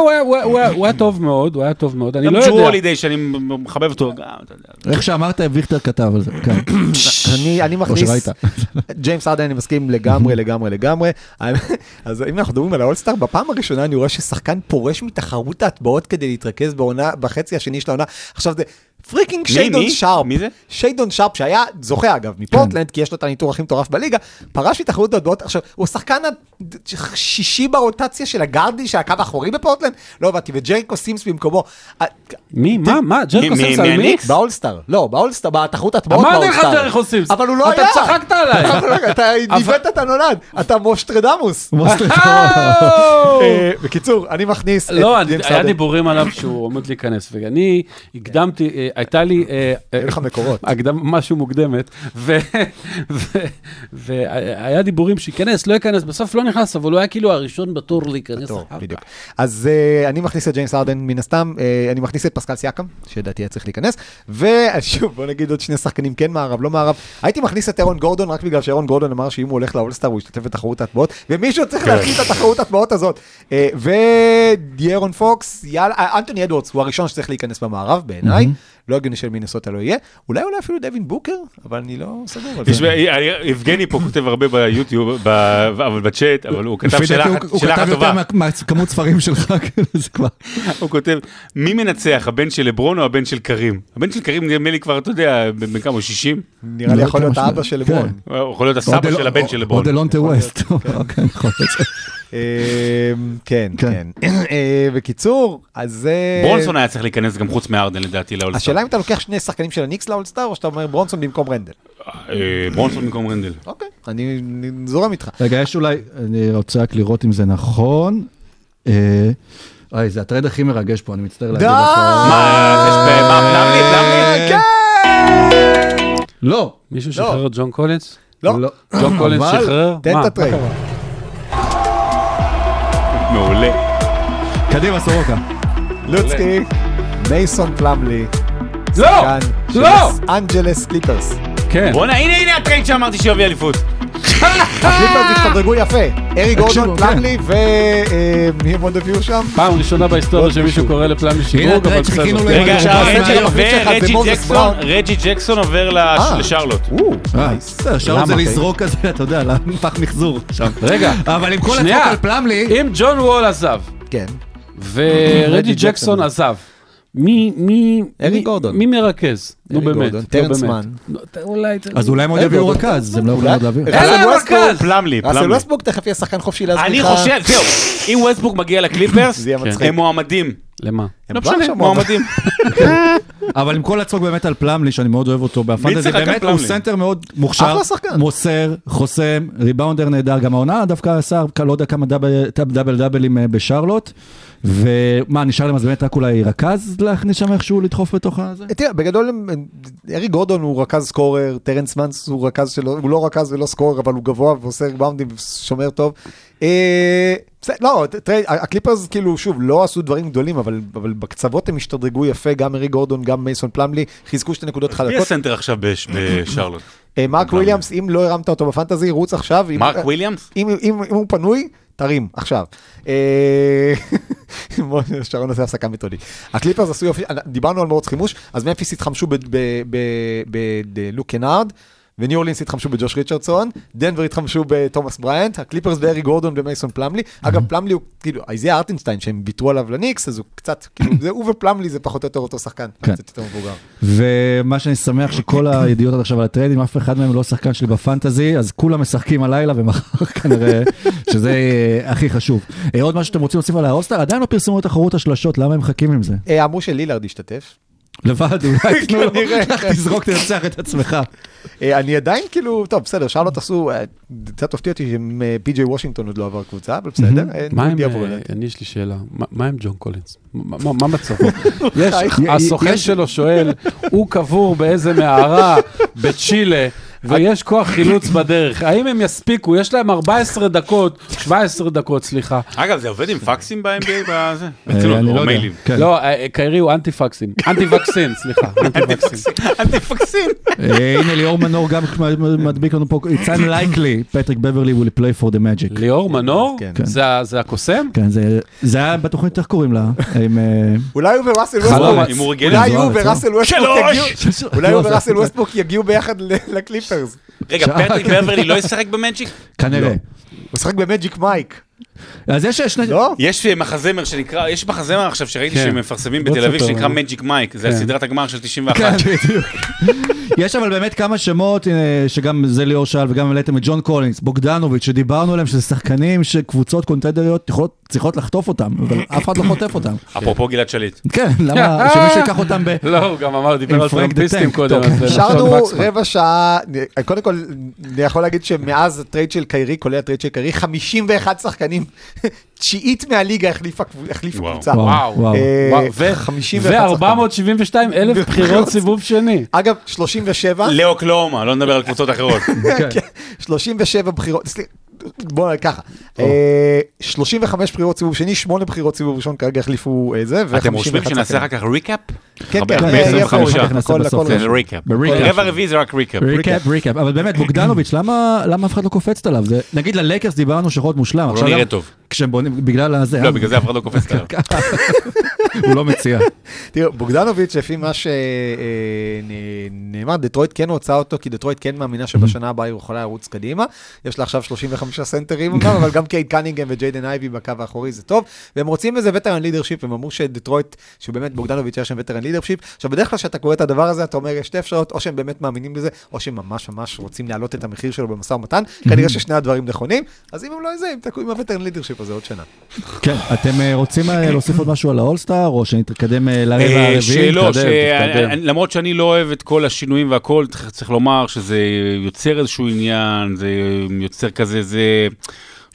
[SPEAKER 1] הוא היה- טוב מאוד, הוא היה טוב מאוד, אני
[SPEAKER 2] גם
[SPEAKER 1] לא
[SPEAKER 2] ג'רו
[SPEAKER 1] יודע.
[SPEAKER 2] הולידי שאני מחבב אותו. גם.
[SPEAKER 5] איך שאמרת, ויכטר כתב על זה. כן.
[SPEAKER 4] אני, מכניס. ג'יימס ארדן אני מסכים לגמרי, לגמרי, לגמרי. אז אם אנחנו מדברים על האולסטאר, בפעם הראשונה אני רואה ששחקן פורש מתחרות ההטבעות כדי להתרכז בחצי השני של העונה. עכשיו זה
[SPEAKER 2] freaking
[SPEAKER 4] שיידון? שרפ.
[SPEAKER 2] מי זה?
[SPEAKER 4] שיידון שרפ שהיה זוכה אגב מפורטלנד, כי יש לו את הניתור הכי מטורף בליגה, פרש מתחרות ההטבעות. עכשיו, הוא השחקן השישי ברוטציה של הגארדי, של הקו האחורי בפורטלנד? לא הבנתי, וג'ריקו סימס במקומו.
[SPEAKER 1] מי? מה? מה? ג'רקו
[SPEAKER 2] מי-
[SPEAKER 1] סימס על מי?
[SPEAKER 2] מהניקס?
[SPEAKER 4] באולסטאר, לא, באולסטר, בתחרות הטבעות
[SPEAKER 1] אמרתי
[SPEAKER 4] באולסטאר.
[SPEAKER 1] לך ג'רקו סימס.
[SPEAKER 4] אבל הוא לא
[SPEAKER 1] אתה
[SPEAKER 4] היה.
[SPEAKER 1] צחקת עליי.
[SPEAKER 4] אתה ניווט את הנולד, אתה מושטרדמוס.
[SPEAKER 1] אה,
[SPEAKER 4] אה, בקיצור, אני מכניס את
[SPEAKER 1] לא, אני-
[SPEAKER 4] ג'יימס
[SPEAKER 1] היה
[SPEAKER 4] ארדן.
[SPEAKER 1] דיבורים עליו שהוא עומד להיכנס, ואני הקדמתי, הייתה לי... אה,
[SPEAKER 4] אין לך מקורות.
[SPEAKER 1] משהו מוקדמת, והיה דיבורים שייכנס, לא ייכנס, בסוף לא נכנס, אבל הוא היה כאילו הראשון בתור להיכנס
[SPEAKER 4] בדיוק. אז אה, אני מכניס את ג'יימס ארדן מן הסתם, אה, אני מכניס את פסקל סיאקם, שלדעתי היה צריך להיכנס, ושוב, בוא נגיד עוד שני שחקנים, כן מערב, לא מערב. הייתי מכניס את ארון גורדון רק בגלל שארון גורדון אמר שאם הוא הולך לאולסטאר הוא ישתתף בתחרות ההטבעות, ומישהו צריך להכין את התחרות ההטבעות הזאת. אה, ודיארון פוקס, יאללה, אה, אנטוני אדוורדס הוא הראשון שצריך להיכנס במערב בעיניי, לא הגיוני של מינסוטה לא יהיה, אולי אולי אפילו דווין בוקר, אבל אני לא סגור על
[SPEAKER 2] יש-
[SPEAKER 4] זה.
[SPEAKER 2] יבגני פה כותב הרבה ביוטיוב, ב- אבל בצ'אט, אבל הוא כתב שאלה אחת-
[SPEAKER 5] הוא- כתב יותר
[SPEAKER 2] טובה.
[SPEAKER 5] מה- מהכמות ספרים שלך, כאילו, זה כבר...
[SPEAKER 2] הוא כותב, מי מנצח, הבן של לברון או הבן של קרים? הבן של קרים נדמה לי כבר, אתה יודע, בן כמה הוא 60?
[SPEAKER 4] נראה לי יכול להיות האבא של לברון.
[SPEAKER 5] כן.
[SPEAKER 2] יכול להיות הסבא של הבן של
[SPEAKER 5] או
[SPEAKER 2] לברון.
[SPEAKER 5] דלונטה ווסט.
[SPEAKER 4] אה, כן,
[SPEAKER 5] כן.
[SPEAKER 4] כן. אה, בקיצור, אז... אה,
[SPEAKER 2] ברונסון היה צריך להיכנס גם חוץ מארדן לדעתי לאולסטאר.
[SPEAKER 4] השאלה אם אתה לוקח שני שחקנים של הניקס לאולסטאר, או שאתה אומר ברונסון במקום רנדל.
[SPEAKER 2] אה, ברונסון במקום רנדל.
[SPEAKER 4] אוקיי, אני זורם איתך.
[SPEAKER 5] רגע, יש אולי, אני רוצה רק לראות אם זה נכון. אוי, זה הטרייד הכי מרגש פה, אני מצטער להגיד לך.
[SPEAKER 2] מה?
[SPEAKER 4] כן!
[SPEAKER 5] לא.
[SPEAKER 1] מישהו שחרר את ג'ון קולינס?
[SPEAKER 4] לא,
[SPEAKER 1] ג'ון קולינס שחרר?
[SPEAKER 4] תן
[SPEAKER 1] מה?
[SPEAKER 4] את הטרייד.
[SPEAKER 2] מעולה.
[SPEAKER 5] קדימה, סורוקה.
[SPEAKER 4] לוצקי, מייסון פלמלי.
[SPEAKER 1] לא! לא!
[SPEAKER 4] אנג'לס קליפרס.
[SPEAKER 1] כן.
[SPEAKER 2] בואנה, הנה, הנה הטרייד שאמרתי שיביא אליפות.
[SPEAKER 4] הקליפרס השתדרגו יפה.
[SPEAKER 5] אריק
[SPEAKER 4] גורדון,
[SPEAKER 5] כן.
[SPEAKER 4] פלמלי ומי הם עוד הביאו שם?
[SPEAKER 1] פעם ראשונה בהיסטוריה שמישהו קורא
[SPEAKER 5] לפלמלי
[SPEAKER 1] שדרוג, אבל בסדר.
[SPEAKER 2] רגע, רג'י- ורג'י ג'קסון, עובר
[SPEAKER 4] אה.
[SPEAKER 2] לשרלוט.
[SPEAKER 4] או,
[SPEAKER 5] אה,
[SPEAKER 4] נייס.
[SPEAKER 5] בסדר, אפשר את זה? לזרוק כזה, אתה יודע, לפח מחזור שם.
[SPEAKER 1] רגע,
[SPEAKER 5] אבל עם כל. הצחוק על פלמלי,
[SPEAKER 1] אם ג'ון וול עזב,
[SPEAKER 4] כן.
[SPEAKER 1] ורג'י
[SPEAKER 4] ג'קסון.
[SPEAKER 1] עזב, מי, מי,
[SPEAKER 4] ארי
[SPEAKER 1] מי-
[SPEAKER 4] גורדון.
[SPEAKER 1] מי מרכז? נו באמת.
[SPEAKER 4] טרנס. מן.
[SPEAKER 1] אולי...
[SPEAKER 5] אז אולי הם עוד
[SPEAKER 4] ארי
[SPEAKER 5] יביאו. רכז, הם לא יכולים
[SPEAKER 4] אולי-
[SPEAKER 5] עוד להביא.
[SPEAKER 1] אין להם. רכז.
[SPEAKER 2] פלמלי, פלמלי.
[SPEAKER 4] ווסטבורג תכף יהיה שחקן חופשי להזמין
[SPEAKER 2] אני. חושב, זהו, אם ווסטבורג מגיע לקליפרס. הם מועמדים.
[SPEAKER 1] למה?
[SPEAKER 2] לא משנה, מועמדים.
[SPEAKER 5] אבל עם כל הצחוק באמת על פלמלי, שאני מאוד אוהב אותו
[SPEAKER 2] על
[SPEAKER 5] באמת הוא? סנטר מאוד מוכשר. מוסר, חוסם, ריבאונדר נהדר, גם העונה דווקא עשה, לא יודע כמה דאבל דאבל דאבלים אה, בשרלוט, ומה, נשאר להם אז באמת רק אולי רכז להכניס שם איכשהו לדחוף בתוך הזה?
[SPEAKER 4] תראה, בגדול, הם- אריק גורדון הוא רכז scorer, טרנס מן הוא רכז שלו, הוא לא רכז ולא scorer, אבל הוא גבוה ועושה ריבאונדים ושומר טוב. אה, לא, תראה, הקליפרס כאילו, שוב, לא עשו דברים גדולים, אבל, אבל בקצוות הם השתדרגו יפה, גם אריק גורדון, גם מייסון פלמלי, חיזקו שתי נקודות
[SPEAKER 2] מי
[SPEAKER 4] חלקות.
[SPEAKER 2] הסנטר עכשיו בש- בשרלוט?
[SPEAKER 4] אה, מרק וויליאמס, אם לא הרמת אותו בפנטזי, רוץ עכשיו.
[SPEAKER 2] מרק וויליאמס?
[SPEAKER 4] אם, אם, אם הוא פנוי, תרים, עכשיו. אה, שרון עושה הפסקה מתודית. הקליפרס עשו יופי, דיברנו על מרוץ חימוש, אז ממפיס התחמשו בלוק קנארד, וניו אורלינס התחמשו בג'וש ריצ'רדסון, דנבר התחמשו בתומאס בריינט, הקליפרס באריק גורדון ומייסון פלמלי. אגב, פלמלי הוא, כאילו, איזיה הארטנשטיין, שהם ויתרו עליו לניקס, אז הוא קצת, כאילו, זה הוא ופלמלי זה פחות או יותר אותו שחקן,
[SPEAKER 5] כן.
[SPEAKER 4] קצת יותר מבוגר.
[SPEAKER 5] ומה שאני שמח שכל הידיעות עד עכשיו על הטריידים, אף אחד מהם לא שחקן שלי בפנטזי, אז כולם משחקים הלילה ומחר כנראה שזה אה, הכי חשוב. אה, עוד משהו שאתם רוצים להוסיף על האולסטאר? עדיין לא פרסמו את תחרות השלשות, למה הם מחכים עם זה?
[SPEAKER 4] אה, אמרו שלילארד ישתתף.
[SPEAKER 5] לבד, אולי תנו לו,
[SPEAKER 4] כן.
[SPEAKER 5] תזרוק, תנצח את עצמך.
[SPEAKER 4] אה, אני עדיין כאילו, טוב, בסדר, שרלוט עשו, אה, קצת הפתיע אותי שפי.ג'יי וושינגטון עוד לא עבר קבוצה, אבל בסדר. אה,
[SPEAKER 1] אה. אני יש לי שאלה, מה- עם ג'ון קולינס? מה- מצבו? הסוכן שלו שואל, הוא קבור באיזה מערה בצ'ילה, ויש כוח חילוץ בדרך, האם הם יספיקו? יש להם 14 דקות, 17 דקות, סליחה.
[SPEAKER 2] אגב, זה עובד עם פקסים ב-NBA? בזה?
[SPEAKER 5] אה, לא
[SPEAKER 2] או
[SPEAKER 5] יודע.
[SPEAKER 2] מיילים.
[SPEAKER 5] כן.
[SPEAKER 1] לא, אה, קיירי הוא אנטי פקסים, אנטי vaccine, סליחה, אנטי.
[SPEAKER 5] אה, הנה ליאור מנור גם מדביק לנו פה, it's unlikely, פטריק בברלי will play for the magic.
[SPEAKER 1] ליאור מנור?
[SPEAKER 4] כן.
[SPEAKER 1] זה ה- זה הקוסם?
[SPEAKER 5] כן, זה- זה היה בתוכנית, איך קוראים לה? אה,
[SPEAKER 4] אולי הוא וראסל. ווסטבוק, אולי הוא? וראסל! יגיעו, ביחד ל- לקליפרס.
[SPEAKER 2] רגע, פטריק בברלי לא ישחק במג'יק?
[SPEAKER 5] כנראה.
[SPEAKER 4] הוא משחק במג'יק מייק.
[SPEAKER 5] אז יש שני...
[SPEAKER 4] לא?
[SPEAKER 2] יש אה, מחזמר שנקרא, יש מחזמר עכשיו שראיתי
[SPEAKER 1] כן.
[SPEAKER 2] שהם מפרסמים
[SPEAKER 1] בוא
[SPEAKER 2] בתל אביב שנקרא. מג'יק מייק, זה
[SPEAKER 1] כן.
[SPEAKER 2] הסדרת הגמר של 91.
[SPEAKER 5] כן, בדיוק. יש אבל באמת כמה שמות, הנה, שגם זה ליאור שאל וגם העליתם את ג'ון קולינס, בוגדנוביץ', שדיברנו עליהם שזה שחקנים שקבוצות קונטנדריות יכולות- צריכות לחטוף אותם, אבל אף אחד לא חוטף אותם.
[SPEAKER 2] אפרופו גלעד שליט.
[SPEAKER 5] כן, למה שמישהו ייקח אותם ב...
[SPEAKER 1] לא, הוא גם אמר, דיבר
[SPEAKER 5] עם
[SPEAKER 1] על טרמפיסטים קודם.
[SPEAKER 4] נשארנו
[SPEAKER 1] נחשון וקסמן.
[SPEAKER 4] רבע שעה, קודם כל, אני יכול להגיד שמאז הטרייד של קיירי, כולל הטרייד של קיירי, 51 שחקנים, תשיעית מהליגה החליפה קבו- החליפה
[SPEAKER 2] וואו.
[SPEAKER 4] קבוצה.
[SPEAKER 1] וואו,
[SPEAKER 5] וואו.
[SPEAKER 4] אה,
[SPEAKER 1] וואו, ו-
[SPEAKER 4] 51
[SPEAKER 1] ו-472 אלף בחירות סיבוב שני.
[SPEAKER 4] אגב, 37,
[SPEAKER 2] לאוקלהומה, לא נדבר על קבוצות אחרות.
[SPEAKER 5] כן.
[SPEAKER 4] 37 בחירות, סליחה, בוא ככה, אה, 35 בחירות סיבוב שני, 8 בחירות סיבוב ראשון, כרגע החליפו אה, זה,
[SPEAKER 2] אתם רושמים
[SPEAKER 4] ו-51
[SPEAKER 2] שנעשה אחר כך recap?
[SPEAKER 4] כן, כן,
[SPEAKER 2] הרבה
[SPEAKER 4] יהיה
[SPEAKER 2] 25.
[SPEAKER 4] פה,
[SPEAKER 5] נעשה
[SPEAKER 4] הכל-
[SPEAKER 5] בסוף.
[SPEAKER 4] הכל
[SPEAKER 2] זה
[SPEAKER 4] רשום.
[SPEAKER 2] recap.
[SPEAKER 5] ב recap.
[SPEAKER 2] רבע רביעי זה רק recap.
[SPEAKER 5] recap, recap, אבל באמת, בוגדנוביץ', למה למה אף אחד לא קופצת עליו? זה- נגיד ללייקרס דיברנו להיות מושלם.
[SPEAKER 2] הוא לא נראה טוב.
[SPEAKER 5] כשהם בונים, בגלל הזה.
[SPEAKER 2] לא,
[SPEAKER 5] אה?
[SPEAKER 2] בגלל זה אף אחד לא קופץ עליו.
[SPEAKER 5] הוא לא מציע.
[SPEAKER 4] תראו, בוגדנוביץ', לפי מה שנאמר, דטרויט כן רוצה אותו, כי דטרויט כן מאמינה שבשנה הבאה הוא יכולה לרוץ קדימה. יש לה עכשיו 35 סנטרים, אמנם, אבל גם קייד קנינגהם וג'יידן אייבי בקו האחורי זה טוב. והם רוצים איזה veteran leadership, הם אמרו שדטרויט, שבאמת בוגדנוביץ' יש שם veteran leadership. עכשיו, בדרך כלל כשאתה קורא את הדבר הזה, אתה אומר, יש שתי אפשרויות, או שהם באמת מאמינים בזה, או שהם ממש ממש רוצים להעלות את המחיר שלו במשא ומתן. כנראה ששני הדברים נכונים, אז אם הם לא זה, הם תקעו עם הווטרן לידרשיפ הזה עוד שנה.
[SPEAKER 5] כן, אתם אה, רוצים אה, להוסיף עוד משהו על האולסטאר, או שנתקדם אה, לרבע הרביעי?
[SPEAKER 2] שאלות, למרות שאני לא אוהב את כל השינויים והכל, צריך לומר שזה יוצר איזשהו עניין, זה יוצר כזה, זה...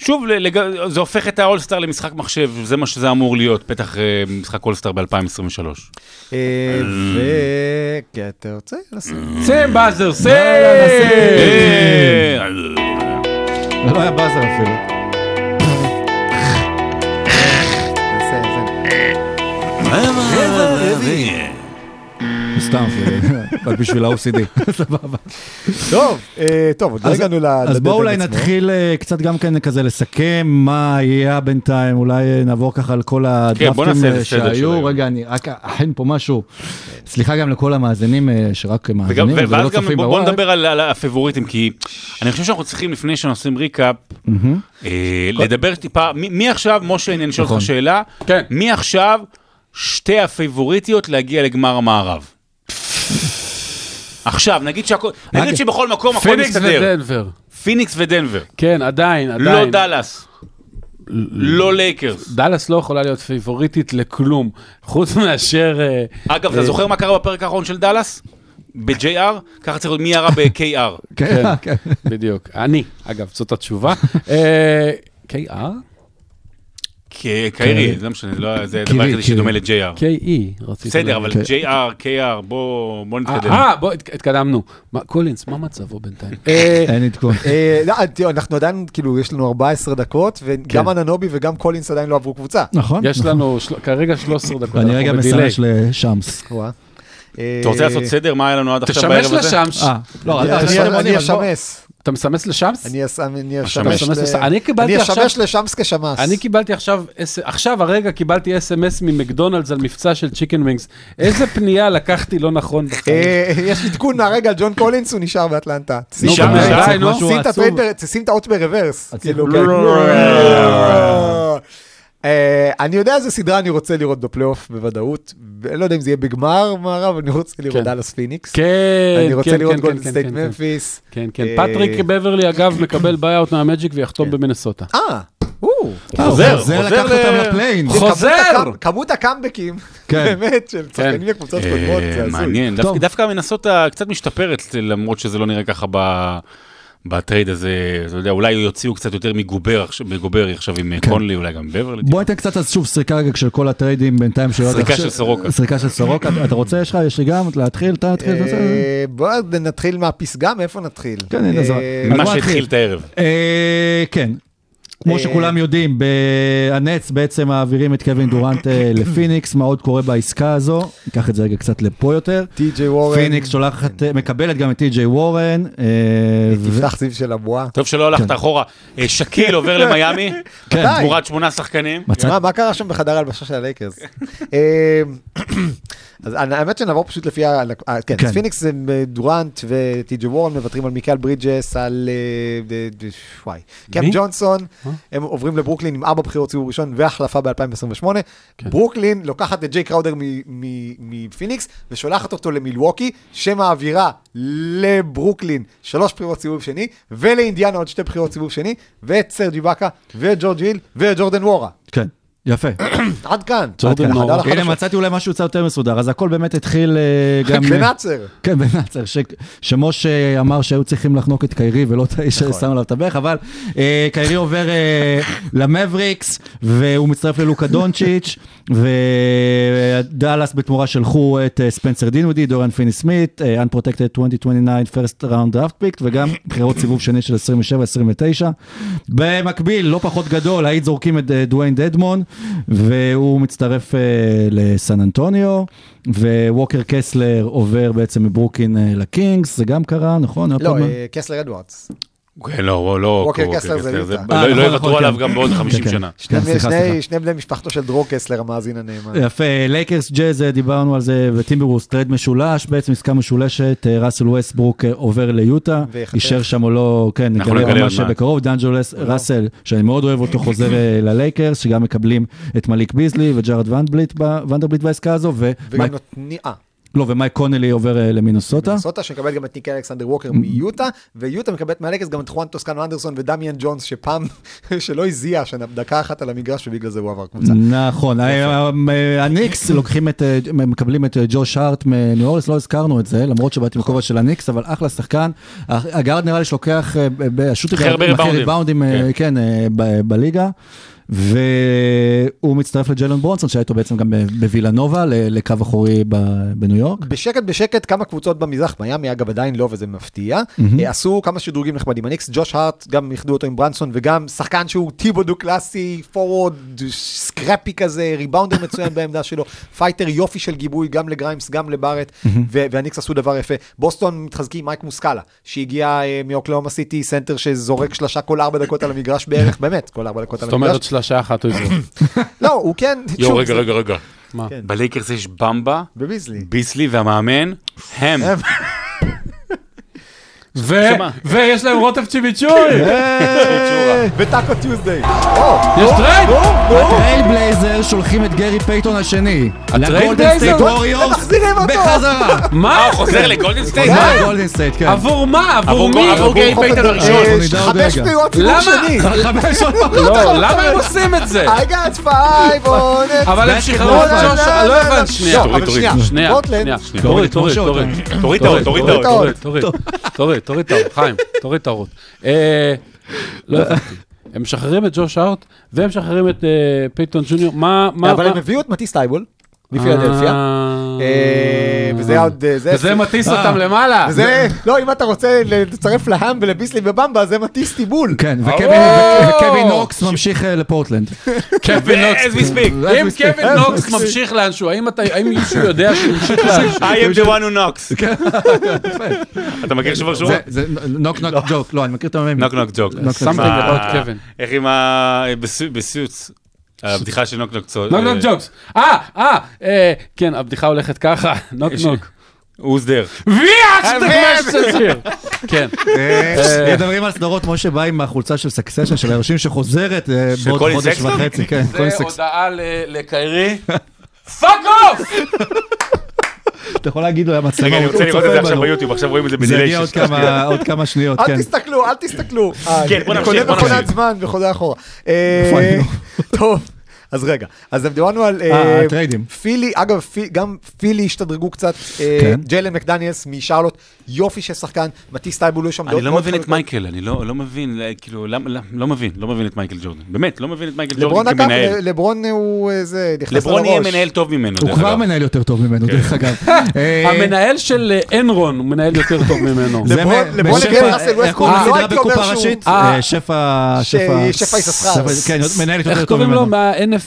[SPEAKER 2] שוב, לג- זה הופך את האולסטאר למשחק מחשב, זה מה שזה אמור להיות, בטח אה, משחק אולסטאר ב-2023.
[SPEAKER 4] אה, ו... כן, אתה רוצה? לשים?
[SPEAKER 1] שים באזר, שים!
[SPEAKER 2] אה,
[SPEAKER 5] זה לא היה באזר אפילו.
[SPEAKER 4] זה.
[SPEAKER 5] סתם, זה- אבל בשביל ה-OCD. סבבה.
[SPEAKER 4] טוב, אה, טוב, עוד לא
[SPEAKER 5] אז-
[SPEAKER 4] הגענו ל...
[SPEAKER 5] אז בואו אולי
[SPEAKER 4] עצמו.
[SPEAKER 5] נתחיל אה, קצת גם כן כזה לסכם מה יהיה בינתיים, אולי אה, נעבור ככה על כל
[SPEAKER 2] כן,
[SPEAKER 5] הדרפטים אה,
[SPEAKER 2] של
[SPEAKER 5] שהיו. רגע, אני רק אכין פה משהו. סליחה גם לכל המאזינים אה, שרק
[SPEAKER 2] וגם,
[SPEAKER 5] מאזינים ולא צופים
[SPEAKER 2] בוא, בוא
[SPEAKER 5] בוואט.
[SPEAKER 2] נדבר על, הפבוריטים, כי אני חושב שאנחנו צריכים, לפני שאנחנו עושים
[SPEAKER 5] recap.
[SPEAKER 2] אה, לדבר טיפה, מי, עכשיו, משה, אני אשאל
[SPEAKER 5] נכון.
[SPEAKER 2] אותך שאלה,
[SPEAKER 1] כן.
[SPEAKER 2] מי עכשיו שתי הפייבוריטיות להגיע לגמר המערב? עכשיו, נגיד שהכל, נגיד שבכל מקום הכל
[SPEAKER 1] פיניקס
[SPEAKER 2] מסתדר.
[SPEAKER 1] ודנבר.
[SPEAKER 2] פיניקס ודנבר.
[SPEAKER 1] כן, עדיין,
[SPEAKER 2] לא
[SPEAKER 1] עדיין.
[SPEAKER 2] דאלאס. לא לייקרס.
[SPEAKER 1] דאלאס לא יכולה להיות פייבוריטית לכלום, חוץ מאשר... אה,
[SPEAKER 2] אגב, אתה
[SPEAKER 1] אה,
[SPEAKER 2] זוכר מה קרה בפרק האחרון של דאלאס? ב-JR? ככה צריך להיות מי ירה ב-KR.
[SPEAKER 5] כן, כן.
[SPEAKER 1] בדיוק. אני, אגב, זאת התשובה. אה, KR?
[SPEAKER 2] קיירי, זה לא משנה, לא- זה הדבר היחידי. שדומה ל-JR.
[SPEAKER 1] KE, רציתי
[SPEAKER 2] בסדר. אבל JR, KR, בוא בוא נתקדם.
[SPEAKER 1] אה, בוא, התק- התקדמנו. קולינס, מה מצבו בינתיים? אה,
[SPEAKER 5] אין עדכון.
[SPEAKER 4] אה, לא, תראו, אנחנו עדיין, כאילו, יש לנו 14 דקות, וגם
[SPEAKER 1] כן.
[SPEAKER 4] אננובי וגם קולינס עדיין לא עברו קבוצה.
[SPEAKER 5] נכון.
[SPEAKER 1] יש
[SPEAKER 5] נכון.
[SPEAKER 1] לנו כרגע 13 דקות, אנחנו
[SPEAKER 5] רגע. מסרש.
[SPEAKER 4] אה,
[SPEAKER 2] אתה רוצה לעשות סדר? מה היה לנו עד עכשיו
[SPEAKER 1] תשמש
[SPEAKER 2] בערב הזה?
[SPEAKER 5] אה, לא,
[SPEAKER 4] אני-
[SPEAKER 5] אתה-
[SPEAKER 4] אני- אני אשמס.
[SPEAKER 1] אתה מסמס לשמס?
[SPEAKER 4] אני. אשמש
[SPEAKER 1] השמש.
[SPEAKER 4] ל-
[SPEAKER 1] אני קיבלתי
[SPEAKER 4] אני
[SPEAKER 1] עכשיו-
[SPEAKER 4] אשמש לשמס כשמס.
[SPEAKER 1] אני קיבלתי עכשיו, עכשיו הרגע קיבלתי אס.אם.אס ממקדונלדס על מבצע של chicken wings. איזה פנייה לקחתי לא נכון בחיים.
[SPEAKER 4] אה, יש עדכון מהרגע, ג'ון קולינס הוא נשאר באטלנטה.
[SPEAKER 2] נשאר,
[SPEAKER 1] נו.
[SPEAKER 5] עצוב.
[SPEAKER 4] שים את האוטו ברוורס. כן. אה, אני יודע איזה סדרה אני רוצה לראות בפלייאוף בוודאות. אני לא יודע אם זה יהיה בגמר מערב, אני רוצה לראות
[SPEAKER 1] כן.
[SPEAKER 4] דאלאס פיניקס.
[SPEAKER 1] כן,
[SPEAKER 4] אני רוצה
[SPEAKER 1] כן,
[SPEAKER 4] לראות
[SPEAKER 1] כן,
[SPEAKER 4] גולדן
[SPEAKER 1] כן,
[SPEAKER 4] סטייט
[SPEAKER 1] כן, כן.
[SPEAKER 4] ממפיס.
[SPEAKER 1] כן, כן.
[SPEAKER 4] אה,
[SPEAKER 1] פטריק בברלי, אגב, מקבל buyout מהמג'יק ויחתום במינסוטה.
[SPEAKER 4] אה, או.
[SPEAKER 2] חוזר,
[SPEAKER 5] חוזר
[SPEAKER 2] חוזר
[SPEAKER 5] לקחת אותם ל
[SPEAKER 4] play-in.
[SPEAKER 1] חוזר!
[SPEAKER 4] כמות הקאמבקים,
[SPEAKER 5] כן.
[SPEAKER 4] באמת, של שחקנים לקבוצות קודמות,
[SPEAKER 2] אה,
[SPEAKER 4] זה הזוי.
[SPEAKER 2] מעניין. דווקא- דווקא מינסוטה קצת משתפרת, למרות שזה לא נראה ככה ב... בטרייד הזה, אתה יודע, אולי יוציאו קצת יותר מגוברט מגוברט עכשיו עם
[SPEAKER 5] כן.
[SPEAKER 2] קונלי, אולי גם בברלי.
[SPEAKER 5] בוא ניתן קצת אז שוב סריקה רגע של כל הטריידים בינתיים.
[SPEAKER 2] סריקה של סורוקה.
[SPEAKER 5] סריקה של סורוקה. אתה רוצה, יש לך, יש לי גם, להתחיל, אתה תתחיל.
[SPEAKER 4] אה, בוא נתחיל מהפסגה, מאיפה נתחיל?
[SPEAKER 5] כן, הנה, זה-
[SPEAKER 4] אה,
[SPEAKER 2] מה
[SPEAKER 5] בוא
[SPEAKER 2] שהתחיל. את הערב.
[SPEAKER 5] אה, כן. כמו
[SPEAKER 4] אה,
[SPEAKER 5] שכולם יודעים, הנץ בעצם מעבירים את קווין דורנט אה, לפיניקס, מה עוד קורה בעסקה הזו? ניקח את זה רגע קצת לפה יותר.
[SPEAKER 4] טי.ג'יי וורן.
[SPEAKER 5] פיניקס שולחת, אה, מקבלת גם את טי.ג'יי וורן.
[SPEAKER 4] תפתח סביב של הבועה.
[SPEAKER 2] טוב שלא הלכת אחורה. אה, שאקיל עובר למיאמי,
[SPEAKER 5] כן.
[SPEAKER 2] תמורת שמונה שחקנים.
[SPEAKER 4] מה, קרה שם בחדר ההלבשה של הלייקרס? אה, אז האמת שנעבור פשוט לפי ה... אה, כן,
[SPEAKER 5] כן.
[SPEAKER 4] אז פיניקס זה אה, דורנט וטי.ג'י וורן מוותרים על מיקל ברידג'ס, על... אה, אה, אה, וואי.
[SPEAKER 1] קאם?
[SPEAKER 4] ג'ונסון,
[SPEAKER 1] מה?
[SPEAKER 4] הם עוברים לברוקלין עם ארבע בחירות סיבוב ראשון והחלפה ב-2028.
[SPEAKER 1] כן.
[SPEAKER 4] ברוקלין לוקחת את ג'יי קראודר מפיניקס ושולחת אותו למילווקי, שמעבירה לברוקלין שלוש בחירות סיבוב שני, ולאינדיאנה עוד שתי בחירות סיבוב שני, ואת סרג'י באקה, ואת ג'ורג' היל, ואת ג'ורדן וורה.
[SPEAKER 5] כן, יפה.
[SPEAKER 4] עד כאן. החדר
[SPEAKER 5] הנה. מצאתי אולי משהו קצת יותר מסודר, אז הכל באמת התחיל אה, גם...
[SPEAKER 4] בנאצר.
[SPEAKER 5] כן, בנאצר, שמשה אמר שהיו צריכים לחנוק את קיירי ולא את האיש
[SPEAKER 4] נכון.
[SPEAKER 5] ששם עליו את הברך, אבל אה, קיירי עובר אה, למבריקס, והוא מצטרף ללוקה דונצ'יץ', ודאלאס בתמורה שלחו את אה, ספנסר דינוודי, דוריאן פיני סמית, אה, Unprotected 2029 First Round Draft Pick, וגם בחירות סיבוב שני של 27-29. במקביל, לא פחות גדול, הייט זורקים את אה, דוויין דדמון, והוא מצטרף לסן אנטוניו, וווקר קסלר עובר בעצם מברוקלין לקינגס, זה גם קרה, נכון?
[SPEAKER 4] לא, קסלר אדוארדס.
[SPEAKER 2] כן, לא, לא,
[SPEAKER 4] ווקר
[SPEAKER 2] ווקר
[SPEAKER 4] קסלר זה יוטה.
[SPEAKER 2] לא-
[SPEAKER 5] אה,
[SPEAKER 2] לא
[SPEAKER 5] נכון,
[SPEAKER 2] יוותרו
[SPEAKER 5] נכון,
[SPEAKER 2] עליו
[SPEAKER 5] כן.
[SPEAKER 2] גם בעוד 50
[SPEAKER 5] כן.
[SPEAKER 2] שנה.
[SPEAKER 5] כן,
[SPEAKER 4] שני-
[SPEAKER 5] סליחה,
[SPEAKER 4] שני- בני משפחתו של דרור קסלר, המאזין הנאמן.
[SPEAKER 5] יפה, לייקרס ג'אז, אה, דיברנו על זה, וטימברוולבס טרייד משולש, בעצם עסקה משולשת, אה, ראסל ווסטברוק עובר ליוטה. אישר שם או לא, כן, נגלה ממש. בקרוב, דאנג'לו ראסל, שאני מאוד אוהב אותו, חוזר ללייקרס, שגם מקבלים את מליק ביזלי וג'ארד ונדבליט ונדרבילט בעסקה הזו,
[SPEAKER 4] וגם
[SPEAKER 5] ומייק-
[SPEAKER 4] נותני... אה,
[SPEAKER 5] לא, ומייק קונלי עובר אה, למינסוטה.
[SPEAKER 4] מינסוטה שמקבלת גם את ניקיל אלכסנדר ווקר מיוטה, ויוטה מקבלת מהלייקרס גם את חואן טוסקנו אנדרסון ודמיאן ג'ונס, שפעם, שלא הזיע, שדקה אחת על המגרש ובגלל זה הוא עבר קבוצה.
[SPEAKER 5] נכון, ה- ה- הניקס לוקחים את, אה, מקבלים את אה, ג'וש הארט מניו אורלס, לא הזכרנו את זה, למרות שבאתי בכובע של הניקס, אבל אחלה שחקן. הגארד נראה לי שלוקח, אה, השוטר
[SPEAKER 2] הכי הרבה ריבאונדים.
[SPEAKER 5] אה, כן, אה, ב- בליגה. והוא מצטרף לג'יילן ברונסון, שהיה איתו בעצם גם בווילנובה, לקו אחורי בניו יורק.
[SPEAKER 4] בשקט בשקט כמה קבוצות במזרח, מיאמי אגב עדיין לא וזה מפתיע, אה, עשו כמה שדרוגים נחמדים, הניקס ג'וש הארט גם איחדו אותו עם ברנסון וגם שחקן שהוא טיבודו קלאסי, פורוורד, scrappy כזה, ריבאונדר מצוין בעמדה שלו, fighter יופי של גיבוי גם לגריימס גם לבארט, והניקס עשו דבר יפה. בוסטון מתחזקים מייק מוסקאלה, שהגיע אה, מאוקלאומה סיטי, סנטר שזורק שלושה כל ארבע דקות על המגרש בערך, באמת, כל ארבע דקות על
[SPEAKER 1] זאת
[SPEAKER 4] המגרש.
[SPEAKER 1] שלושה אחת הוא יזרוק.
[SPEAKER 4] לא, הוא כן,
[SPEAKER 2] יואו, רגע, רגע, רגע.
[SPEAKER 1] מה?
[SPEAKER 4] כן.
[SPEAKER 2] בלייקרס יש במבה,
[SPEAKER 4] בביזלי.
[SPEAKER 2] ביסלי והמאמן, האם.
[SPEAKER 1] ויש להם רוטב צ'יביצ'וי!
[SPEAKER 4] ו Taco Tuesday.
[SPEAKER 1] יש טרייד!
[SPEAKER 5] הטרייל בלייזר שולחים את גרי פייטון השני.
[SPEAKER 1] הטרייל
[SPEAKER 5] לגולדן
[SPEAKER 1] בלייזר?
[SPEAKER 5] סטייט ווריורס
[SPEAKER 4] אותו!
[SPEAKER 5] בחזרה.
[SPEAKER 1] מה?
[SPEAKER 2] הוא חוזר לגולדן סטייט?
[SPEAKER 5] מה גולדן סטייט, כן.
[SPEAKER 1] עבור מה? עבור מי?
[SPEAKER 2] עבור גרי פייטון הראשון.
[SPEAKER 4] אה, חמש. פעילות סיבוב
[SPEAKER 1] למה?
[SPEAKER 4] שני.
[SPEAKER 5] חמש עוד פעם.
[SPEAKER 1] לא, למה הם עושים את זה?
[SPEAKER 4] I got five on it.
[SPEAKER 1] אבל הם שחררו את
[SPEAKER 4] לא,
[SPEAKER 1] ג'וש,
[SPEAKER 4] לא,
[SPEAKER 1] לא
[SPEAKER 4] לא,
[SPEAKER 1] הבנת,
[SPEAKER 4] לא.
[SPEAKER 1] שנייה.
[SPEAKER 4] לא, אבל
[SPEAKER 2] תוריד,
[SPEAKER 4] שנייה.
[SPEAKER 1] שנייה. תוריד, תוריד, תוריד.
[SPEAKER 2] תוריד תוריד.
[SPEAKER 1] תוריד, תוריד, את האור, חיים, תוריד את האורות. אה, לא הבנתי. הם משחררים את ג'וש הארט, והם משחררים את אה, פייטון ג'וניור, מה, מה,
[SPEAKER 4] אבל הם הביאו את מטיס טייבול, מפילדלפיה.
[SPEAKER 1] אה.
[SPEAKER 4] אה, וזה עוד... אה, זה-
[SPEAKER 1] וזה מטיס אותם למעלה.
[SPEAKER 4] וזה, לא, אם אתה רוצה לצרף להאם ולביסלי ובמבה, זה מטיס טיבול.
[SPEAKER 5] כן! וקווין נוקס ממשיך לפורטלנד.
[SPEAKER 1] קווין נוקס.
[SPEAKER 2] as we speak.
[SPEAKER 1] אם קווין נוקס ממשיך לאנשהו, האם אתה- האם מישהו יודע שהוא המשיך לאנשהו?
[SPEAKER 2] I am the one who knocks. אתה מכיר שוב שורות?
[SPEAKER 5] זה knock knock joke, לא, אני מכיר את הממים.
[SPEAKER 2] knock knock joke.
[SPEAKER 1] Something about Kevin.
[SPEAKER 2] איך עם ה... בסו- ב Suits. הבדיחה של knock knock צו.
[SPEAKER 1] knock knock jokes. אה, אה, אה, כן, הבדיחה הולכת ככה,
[SPEAKER 2] knock
[SPEAKER 1] knock.
[SPEAKER 2] Who's there?
[SPEAKER 1] כן.
[SPEAKER 5] אה, מדברים על סדרות, משה בא עם החולצה של Succession, של האנשים שחוזרת אה, בעוד חודש? וחצי, כן,
[SPEAKER 1] זה. הודעה לקיירי. Fuck off!
[SPEAKER 5] אתה יכול להגיד לו, המצלמה,
[SPEAKER 2] רגע, אני רוצה לראות את זה עכשיו. ביוטיוב, עכשיו רואים את זה
[SPEAKER 5] זה יהיה עוד. כמה- שניות, כן.
[SPEAKER 4] אל תסתכלו, אל תסתכלו. אה,
[SPEAKER 2] כן, בוא נמשיך,
[SPEAKER 4] קונה
[SPEAKER 2] בוא
[SPEAKER 4] מכונת
[SPEAKER 2] נמשיך.
[SPEAKER 4] זמן וחוזר אחורה. אה? טוב. אז רגע, אז דיברנו על...
[SPEAKER 5] אה,
[SPEAKER 4] אה,
[SPEAKER 5] הטריידים.
[SPEAKER 4] פילי, אגב, גם פילי השתדרגו קצת, אה,
[SPEAKER 5] כן.
[SPEAKER 4] ג'יילן מקדניאלס משרלוט, יופי של שחקן, מטיס טייבול, יש שם
[SPEAKER 2] אני
[SPEAKER 4] דעות
[SPEAKER 2] לא
[SPEAKER 4] מאוד
[SPEAKER 2] מבין את. מייקל, אני לא לא מבין, אה, כאילו, לא מבין, לא מבין את מייקל ג'ורדן. באמת, לא מבין את מייקל ג'ורדן
[SPEAKER 4] אגב,
[SPEAKER 2] כמנהל.
[SPEAKER 4] לברון הוא אה, זה, נכנס לו
[SPEAKER 2] לברון יהיה
[SPEAKER 4] לראש.
[SPEAKER 2] מנהל טוב ממנו,
[SPEAKER 5] הוא כבר
[SPEAKER 2] אגב.
[SPEAKER 5] מנהל יותר טוב ממנו, דרך אגב. אה,
[SPEAKER 1] המנהל של אה, אנרון הוא מנהל יותר טוב ממנו.
[SPEAKER 4] לברון- לברון הגיע לראסל
[SPEAKER 5] ווסטברוק,
[SPEAKER 4] לא הייתי אומר שהוא-?
[SPEAKER 1] אה.
[SPEAKER 5] אה, שפע...
[SPEAKER 4] יששכר.
[SPEAKER 5] כן,
[SPEAKER 1] איך קוראים לו.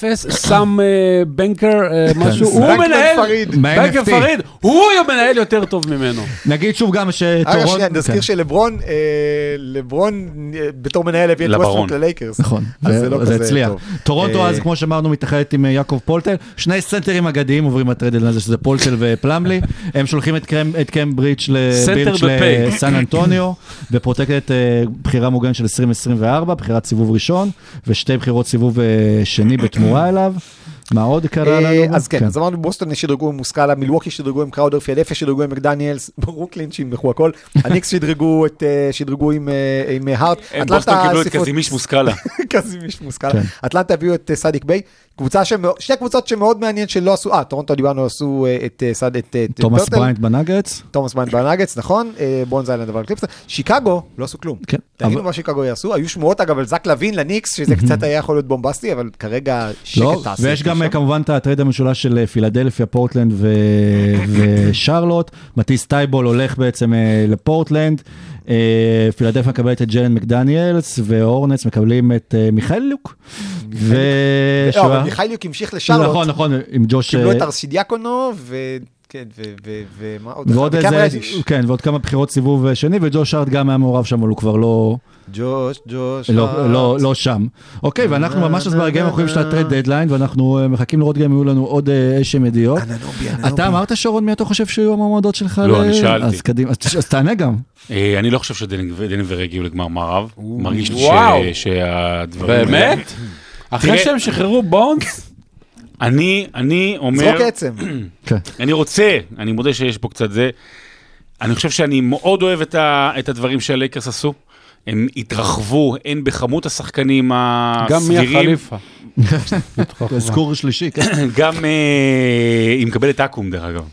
[SPEAKER 1] מה-NFS? סאם אה, בנקר, אה, משהו? הוא מנהל. בנקר. פריד, הוא מנהל יותר טוב ממנו.
[SPEAKER 5] נגיד שוב גם
[SPEAKER 4] רגע,
[SPEAKER 5] שטורון...
[SPEAKER 4] שנייה, נזכיר
[SPEAKER 5] כן.
[SPEAKER 4] שלברון, אה, לברון בתור מנהל הביא את. ווסטבורג ללייקרס.
[SPEAKER 5] נכון,
[SPEAKER 4] אז
[SPEAKER 5] זה-
[SPEAKER 4] לא
[SPEAKER 5] הצליח. טורונטו אז, כמו שאמרנו, מתאחדת עם יעקב פולטל. שני סנטרים אגדיים עוברים בטריידל הזה, שזה פולטל ופלמלי. הם שולחים את קם בריץ'. לסן אנטוניו, ו protected אה, בחירה מוגנת של 2024, בחירת סיבוב ראשון, ושתי בחירות סיבוב שני בתמורה אליו. מה עוד קרה
[SPEAKER 4] אה,
[SPEAKER 5] לנו?
[SPEAKER 4] אז כן, אז אמרנו בוסטון שדרגו עם מוסקאלה, מילווקי שדרגו עם קראודר, פילדלפיה שדרגו עם מקדניאלס, ברוקלין שימחו הכל, הניקס שדרגו את, אה, שדרגו עם, אה, הארט,
[SPEAKER 2] בוסטון קיבלו את קזימיש מוסקאלה.
[SPEAKER 4] קזימיש מוסקאלה,
[SPEAKER 5] כן.
[SPEAKER 4] אטלנטה הביאו את סאדיק ביי, קבוצה שמאוד, שתי קבוצות שמאוד מעניין שלא עשו, אה, טורונטו דיברנו עשו את אה, סאד, את,
[SPEAKER 5] תומאס בריינט בנאגטס.
[SPEAKER 4] תומאס בריינט בנאגטס, נכון, בונז היילנד עבר לקליפרס, שיקגו לא עשו כלום.
[SPEAKER 5] כן.
[SPEAKER 4] תגידו
[SPEAKER 5] אבל-
[SPEAKER 4] מה שיקגו יעשו, היו שמועות אגב על זק לוין לניקס, שזה קצת היה יכול להיות בומבסטי, אבל כרגע שקט
[SPEAKER 5] לא,
[SPEAKER 4] תעשי.
[SPEAKER 5] ויש גם אה, כמובן את הטרייד המשולש של אה, פילדלפיה, פורטלנד ו- ושרלוט. מטיס טייבול הולך בעצם אה, לפורטלנד. אה, פילדלפיה מקבלת את ג'יילן מקדניאלס, והורנטס מקבלים את אה, מיכאלוק. ו...
[SPEAKER 4] לא, אבל מיכאליוק המשיך לשרלוט,
[SPEAKER 5] נכון, נכון, עם ג'וש...
[SPEAKER 4] קיבלו את ארסידיאקונו, ו... כן. ומה עוד?
[SPEAKER 5] ועוד איזה. כן, ועוד כמה בחירות סיבוב שני, וג'וש הארט גם היה מעורב שם, אבל הוא כבר לא,
[SPEAKER 4] ג'וש, ג'וש.
[SPEAKER 5] לא. לא, לא שם. אוקיי, ואנחנו ממש אז ברגעים האחרונים של הטרייד דדליין, ואנחנו אה, מחכים לראות גם אם יהיו לנו עוד אה, איזשהם ידיעות. אתה אמרת שרון מי אתה חושב שיהיו המועמדות שלך?
[SPEAKER 2] לא, אני שאלתי.
[SPEAKER 5] אז קדימה, אז תענה גם.
[SPEAKER 2] אה, אני לא חושב שדנבר הגיעו לגמר מערב. מרגיש לי שהדברים...
[SPEAKER 1] באמת? אחרי שהם שחררו בונדס?
[SPEAKER 2] אני, אני אומר...
[SPEAKER 4] זרוק עצם.
[SPEAKER 5] כן.
[SPEAKER 2] אני רוצה, אני מודה שיש פה קצת זה. אני חושב שאני מאוד אוהב את הדברים שהלייקרס עשו. הם התרחבו, הן בכמות השחקנים
[SPEAKER 1] גם מי
[SPEAKER 2] הסבירים,
[SPEAKER 1] החליפה.
[SPEAKER 5] אזכור שלישי, כן.
[SPEAKER 2] גם אה, היא מקבלת אקו"ם דרך אגב.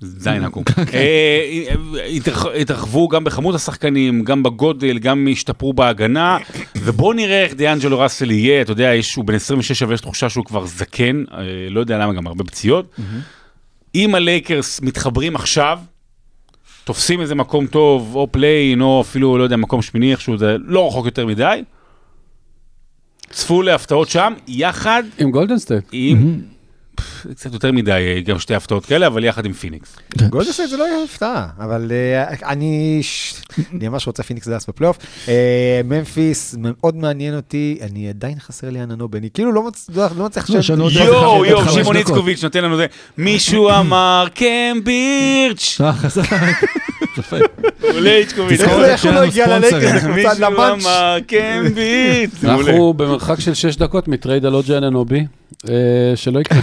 [SPEAKER 2] זין אקו"ם. אה, התרח- התרחבו גם בכמות השחקנים, גם בגודל, גם השתפרו בהגנה, ובואו נראה איך דיאנג'לו ראסל יהיה, אתה יודע, הוא בן 26 אבל יש תחושה שהוא כבר זקן, אה, לא יודע למה, גם הרבה פציעות. אם הלייקרס מתחברים עכשיו, תופסים איזה מקום טוב, או play-in, או אפילו, לא יודע, מקום שמיני איכשהו, זה לא רחוק יותר מדי. צפו להפתעות שם, יחד
[SPEAKER 1] עם גולדן סטייט.
[SPEAKER 2] עם, פff, קצת יותר מדי, גם שתי הפתעות כאלה, אבל יחד עם פיניקס.
[SPEAKER 4] גולדן סטייט זה לא יהיה הפתעה, אבל אה, אני ממש רוצה פיניקס דאס בפלייאוף. אה, ממפיס מאוד מעניין אותי, אני עדיין חסר לי עננו בני, כאילו לא לא לא מצליח
[SPEAKER 5] לא, שנו עוד
[SPEAKER 2] יואו,
[SPEAKER 5] עוד
[SPEAKER 2] יואו, שמעון. איצקוביץ' נותן לנו זה, מישהו אמר קם בירץ',
[SPEAKER 5] אה.
[SPEAKER 2] עולה איצקוביץ',
[SPEAKER 4] איך זה-
[SPEAKER 5] את
[SPEAKER 4] הוא לא הגיע. ללייקרס, זה
[SPEAKER 2] מישהו. אמר.
[SPEAKER 1] אנחנו במרחק של 6 דקות מטרייד על אוג'י אננובי, אה, שלא יקרה.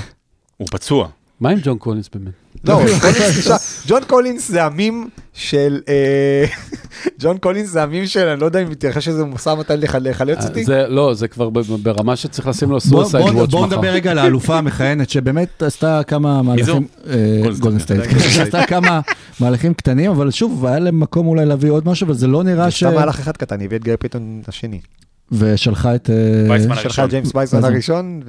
[SPEAKER 2] הוא פצוע.
[SPEAKER 1] מה עם ג'ון קולינס באמת?
[SPEAKER 4] לא, קולינס נשאר- ג'ון קולינס זה המים של, אה, ג'ון קולינס זה המים של, אני לא יודע אם מתייחס לזה משא ומתן לח- לחלץ
[SPEAKER 1] אה,
[SPEAKER 4] אותי.
[SPEAKER 1] זה לא, זה כבר ברמה שצריך לשים לו
[SPEAKER 5] בוא-
[SPEAKER 1] suicide
[SPEAKER 5] בוא-
[SPEAKER 1] watch
[SPEAKER 5] בואו
[SPEAKER 1] מחר.
[SPEAKER 5] נדבר רגע על האלופה המכהנת, שבאמת עשתה כמה מהלכים, אה,
[SPEAKER 2] גולדן
[SPEAKER 5] גולדן
[SPEAKER 2] סטייט.
[SPEAKER 5] סטייט, עשתה כמה מהלכים קטנים, אבל שוב, היה להם מקום אולי להביא עוד משהו, אבל זה לא נראה ש...
[SPEAKER 4] סתם מהלך אחד קטן, הביא את גרי פיתון השני.
[SPEAKER 5] ושלחה את... אה,
[SPEAKER 4] שלחה. את ג'יימס וייסמן. הראשון,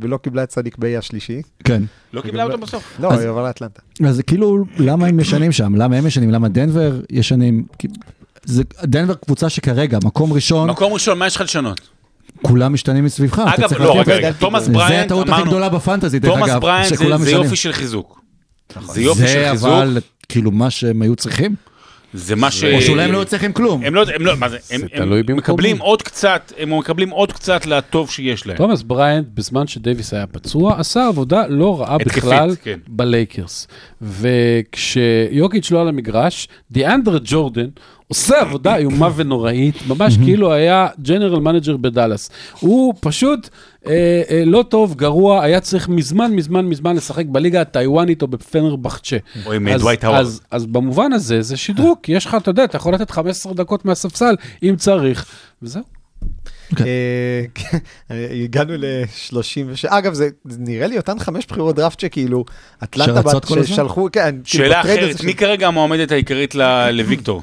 [SPEAKER 4] ולא קיבלה את סדיק ביי השלישי.
[SPEAKER 5] כן.
[SPEAKER 2] לא קיבלה אותו בסוף.
[SPEAKER 4] לא, היא עברה לאטלנטה.
[SPEAKER 5] אז כאילו, למה הם ישנים שם? למה הם ישנים? למה דנבר ישנים? זה דנבר קבוצה שכרגע, מקום ראשון,
[SPEAKER 2] מקום ראשון, מה יש לך לשנות?
[SPEAKER 5] כולם משתנים מסביבך. אתה
[SPEAKER 2] אגב,
[SPEAKER 5] צריך
[SPEAKER 2] לא, רגע, רגע, תומאס
[SPEAKER 5] זה
[SPEAKER 2] בריינט,
[SPEAKER 5] הטעות הכי
[SPEAKER 2] אמרנו,
[SPEAKER 5] גדולה בפנטזי, דרך
[SPEAKER 2] תומאס
[SPEAKER 5] אגב,
[SPEAKER 2] בריינט זה-
[SPEAKER 5] שכולם
[SPEAKER 2] זה
[SPEAKER 5] משנים.
[SPEAKER 2] יופי של חיזוק. זה יופי של
[SPEAKER 5] זה
[SPEAKER 2] חיזוק,
[SPEAKER 5] אבל, כאילו, מה שהם היו צריכים?
[SPEAKER 2] זה מה ש...
[SPEAKER 5] או שאולי הם לא צריכים כלום.
[SPEAKER 2] הם לא, הם לא, מה זה, הם,
[SPEAKER 1] זה
[SPEAKER 2] הם. מקבלים עוד קצת, הם מקבלים עוד קצת לטוב שיש להם.
[SPEAKER 1] תומאס בריינט, בזמן שדייוויס היה פצוע, עשה עבודה לא רעה בכלל
[SPEAKER 2] כן.
[SPEAKER 1] בלייקרס. וכשיוקיץ' לא על המגרש, דיאנדרה ג'ורדן עושה עבודה איומה ונוראית, ממש כאילו היה general manager בדאלאס. הוא פשוט אה, אה, לא טוב, גרוע, היה צריך מזמן, מזמן, מזמן לשחק בליגה הטיוואנית או בפנרבחצ'ה.
[SPEAKER 2] או עם
[SPEAKER 1] אז-
[SPEAKER 2] דווייט האווארד.
[SPEAKER 1] אז, אז במובן הזה זה שדרוג, כי יש לך, אתה יודע, אתה יכול לתת 15 דקות מהספסל אם צריך, וזהו.
[SPEAKER 4] אה, כן, הגענו ל-36, אגב, זה נראה לי אותן חמש בחירות דראפט שכאילו, אטלנטה בת-? ששלחו, כן,
[SPEAKER 2] שאלה אחרת, מי כרגע המועמדת העיקרית לוויקטור?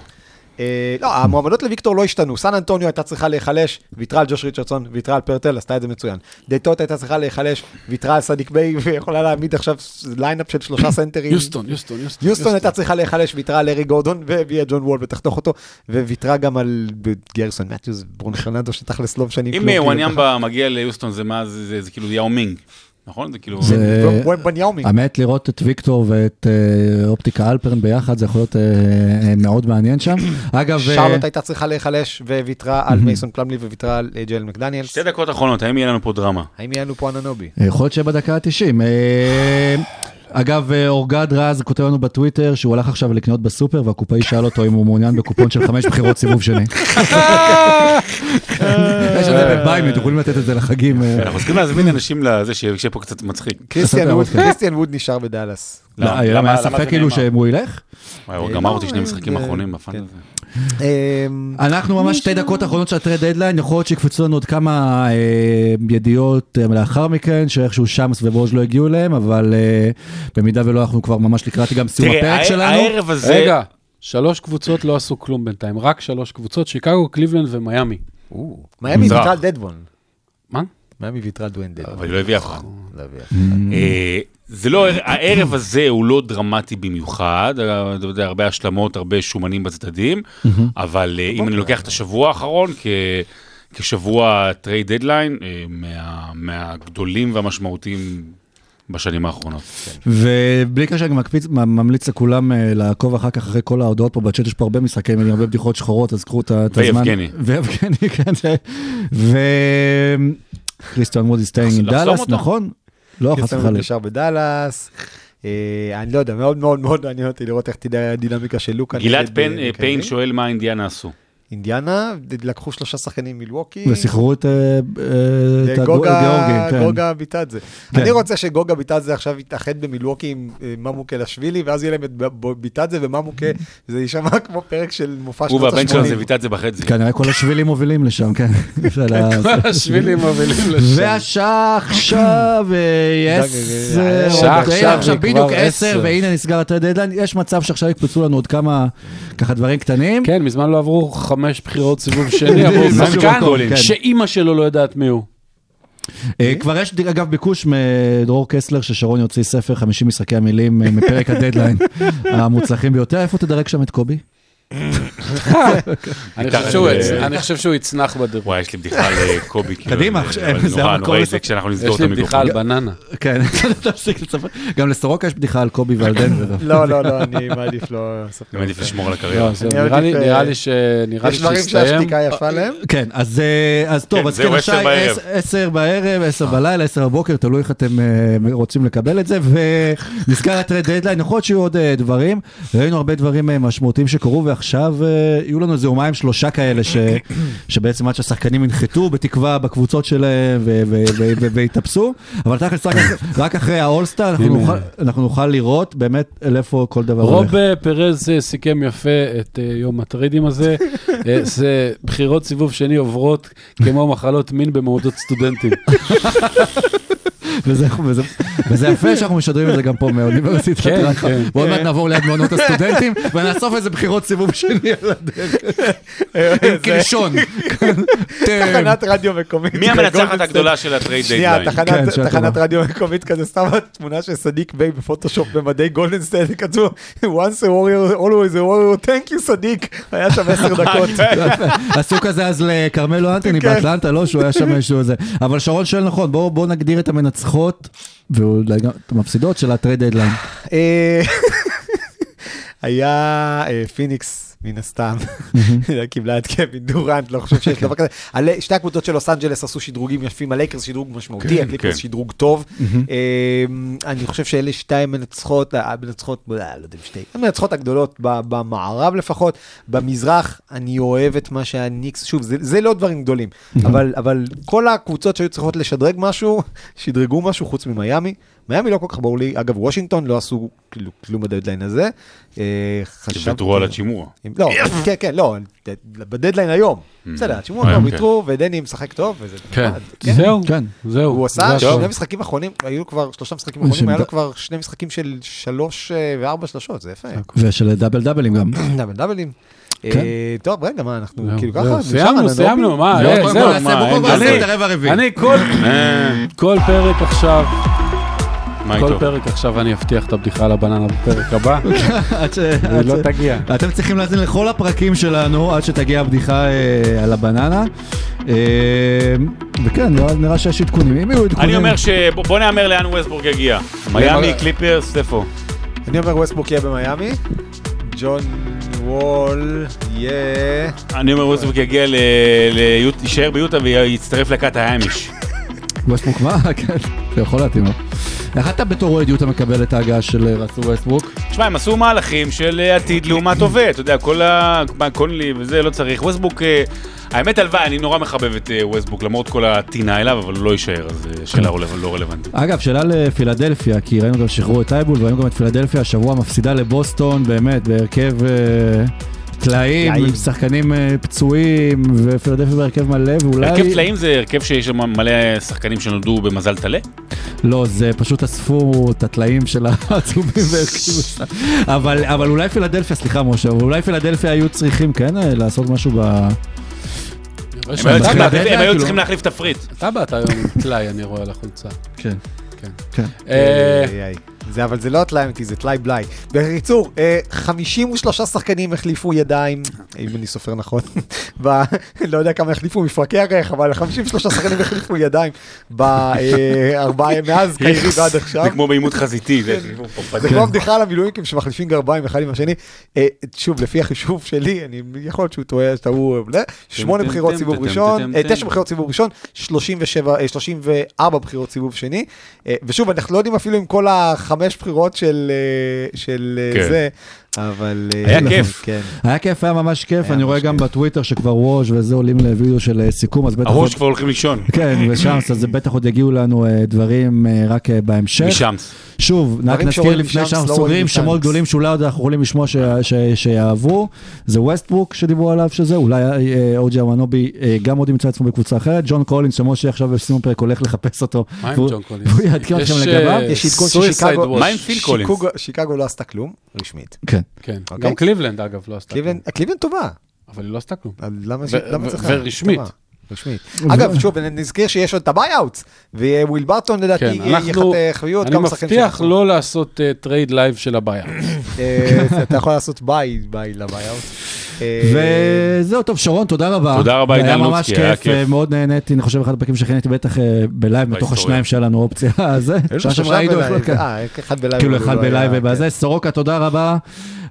[SPEAKER 4] אה, לא, המועמדות לוויקטור לא השתנו. סן אנטוניו הייתה צריכה להיחלש, ויתרה על ג'וש ריצ'רדסון, ויתרה על פרטל, עשתה את זה מצוין. דטרויט הייתה צריכה להיחלש, ויתרה על סדיק ביי, ויכולה להעמיד עכשיו lineup של שלושה סנטרים.
[SPEAKER 1] יוסטון, יוסטון, יוסטון.
[SPEAKER 4] יוסטון הייתה צריכה להיחלש, ויתרה על אריק גורדון, והביאה ג'ון וול ותחתוך אותו, וויתרה גם על גריסון מתיוס, ברונו פרננדו, שתכלס לא משנים
[SPEAKER 2] אם
[SPEAKER 4] כלום. כאילו,
[SPEAKER 2] וומבניאמה מגיע ליוסטון, זה מה, זה- זה זה כאילו יאו מינג, נכון? זה כאילו...
[SPEAKER 5] זה-
[SPEAKER 4] ככה. ובניאומינג.
[SPEAKER 5] האמת, לראות את ויקטור ואת אה, אופטיקה הלפרין ביחד, זה יכול להיות אה, אה, מאוד מעניין שם. אגב,
[SPEAKER 4] שרלוט הייתה צריכה להיחלש, וויתרה על מייסון פלאמלי, וויתרה על ג'יילן מקדניאלס.
[SPEAKER 2] שתי דקות אחרונות, האם יהיה לנו פה דרמה?
[SPEAKER 4] האם יהיה לנו פה אננובי?
[SPEAKER 5] יכול להיות שבדקה ה-90. אגב, אה, אורגד רז כותב לנו בטוויטר שהוא הלך עכשיו לקנות בסופר והקופאי שאל אותו אם הוא מעוניין בקופון של חמש בחירות סיבוב שני. יש את זה בביימי, אתם יכולים לתת את זה לחגים. אה.
[SPEAKER 2] אנחנו צריכים להזמין אנשים לזה, שיהיה פה קצת מצחיק.
[SPEAKER 4] קריסטיאן
[SPEAKER 5] אוקיי.
[SPEAKER 4] קריסטיאן ווד נשאר בדאלאס.
[SPEAKER 5] לא,
[SPEAKER 2] למה-
[SPEAKER 5] היה
[SPEAKER 2] למה-
[SPEAKER 5] היה
[SPEAKER 2] למה
[SPEAKER 5] ספק
[SPEAKER 2] זה
[SPEAKER 5] כאילו? שהוא ילך?
[SPEAKER 2] הוא גמר אותי שני משחקים
[SPEAKER 4] אה,
[SPEAKER 2] אחרונים בפאנל
[SPEAKER 4] כן.
[SPEAKER 2] הזה.
[SPEAKER 4] אמ,
[SPEAKER 5] אנחנו ממש שתי דקות אחרונות של ה trade deadline, יכול להיות שיקפצו לנו עוד כמה אה, ידיעות אה, לאחר מכן, שאיכשהו שמס ווז' לא הגיעו אליהם, אבל במידה ולא, אנחנו כבר ממש לקראת גם סיום
[SPEAKER 2] תראה,
[SPEAKER 5] הפרק שלנו.
[SPEAKER 2] הערב הזה...
[SPEAKER 1] רגע, שלוש קבוצות לא עשו כלום בינתיים, רק שלוש קבוצות, שיקגו, קליבלנד ומיאמי.
[SPEAKER 4] מיאמי. ויתרה על דדמון.
[SPEAKER 1] מה?
[SPEAKER 4] מיאמי ויתרה על דדמון.
[SPEAKER 2] אבל היא לא הביאה אף אחד.
[SPEAKER 4] לא הביאה.
[SPEAKER 2] אה, זה לא, הערב הזה הוא לא דרמטי במיוחד, אה, אתה יודע, הרבה השלמות, הרבה שומנים בצדדים, אבל אה, אם אני לוקח את השבוע האחרון כ- כשבוע trade deadline, מה- מהגדולים והמשמעותיים בשנים האחרונות.
[SPEAKER 5] ובלי קשר, אני מקפיץ, ממליץ לכולם לעקוב אחר כך אחרי כל ההודעות פה בצ'אט, יש פה הרבה משחקים, הרבה בדיחות שחורות, אז קחו את הזמן.
[SPEAKER 2] ויבגני.
[SPEAKER 5] ויבגני, כן. ו... קריסטיאן ווד is staying
[SPEAKER 2] עם
[SPEAKER 5] דאלאס? נכון? לא, חס
[SPEAKER 4] קריסטיאן
[SPEAKER 5] וחלילה.
[SPEAKER 4] נשאר בדאלאס. אה, אני לא יודע, מאוד מאוד מאוד מעניין אותי לראות איך תהיה הדינמיקה של לוקה.
[SPEAKER 2] גלעד פן-
[SPEAKER 4] אה,
[SPEAKER 2] אה, פיין. שואל מה אינדיאנה עשו.
[SPEAKER 4] אינדיאנה, לקחו שלושה שחקנים ממילווקי.
[SPEAKER 5] וסחררו את אה, אה,
[SPEAKER 4] גוגה,
[SPEAKER 5] הגיאורגי, כן.
[SPEAKER 4] גוגה ביטדזה.
[SPEAKER 5] כן.
[SPEAKER 4] אני רוצה שגוגה ביטדזה עכשיו יתאחד במילווקי עם אה, ממוקלשווילי, ואז יהיה להם את ביטדזה וממוקה, זה יישמע כמו פרק של מופע
[SPEAKER 2] הוא
[SPEAKER 4] שנות
[SPEAKER 2] והבן שלו זה
[SPEAKER 4] ה-80.
[SPEAKER 2] ויטת זה בחצי.
[SPEAKER 5] כנראה כל השבילים מובילים לשם, כן. של ה-
[SPEAKER 1] השבילים מובילים לשם.
[SPEAKER 5] והשעה עכשיו אה, עשר,
[SPEAKER 1] עכשיו
[SPEAKER 5] בדיוק עשר. והנה נסגר הטרד דדליין, יש מצב שעכשיו יקפצו לנו עוד כמה ככה דברים קטנים.
[SPEAKER 1] כן, מזמן לא עברו חמש בחירות סיבוב שני, עברו
[SPEAKER 5] משהו
[SPEAKER 1] שחקן
[SPEAKER 5] כן.
[SPEAKER 1] שאימא שלו לא יודעת מי הוא.
[SPEAKER 5] אה, כבר יש אגב ביקוש מדרור קסלר ששרון יוציא ספר 50 משחקי המילים אה, מפרק הדדליין המוצלחים ביותר, איפה תדרג שם את קובי?
[SPEAKER 1] אני חושב שהוא יצנח בדירוג.
[SPEAKER 2] וואי, יש לי בדיחה על אה, קובי. כאילו,
[SPEAKER 5] קדימה, זה המקום
[SPEAKER 2] נורא, זה כשאנחנו נסגור
[SPEAKER 1] יש
[SPEAKER 2] את
[SPEAKER 1] לי בדיחה
[SPEAKER 2] המיקרופון.
[SPEAKER 1] על בננה.
[SPEAKER 5] כן, תפסיק לספר. גם לסורוקה יש בדיחה על קובי ועל דנבר.
[SPEAKER 4] לא, לא, לא, אני מעדיף לא לספר.
[SPEAKER 2] אני מעדיף לשמור על הקריירה.
[SPEAKER 1] לא, נראה לי-
[SPEAKER 4] אה,
[SPEAKER 1] לי ש- נראה לי
[SPEAKER 4] יש דברים
[SPEAKER 1] שהסתיים.
[SPEAKER 4] שהשתיקה יפה להם.
[SPEAKER 5] כן, אז, אה, אז טוב,
[SPEAKER 2] כן,
[SPEAKER 5] אז כן,
[SPEAKER 2] בערב.
[SPEAKER 5] עשר- בערב, עשר בלילה, עשר בבוקר, תלוי איך אתם רוצים לקבל את זה, ונזכר ה trade deadline, יכול להיות שיהיו עוד דברים, ראינו הרבה דברים משמעותיים שקרו, ועכשיו אה, יהיו לנו איזה יומיים שלושה כאלה, ש- שבעצם עד שהשחקנים ינחתו, בתקווה בקבוצות שלהם, ו- ו- ו- ו- ויתאפסו, אבל תכלס רק אחרי- רק אחרי האולסטאר, אנחנו. נוכל- אנחנו נוכל לראות באמת לאיפה כל דבר הולך.
[SPEAKER 1] רוב אה, פרז אה, סיכם יפה את יום הטריידים הזה. זה בחירות סיבוב שני עוברות כמו מחלות מין במעונות סטודנטים.
[SPEAKER 5] וזה- יפה שאנחנו משדרים את זה גם פה מאוניברסיטת
[SPEAKER 1] כן,
[SPEAKER 5] רייכמן.
[SPEAKER 1] כן.
[SPEAKER 5] ועוד מעט נעבור ליד מעונות הסטודנטים, ונאסוף איזה בחירות סיבוב שני על הדרך. עם קלשון.
[SPEAKER 4] תחנת רדיו מקומית.
[SPEAKER 2] מי המנצחת הגדולה של ה trade
[SPEAKER 4] שנייה,
[SPEAKER 2] דיידליין?
[SPEAKER 5] כן,
[SPEAKER 4] תחנת-. רדיו מקומית כזה, סתם תמונה של סדיק ביי בפוטושופ במדי גולדן סטייט, כתבו, once a warrior, always a warrior, thank you סדיק, היה שם עשר דקות.
[SPEAKER 5] עשו כזה אז לכרמלו אנטוני. באטלנטה, לא שהוא היה שם איזשהו זה. אבל שרון שואל נכון, בואו בואו נגדיר את המנצחות, ואולי גם את המפסידות של ה trade deadline.
[SPEAKER 4] אה, היה אה, פיניקס, מן הסתם, קיבלה את קווין דורנט, לא חושב שיש דבר כזה. שתי הקבוצות של לוס אנג'לס עשו שדרוגים יפים, הלייקרס שדרוג משמעותי, הקליפרס
[SPEAKER 2] כן.
[SPEAKER 4] שדרוג טוב. אה, אני חושב שאלה שתי מנצחות, המנצחות, לא יודע אם שתי, המנצחות הגדולות במערב לפחות, במזרח, אני אוהב את מה שהניקס, שוב, זה- לא דברים גדולים, אבל כל הקבוצות שהיו צריכות לשדרג משהו, שדרגו משהו חוץ ממיאמי. מיאמי לא כל כך ברור לי, אגב, וושינגטון לא עשו כאילו כלום בדדליין הזה. אה, חשבתי-
[SPEAKER 2] שוויתרו על השימוע.
[SPEAKER 4] אם- לא, כן, כן, לא, בדדליין היום. בסדר, שימוע
[SPEAKER 2] היום,
[SPEAKER 4] טוב,
[SPEAKER 2] כן.
[SPEAKER 4] ויתרו, ודני משחק טוב, וזה
[SPEAKER 1] כן,
[SPEAKER 4] נחמד, כן.
[SPEAKER 1] זהו,
[SPEAKER 5] כן.
[SPEAKER 1] זהו.
[SPEAKER 4] הוא עשה. שני משחקים אחרונים, היו כבר שלושה משחקים אחרונים, היה לו כבר שני משחקים של שלוש אה, וארבע שלשות, זה יפה.
[SPEAKER 5] ושל דאבל דאבלים גם.
[SPEAKER 4] דאבל דאבלים.
[SPEAKER 5] כן.
[SPEAKER 4] אה, טוב, רגע, מה, אנחנו כאילו ככה?
[SPEAKER 1] סיימנו, סיימנו, מה,
[SPEAKER 5] לא,
[SPEAKER 1] אה, זהו.
[SPEAKER 2] מה.
[SPEAKER 1] אני
[SPEAKER 2] אה,
[SPEAKER 1] כל פרק עכשיו,
[SPEAKER 2] מה
[SPEAKER 1] כל
[SPEAKER 2] איתו?
[SPEAKER 1] פרק עכשיו אני אבטיח את הבדיחה על הבננה בפרק הבא,
[SPEAKER 5] עד ש-
[SPEAKER 1] והיא לא
[SPEAKER 5] ש-
[SPEAKER 1] תגיע.
[SPEAKER 5] אתם צריכים להאזין לכל הפרקים שלנו עד שתגיע הבדיחה אה, על הבננה. אה, וכן, נראה- נראה שיש עדכונים. אם יהיו עדכונים...
[SPEAKER 2] אני אומר שבוא נהמר לאן ווסטברוק יגיע. מיאמי, קליפרס, איפה?
[SPEAKER 4] אני אומר ווסטברוק יהיה במיאמי, ג'ון וול יהיה...
[SPEAKER 2] אני אומר ווסטברוק יגיע ל... יישאר ביוטה ויצטרף לכת האמיש.
[SPEAKER 5] ווסטברוק מה? כן, זה יכול להתאים לו. איך אתה בתור אוהד יוטה מקבל את ההגעה של אה, ראסל ווסטברוק?
[SPEAKER 2] תשמע, הם עשו מהלכים של אה, עתיד לעומת הווה, אתה יודע, כל ה... קונלי וזה, לא צריך. ווסטברוק, אה, האמת, הלוואי, אני נורא מחבב את אה, ווסטברוק, למרות כל הטינה אליו, אבל הוא לא יישאר, אז אה, שאלה לא רלוונטית.
[SPEAKER 5] אגב, שאלה לפילדלפיה, כי ראינו גם שחררו את טייבול, וראינו גם את פילדלפיה השבוע מפסידה לבוסטון, באמת, בהרכב אה, טלאים. עם שחקנים אה, פצועים, ופילדלפיה בהרכב מלא, ואולי...
[SPEAKER 2] הרכב טלאים זה הרכב שיש שם מלא שחקנים שנולדו במזל טלה?
[SPEAKER 5] לא, זה פשוט אספו את הטלאים של העצובים והרכיבו אותם. אבל, אבל אולי פילדלפיה, סליחה משה, אבל אולי פילדלפיה היו צריכים כן אה, לעשות משהו ב...
[SPEAKER 2] הם היו
[SPEAKER 5] כאילו-
[SPEAKER 2] צריכים להחליף תפריט.
[SPEAKER 1] אתה באת היום עם טלאי, אני רואה על החולצה.
[SPEAKER 5] כן.
[SPEAKER 1] כן.
[SPEAKER 5] כן.
[SPEAKER 1] אה.
[SPEAKER 4] זה, אבל זה לא אמיתי, זה טלאי בלאי. בקיצור, אה, 53 שחקנים החליפו ידיים, אם אני סופר נכון, ב, לא יודע כמה החליפו מפרקי הרך, אבל 53 שחקנים החליפו ידיים בארבעה, מאז קיירי ועד עכשיו.
[SPEAKER 2] זה כמו בעימות חזיתי. זה-
[SPEAKER 4] זה כמו הבדיחה על המילואימניקים שמחליפים גרביים אחד עם השני. אה, שוב, לפי החישוב שלי, אני יכול להיות שהוא טועה, טעו, אה, שמונה בחירות סיבוב ראשון, אה. תשע בחירות סיבוב ראשון, 37, אה, 34 בחירות סיבוב שני. אה, ושוב, אנחנו לא יודעים אפילו עם כל החמש בחירות של אה, של אה,
[SPEAKER 2] כן.
[SPEAKER 4] זה, אבל... אה,
[SPEAKER 2] היה
[SPEAKER 4] נכון,
[SPEAKER 2] כיף.
[SPEAKER 4] כן.
[SPEAKER 5] היה כיף, היה ממש כיף, אני רואה גם. בטוויטר שכבר ווש וזה עולים לוידאו של אה, סיכום, אז בטח.
[SPEAKER 2] הראש כבר הולכים לישון.
[SPEAKER 5] כן, ושם, אז זה בטח עוד יגיעו לנו אה, דברים רק בהמשך.
[SPEAKER 2] משמס.
[SPEAKER 5] שוב, רק נזכיר לפני שאנחנו
[SPEAKER 4] לא
[SPEAKER 5] סוגרים. שמות גדולים שאולי עוד אנחנו יכולים לשמוע שיעברו. זה ווסטברוק שדיברו עליו שזה, אולי אוג'י אנונובי גם עוד ימצא עצמו בקבוצה אחרת. ג'ון קולינס, שמשה עכשיו בסיום פרק הולך לחפש אותו.
[SPEAKER 1] מה עם ג'ון קולינס?
[SPEAKER 5] והוא יעדכן אתכם
[SPEAKER 1] יש,
[SPEAKER 5] לגביו.
[SPEAKER 4] יש עדכון ששיקגו... לא עשתה כלום, רשמית.
[SPEAKER 5] כן.
[SPEAKER 1] כן,
[SPEAKER 4] אוקיי.
[SPEAKER 1] גם קליבלנד אגב לא עשתה כלום,
[SPEAKER 4] קליבלנד טובה.
[SPEAKER 1] אבל היא לא עשתה כלום.
[SPEAKER 4] למה צריכה?
[SPEAKER 1] ורשמית.
[SPEAKER 4] רשמית. אגב, שוב, נזכיר שיש עוד את ה buyouts, וויל ברטון לדעתי
[SPEAKER 1] כן, אנחנו,
[SPEAKER 4] יחויו עוד
[SPEAKER 1] אני
[SPEAKER 4] כמה שחקנים.
[SPEAKER 1] מבטיח
[SPEAKER 4] שאנחנו-
[SPEAKER 1] לא לעשות טרייד לייב של הבעיה.
[SPEAKER 4] אה, אתה יכול לעשות ביי, ביי לביי-אוט. אה,
[SPEAKER 5] וזהו, טוב, שרון, תודה רבה.
[SPEAKER 2] תודה רבה, עידן לוצקי, היה
[SPEAKER 5] כיף,
[SPEAKER 2] כיף.
[SPEAKER 5] אה, מאוד נהניתי, אני חושב אחד הפרקים שכיניתי בטח אה, בלייב, מתוך
[SPEAKER 2] בהיסטוריה.
[SPEAKER 5] השניים שהיה לנו אופציה. זה, שעה שעברה היינו-. כן.
[SPEAKER 4] אה, אחד בלייב.
[SPEAKER 5] כאילו אחד
[SPEAKER 4] לא
[SPEAKER 5] בלייב ובזה. סורוקה, תודה רבה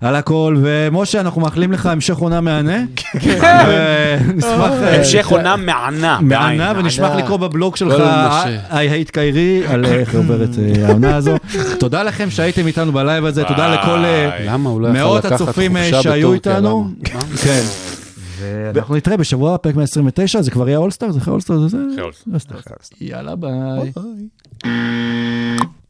[SPEAKER 5] על הכל, ומשה, אנחנו מאחלים לך המשך עונה מהנה. ונשמח... אה,
[SPEAKER 2] המשך עונה
[SPEAKER 5] מהנה.
[SPEAKER 2] מהנה.
[SPEAKER 5] ונשמח. לקרוא בבלוג שלך,
[SPEAKER 1] משה.
[SPEAKER 5] היי היית קיירי, על איך עוברת אה, העונה הזו. תודה לכם שהייתם איתנו ב live הזה, תודה. לכל אה,
[SPEAKER 1] לא
[SPEAKER 5] מאות הצופים אה, שהיו איתנו. כן. ואנחנו נתראה בשבוע פרק 129, זה כבר יהיה All-Star? זה אחרי All-Star? זה זה?
[SPEAKER 2] אחרי All-Star.
[SPEAKER 5] יאללה ביי.